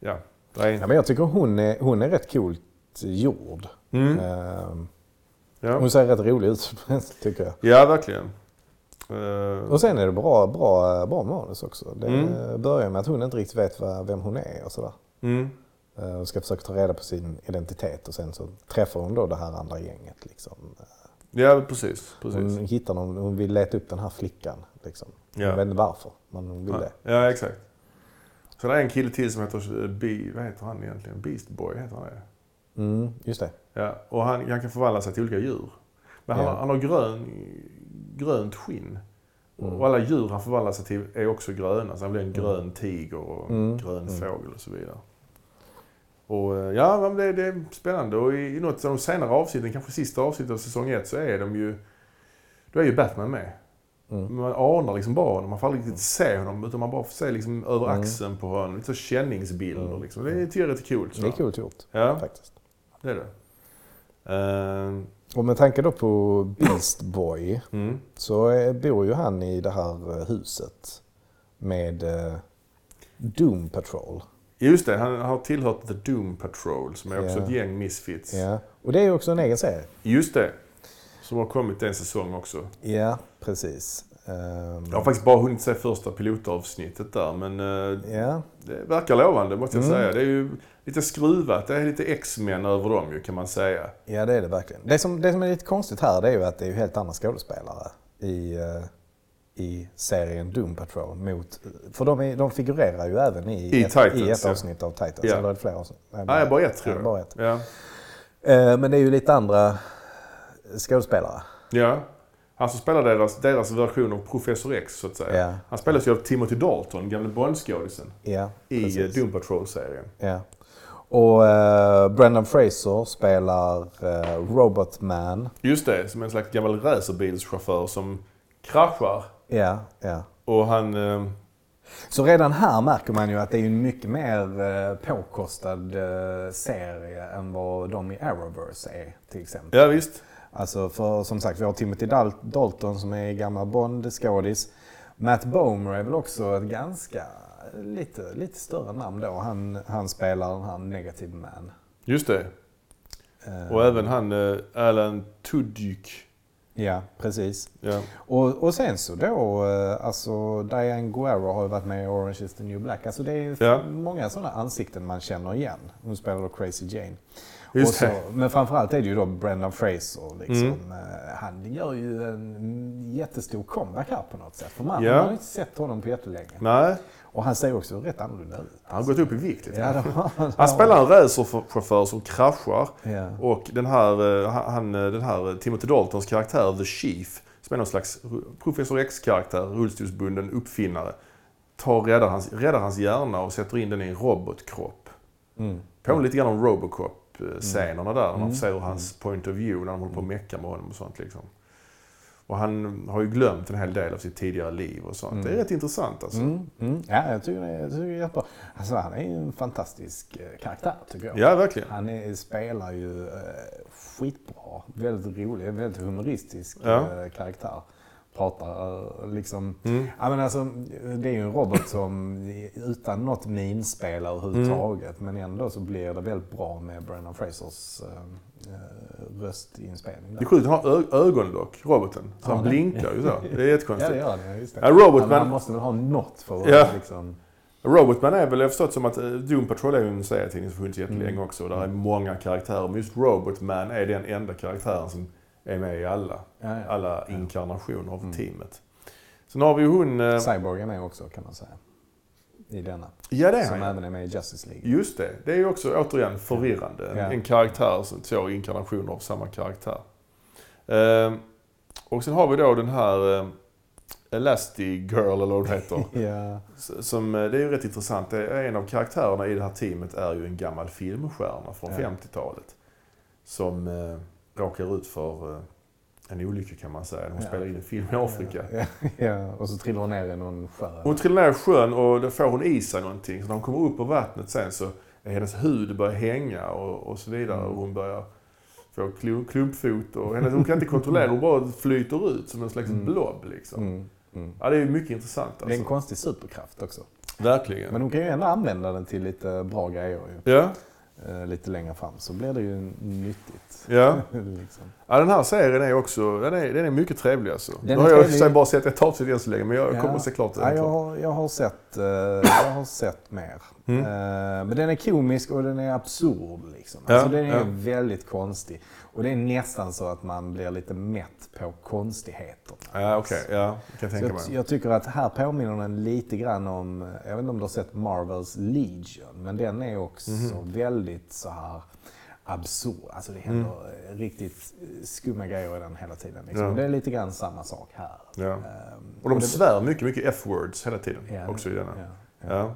ja, är Ja, men jag tycker hon är, hon är rätt coolt gjord. mm. Ehm, ja. Hon ser rätt rolig ut tycker jag. ja, verkligen. Eh, Och sen är det bra, bra, bra manus också. Det Mm. börjar med att hon inte riktigt vet vad, vem hon är och sådär. mm. Eh, Och ska försöka ta reda på sin identitet och sen så träffar hon då det här andra gänget. Liksom. Ja, precis. precis. Hon hittar någon, hon vill leta upp den här flickan. Liksom. Ja. Hon vet inte varför, men hon vill Ja, det. ja, exakt. Så det är en kille till som heter, eh, Be, vad heter han egentligen? Beast Boy heter han det. Mm, just det. Ja, och han, han kan förvandla sig till olika djur. Men han, Ja. han har grön, grönt skinn. Mm. Och alla djur han förvandlar sig till är också gröna. Så han blir en Mm. grön tiger och en Mm. grön Mm. fågel och så vidare. Och eh, ja, men det, det är spännande. Och i, i något av de senare avsnitten, kanske sista avsnittet av säsong ett, så är de ju... Då är ju Batman med. Mm. Man anar liksom bara honom. Man får aldrig riktigt se honom. Utan man bara får se liksom över Mm. axeln på honom. Lite så känningsbilder Mm. liksom. Det är rätt coolt. så. Det är coolt gjort Ja, faktiskt. Det är det. Ehm, Och med tanke då på Beast Boy mm. så eh, bor ju han i det här eh, huset med eh, Doom Patrol. Just det, han har tillhört The Doom Patrol som är också Ja. ett gäng misfits. Ja. Och det är ju också en egen serie. Just det. Som har kommit en säsong också. Ja, precis. Ehm, Jag har faktiskt bara hunnit se första pilotavsnittet där men ja. det verkar lovande måste jag Mm. säga. Det är ju lite skruvat. Det är lite X-Men över dem ju kan man säga. ja, det är det verkligen. Det som, det som är lite konstigt här det är ju att det är helt andra skådespelare i, eh, i serien Doom Patrol. Mot, för de, är, de figurerar ju även i, I ett, Titans, i ett ja. avsnitt av Titans. Ja. Eller flera avsnitt? Nej, Nej, bara ett tror ja, jag. bara ett. Ja. Eh, Men det är ju lite andra skådespelare. ja. Han som spelar deras, deras version av Professor X så att säga. Ja. Han spelas ju av Timothy Dalton, gamle Bondskådisen. Ja, I precis. eh, Doom Patrol-serien. Ja. Och eh, Brendan Fraser spelar eh, Robotman. Just det, som en slags gammal racerbilschaufför som kraschar. Ja, ja. Och han... Eh, Så redan här märker man ju att det är en mycket mer eh, påkostad eh, serie än vad de i Arrowverse är till exempel. ja visst. Alltså för som sagt vi har Timothy Dal- Dalton som är gammal Bond-skådis. Matt Bomer är väl också ett ganska lite, lite större namn då. Han, han spelar den här Negative Man. Just det. Eh, Och även han eh, Alan Tudyk. Ja, precis. Ja. Och, och sen så då, eh, alltså Diane Guerra har ju varit med i Orange is the new black. Alltså det är Ja. många sådana ansikten man känner igen. Hon spelar då Crazy Jane. Just och så, det. Men framförallt är det ju då Brendan Fraser. Liksom. Mm. Han gör ju en jättestor comeback här på något sätt. För man, Ja. man har inte sett honom på jättelänge. Nej, Och han ser också rätt annorlunda ut. han har gått upp i vikt lite. Ja, han. Spelar en racerchaufför som kraschar. Ja. Och den här, eh, han, eh, den här Timothy Daltons karaktär, The Chief, som är någon slags Professor X-karaktär, rullstolsbunden uppfinnare, tar räddar hans, räddar hans hjärna och sätter in den i en robotkropp. Mm. Påminner lite grann om Robocop-scenerna där, när man Mm. får se hur hans point of view, när de håller på att mecka med honom och sånt. Liksom. Och han har ju glömt en hel del av sitt tidigare liv och sånt. Mm. Det är rätt intressant alltså. Mm. Mm. Ja, jag tycker det är, jag tycker det är jättebra. Alltså, han är ju en fantastisk eh, karaktär tycker jag. Ja, verkligen. Han är, spelar ju eh, skitbra. Väldigt rolig, väldigt humoristisk Ja. eh, karaktär. Pratar eh, liksom... Mm. Ja, men alltså, det är ju en robot som utan något minspel överhuvudtaget. Men ändå så blir det väldigt bra med Brendan Frasers eh, eh, röstinspelning. Det Där. är sjukt, han har ögonlock, roboten. Så Ja, han det- blinkar ju så. Det är Ja, jättekonstigt. det gör. Ja, just det. Ja, Robot, Ja, men men- han måste väl ha något för att Ja. liksom... Robotman är väl, jag har förstått som att eh, Doom Patrol är ju en serietidning som funnits jättelänge Mm. också. Där är många karaktärer. Men just Robotman är den enda karaktären som är med i alla, Ja, ja. alla inkarnationer av Mm. teamet. Sen har vi ju hon... eh, Cyborg är också kan man säga. I denna. Ja, det är Som han. även är med i Justice League. Just det. Det är ju också återigen förvirrande. En, Ja. en karaktär, två inkarnationer av samma karaktär. Ehm, och sen har vi då den här eh, Elastigirl eller vad det heter. Ja. Som, eh, det är ju rätt intressant. En av karaktärerna i det här teamet är ju en gammal filmstjärna från Ja. 50-talet. Som eh, råkar ut för eh, en olycka kan man säga. Hon spelar in en film i Afrika. Ja, ja, och så trillar hon ner i någon sjö. Hon trillar ner i sjön och då får hon i sig någonting. Så när hon kommer upp ur vattnet sen så är hennes hud börjar hänga och, och så vidare. Och hon börjar få klu- klumpfot och hennes, hon kan inte kontrollera. Hon bara flyter ut som en slags blob liksom. Mm, mm. Ja, det är mycket intressant Det är en alltså. konstig superkraft också. Verkligen. Men hon kan ju ändå använda den till lite bra grejer ju. Ja, Lite längre fram så blir det ju nyttigt. ja. liksom. ja, den här serien är också den är, den är mycket trevlig alltså. Den Nu har jag trevlig. bara sett ett avsnitt än så länge, men jag Ja. kommer att se klart den. Ja, jag, har, jag, har sett, eh, jag har sett mer. Mm. Eh, men den är komisk och den är absurd. Liksom. Ja, Alltså, den är ja. väldigt konstig. Och det är nästan så att man blir lite mätt på konstigheter. Ja, okej. Ja, jag tänka jag, jag tycker att här påminner den lite grann om, jag vet inte om du har sett Marvels Legion, men den är också Mhm. väldigt så här absurd. Alltså det händer Mm. riktigt skumma grejer i den hela tiden. Liksom. Ja. Det är lite grann samma sak här. Ja. Ehm, Och de det- svär mycket, mycket F-words hela tiden. Också i denna. ja.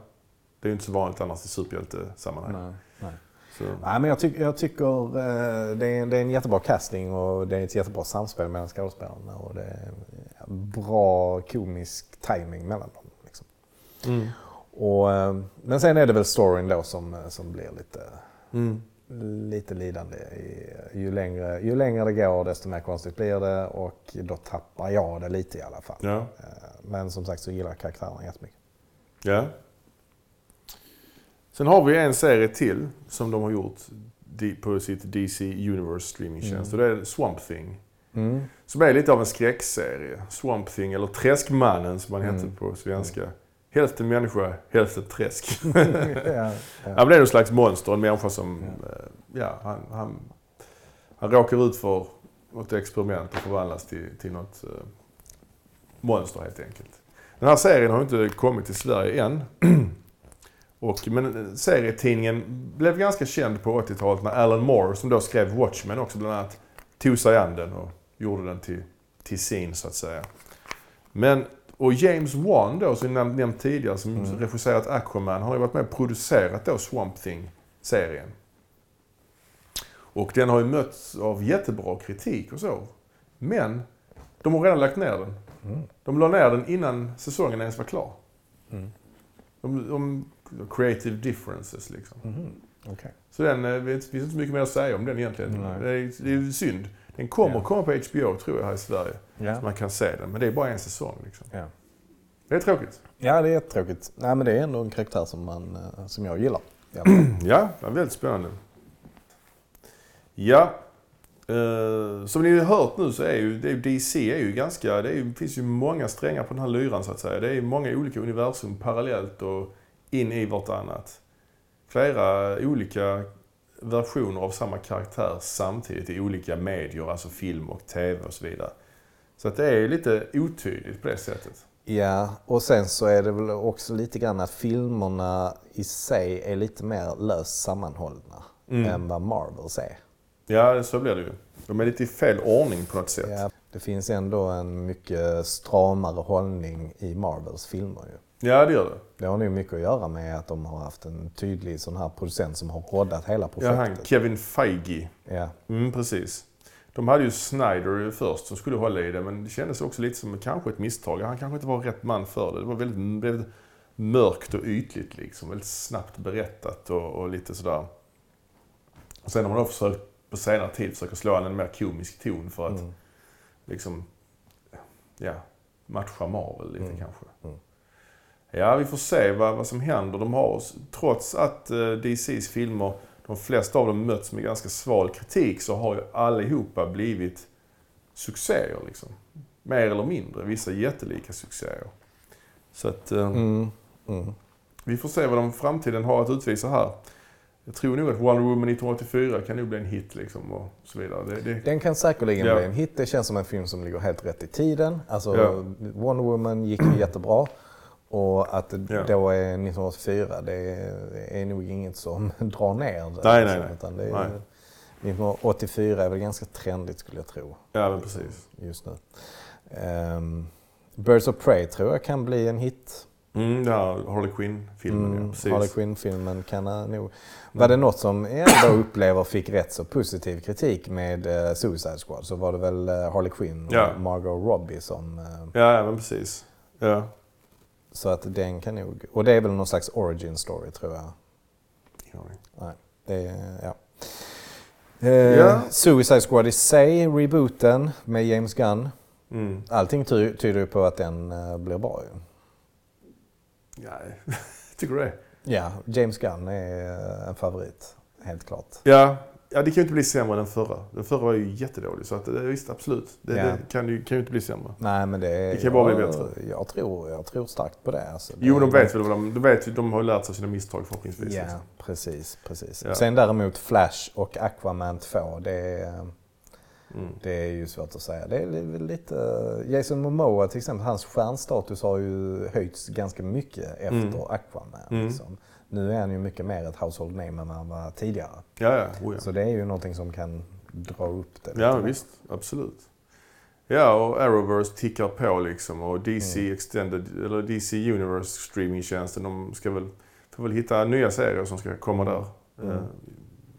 Det är ju inte så vanligt annars i superhjältesammanhang. Nej, nej. Så. Nej, men jag, tyck, jag tycker eh, det, är, det är en jättebra casting och det är ett jättebra samspel mellan skådespelarna och det är bra komisk timing mellan dem. Liksom. Mm. Och, eh, men sen är det väl storyn då som, eh, som blir lite, Mm. lite lidande. Ju, längre, ju längre det går desto mer konstigt blir det och då tappar jag det lite i alla fall. Ja. Men som sagt så gillar jag karaktärerna jättemycket. ja. Sen har vi en serie till som de har gjort på sitt DC Universe streamingtjänst. Mm. Och det är Swamp Thing. Som är lite av en skräckserie. Swamp Thing, eller Träskmannen som han Mm. hette på svenska. Hälften människa, hälften träsk. ja, Ja, men det är någon slags monster, en människa som, eh, ja, han, han, han råkar ut för något experiment och förvandlas till, till något eh, monster helt enkelt. Den här serien har inte kommit till Sverige än. Och, men serietidningen blev ganska känd på 80-talet när Alan Moore, som då skrev Watchmen också bland annat, tog sig an den och gjorde den till, till sin så att säga. Men, och James Wan då, som jag nämnt tidigare, som Mm. regisserat Aquaman, har ju varit med och producerat då Swamp Thing-serien. Och den har ju mötts av jättebra kritik och så. Men de har redan lagt ner den. Mm. De la ner den innan säsongen ens var klar. Mm. De, de, creative differences liksom. Mhm. Okej. Så den, eh, det finns inte så mycket mer att säga om den egentligen. Nej. Det är, det är synd. Den kommer Ja. komma på HBO tror jag här i Sverige. Ja. Så man kan se den. Men det är bara en säsong liksom. Ja. Det är tråkigt. ja, det är jättetråkigt. Nej, men det är ändå en karaktär som, man, eh, som jag gillar. Ja, det är väldigt spännande. Ja, eh, som ni har hört nu så är ju, det DC är ju ganska, det är finns ju många strängar på den här lyran så att säga. Det är många olika universum parallellt och in i vartannat. Flera olika versioner av samma karaktär samtidigt i olika medier, alltså film och tv och så vidare. Så att det är lite otydligt på det sättet. Ja, och sen så är det väl också lite grann att filmerna i sig är lite mer löst sammanhållna Mm. än vad Marvels är. Ja, så blir det ju. De är lite i fel ordning på något sätt. Ja, det finns ändå en mycket stramare hållning i Marvels filmer ju. Ja, det gör det. Det har nog mycket att göra med att de har haft en tydlig sån här producent som har roddat hela Ja, han, projektet. Kevin Feige. Ja, Mm, precis. De hade ju Snyder först som skulle hålla i det, men det kändes också lite som kanske ett misstag. Han kanske inte var rätt man för det. Det var väldigt, väldigt mörkt och ytligt liksom. Väldigt snabbt berättat och, och lite sådär. Och sen har man då försökt på senare tid försöka slå an en mer komisk ton för att Mm. liksom, ja, matcha Marvel lite Mm. kanske. Mm. Ja, vi får se vad, vad som händer. De har, trots att eh, DCs filmer, de flesta av dem möts med ganska sval kritik, så har ju allihopa blivit succéer liksom. Mer eller mindre. Vissa jättelika succéer. Så att eh, Mm. Mm. vi får se vad de framtiden har att utvisa här. Jag tror nog att Wonder Woman 1984 kan nog bli en hit liksom och så vidare. Det, det, Den kan säkerligen Ja. bli en hit. Det känns som en film som ligger helt rätt i tiden. Alltså, Ja. Wonder Woman gick ju jättebra. Och att det Ja. då är 1984, det är, är nog inget som drar ner det. Nej, liksom, nej. Utan det är, Nej. 1984 är väl ganska trendigt skulle jag tro. ja, men precis. Just nu. Ehm, Birds of Prey tror jag kan bli en hit. Mm, ja, Harley Quinn-filmen, ja. Mm, Precis. Harley Quinn-filmen kan eh, nog... Var det något som jag ändå upplever fick rätt så positiv kritik med eh, Suicide Squad så var det väl eh, Harley Quinn och Ja. Margot Robbie som... Ja, ja, men precis. Ja. Så att den kan nog... Och det är väl någon slags origin story tror jag. Nej, det är... Ja. Eh, Ja. Suicide Squad i sig, rebooten med James Gunn. Mm. Allting ty- tyder ju på att den eh, blir bra ju. Ja, tycker du det? Ja, James Gunn är eh, en favorit. Helt klart. Ja, ja, det kan ju inte bli sämre än den förra. Den förra var ju jättedålig, så att, eh, visst, absolut. Det, Ja. det kan, ju, kan ju inte bli sämre. Nej, men det, Det kan ju bara bli bättre. Jag tror, jag tror starkt på det. Alltså. Det Jo, de vet väl de, de, vet, de har lärt sig sina misstag förhoppningsvis. Ja, liksom. precis. precis. Ja. Sen däremot Flash och Aquaman 2, det Mm. det är ju svårt att säga. Det är li- lite... Jason Momoa till exempel, hans stjärnstatus har ju höjts ganska mycket efter Mm. Aquaman. Mm. Nu är han ju mycket mer ett household name än han var tidigare. Ja, ja. Oh, ja. Så det är ju någonting som kan dra upp det. Ja, visst. Absolut. Ja, och Arrowverse tickar på liksom. Och DC Mm. Extended, eller DC Universe streamingtjänsten, de ska väl, får väl hitta nya serier som ska komma där. Mm. Eh,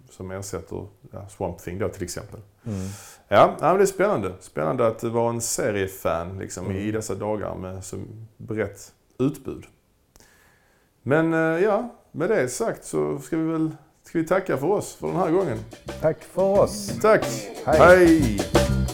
som ersätter ja, Swamp Thing då till exempel. Mm. Ja, ja det är spännande. Spännande att vara en seriefan liksom, Mm. i dessa dagar med så brett utbud. Men eh, ja, med det sagt så ska vi väl ska vi tacka för oss för den här gången. Tack för oss. Tack! Hej. Hej.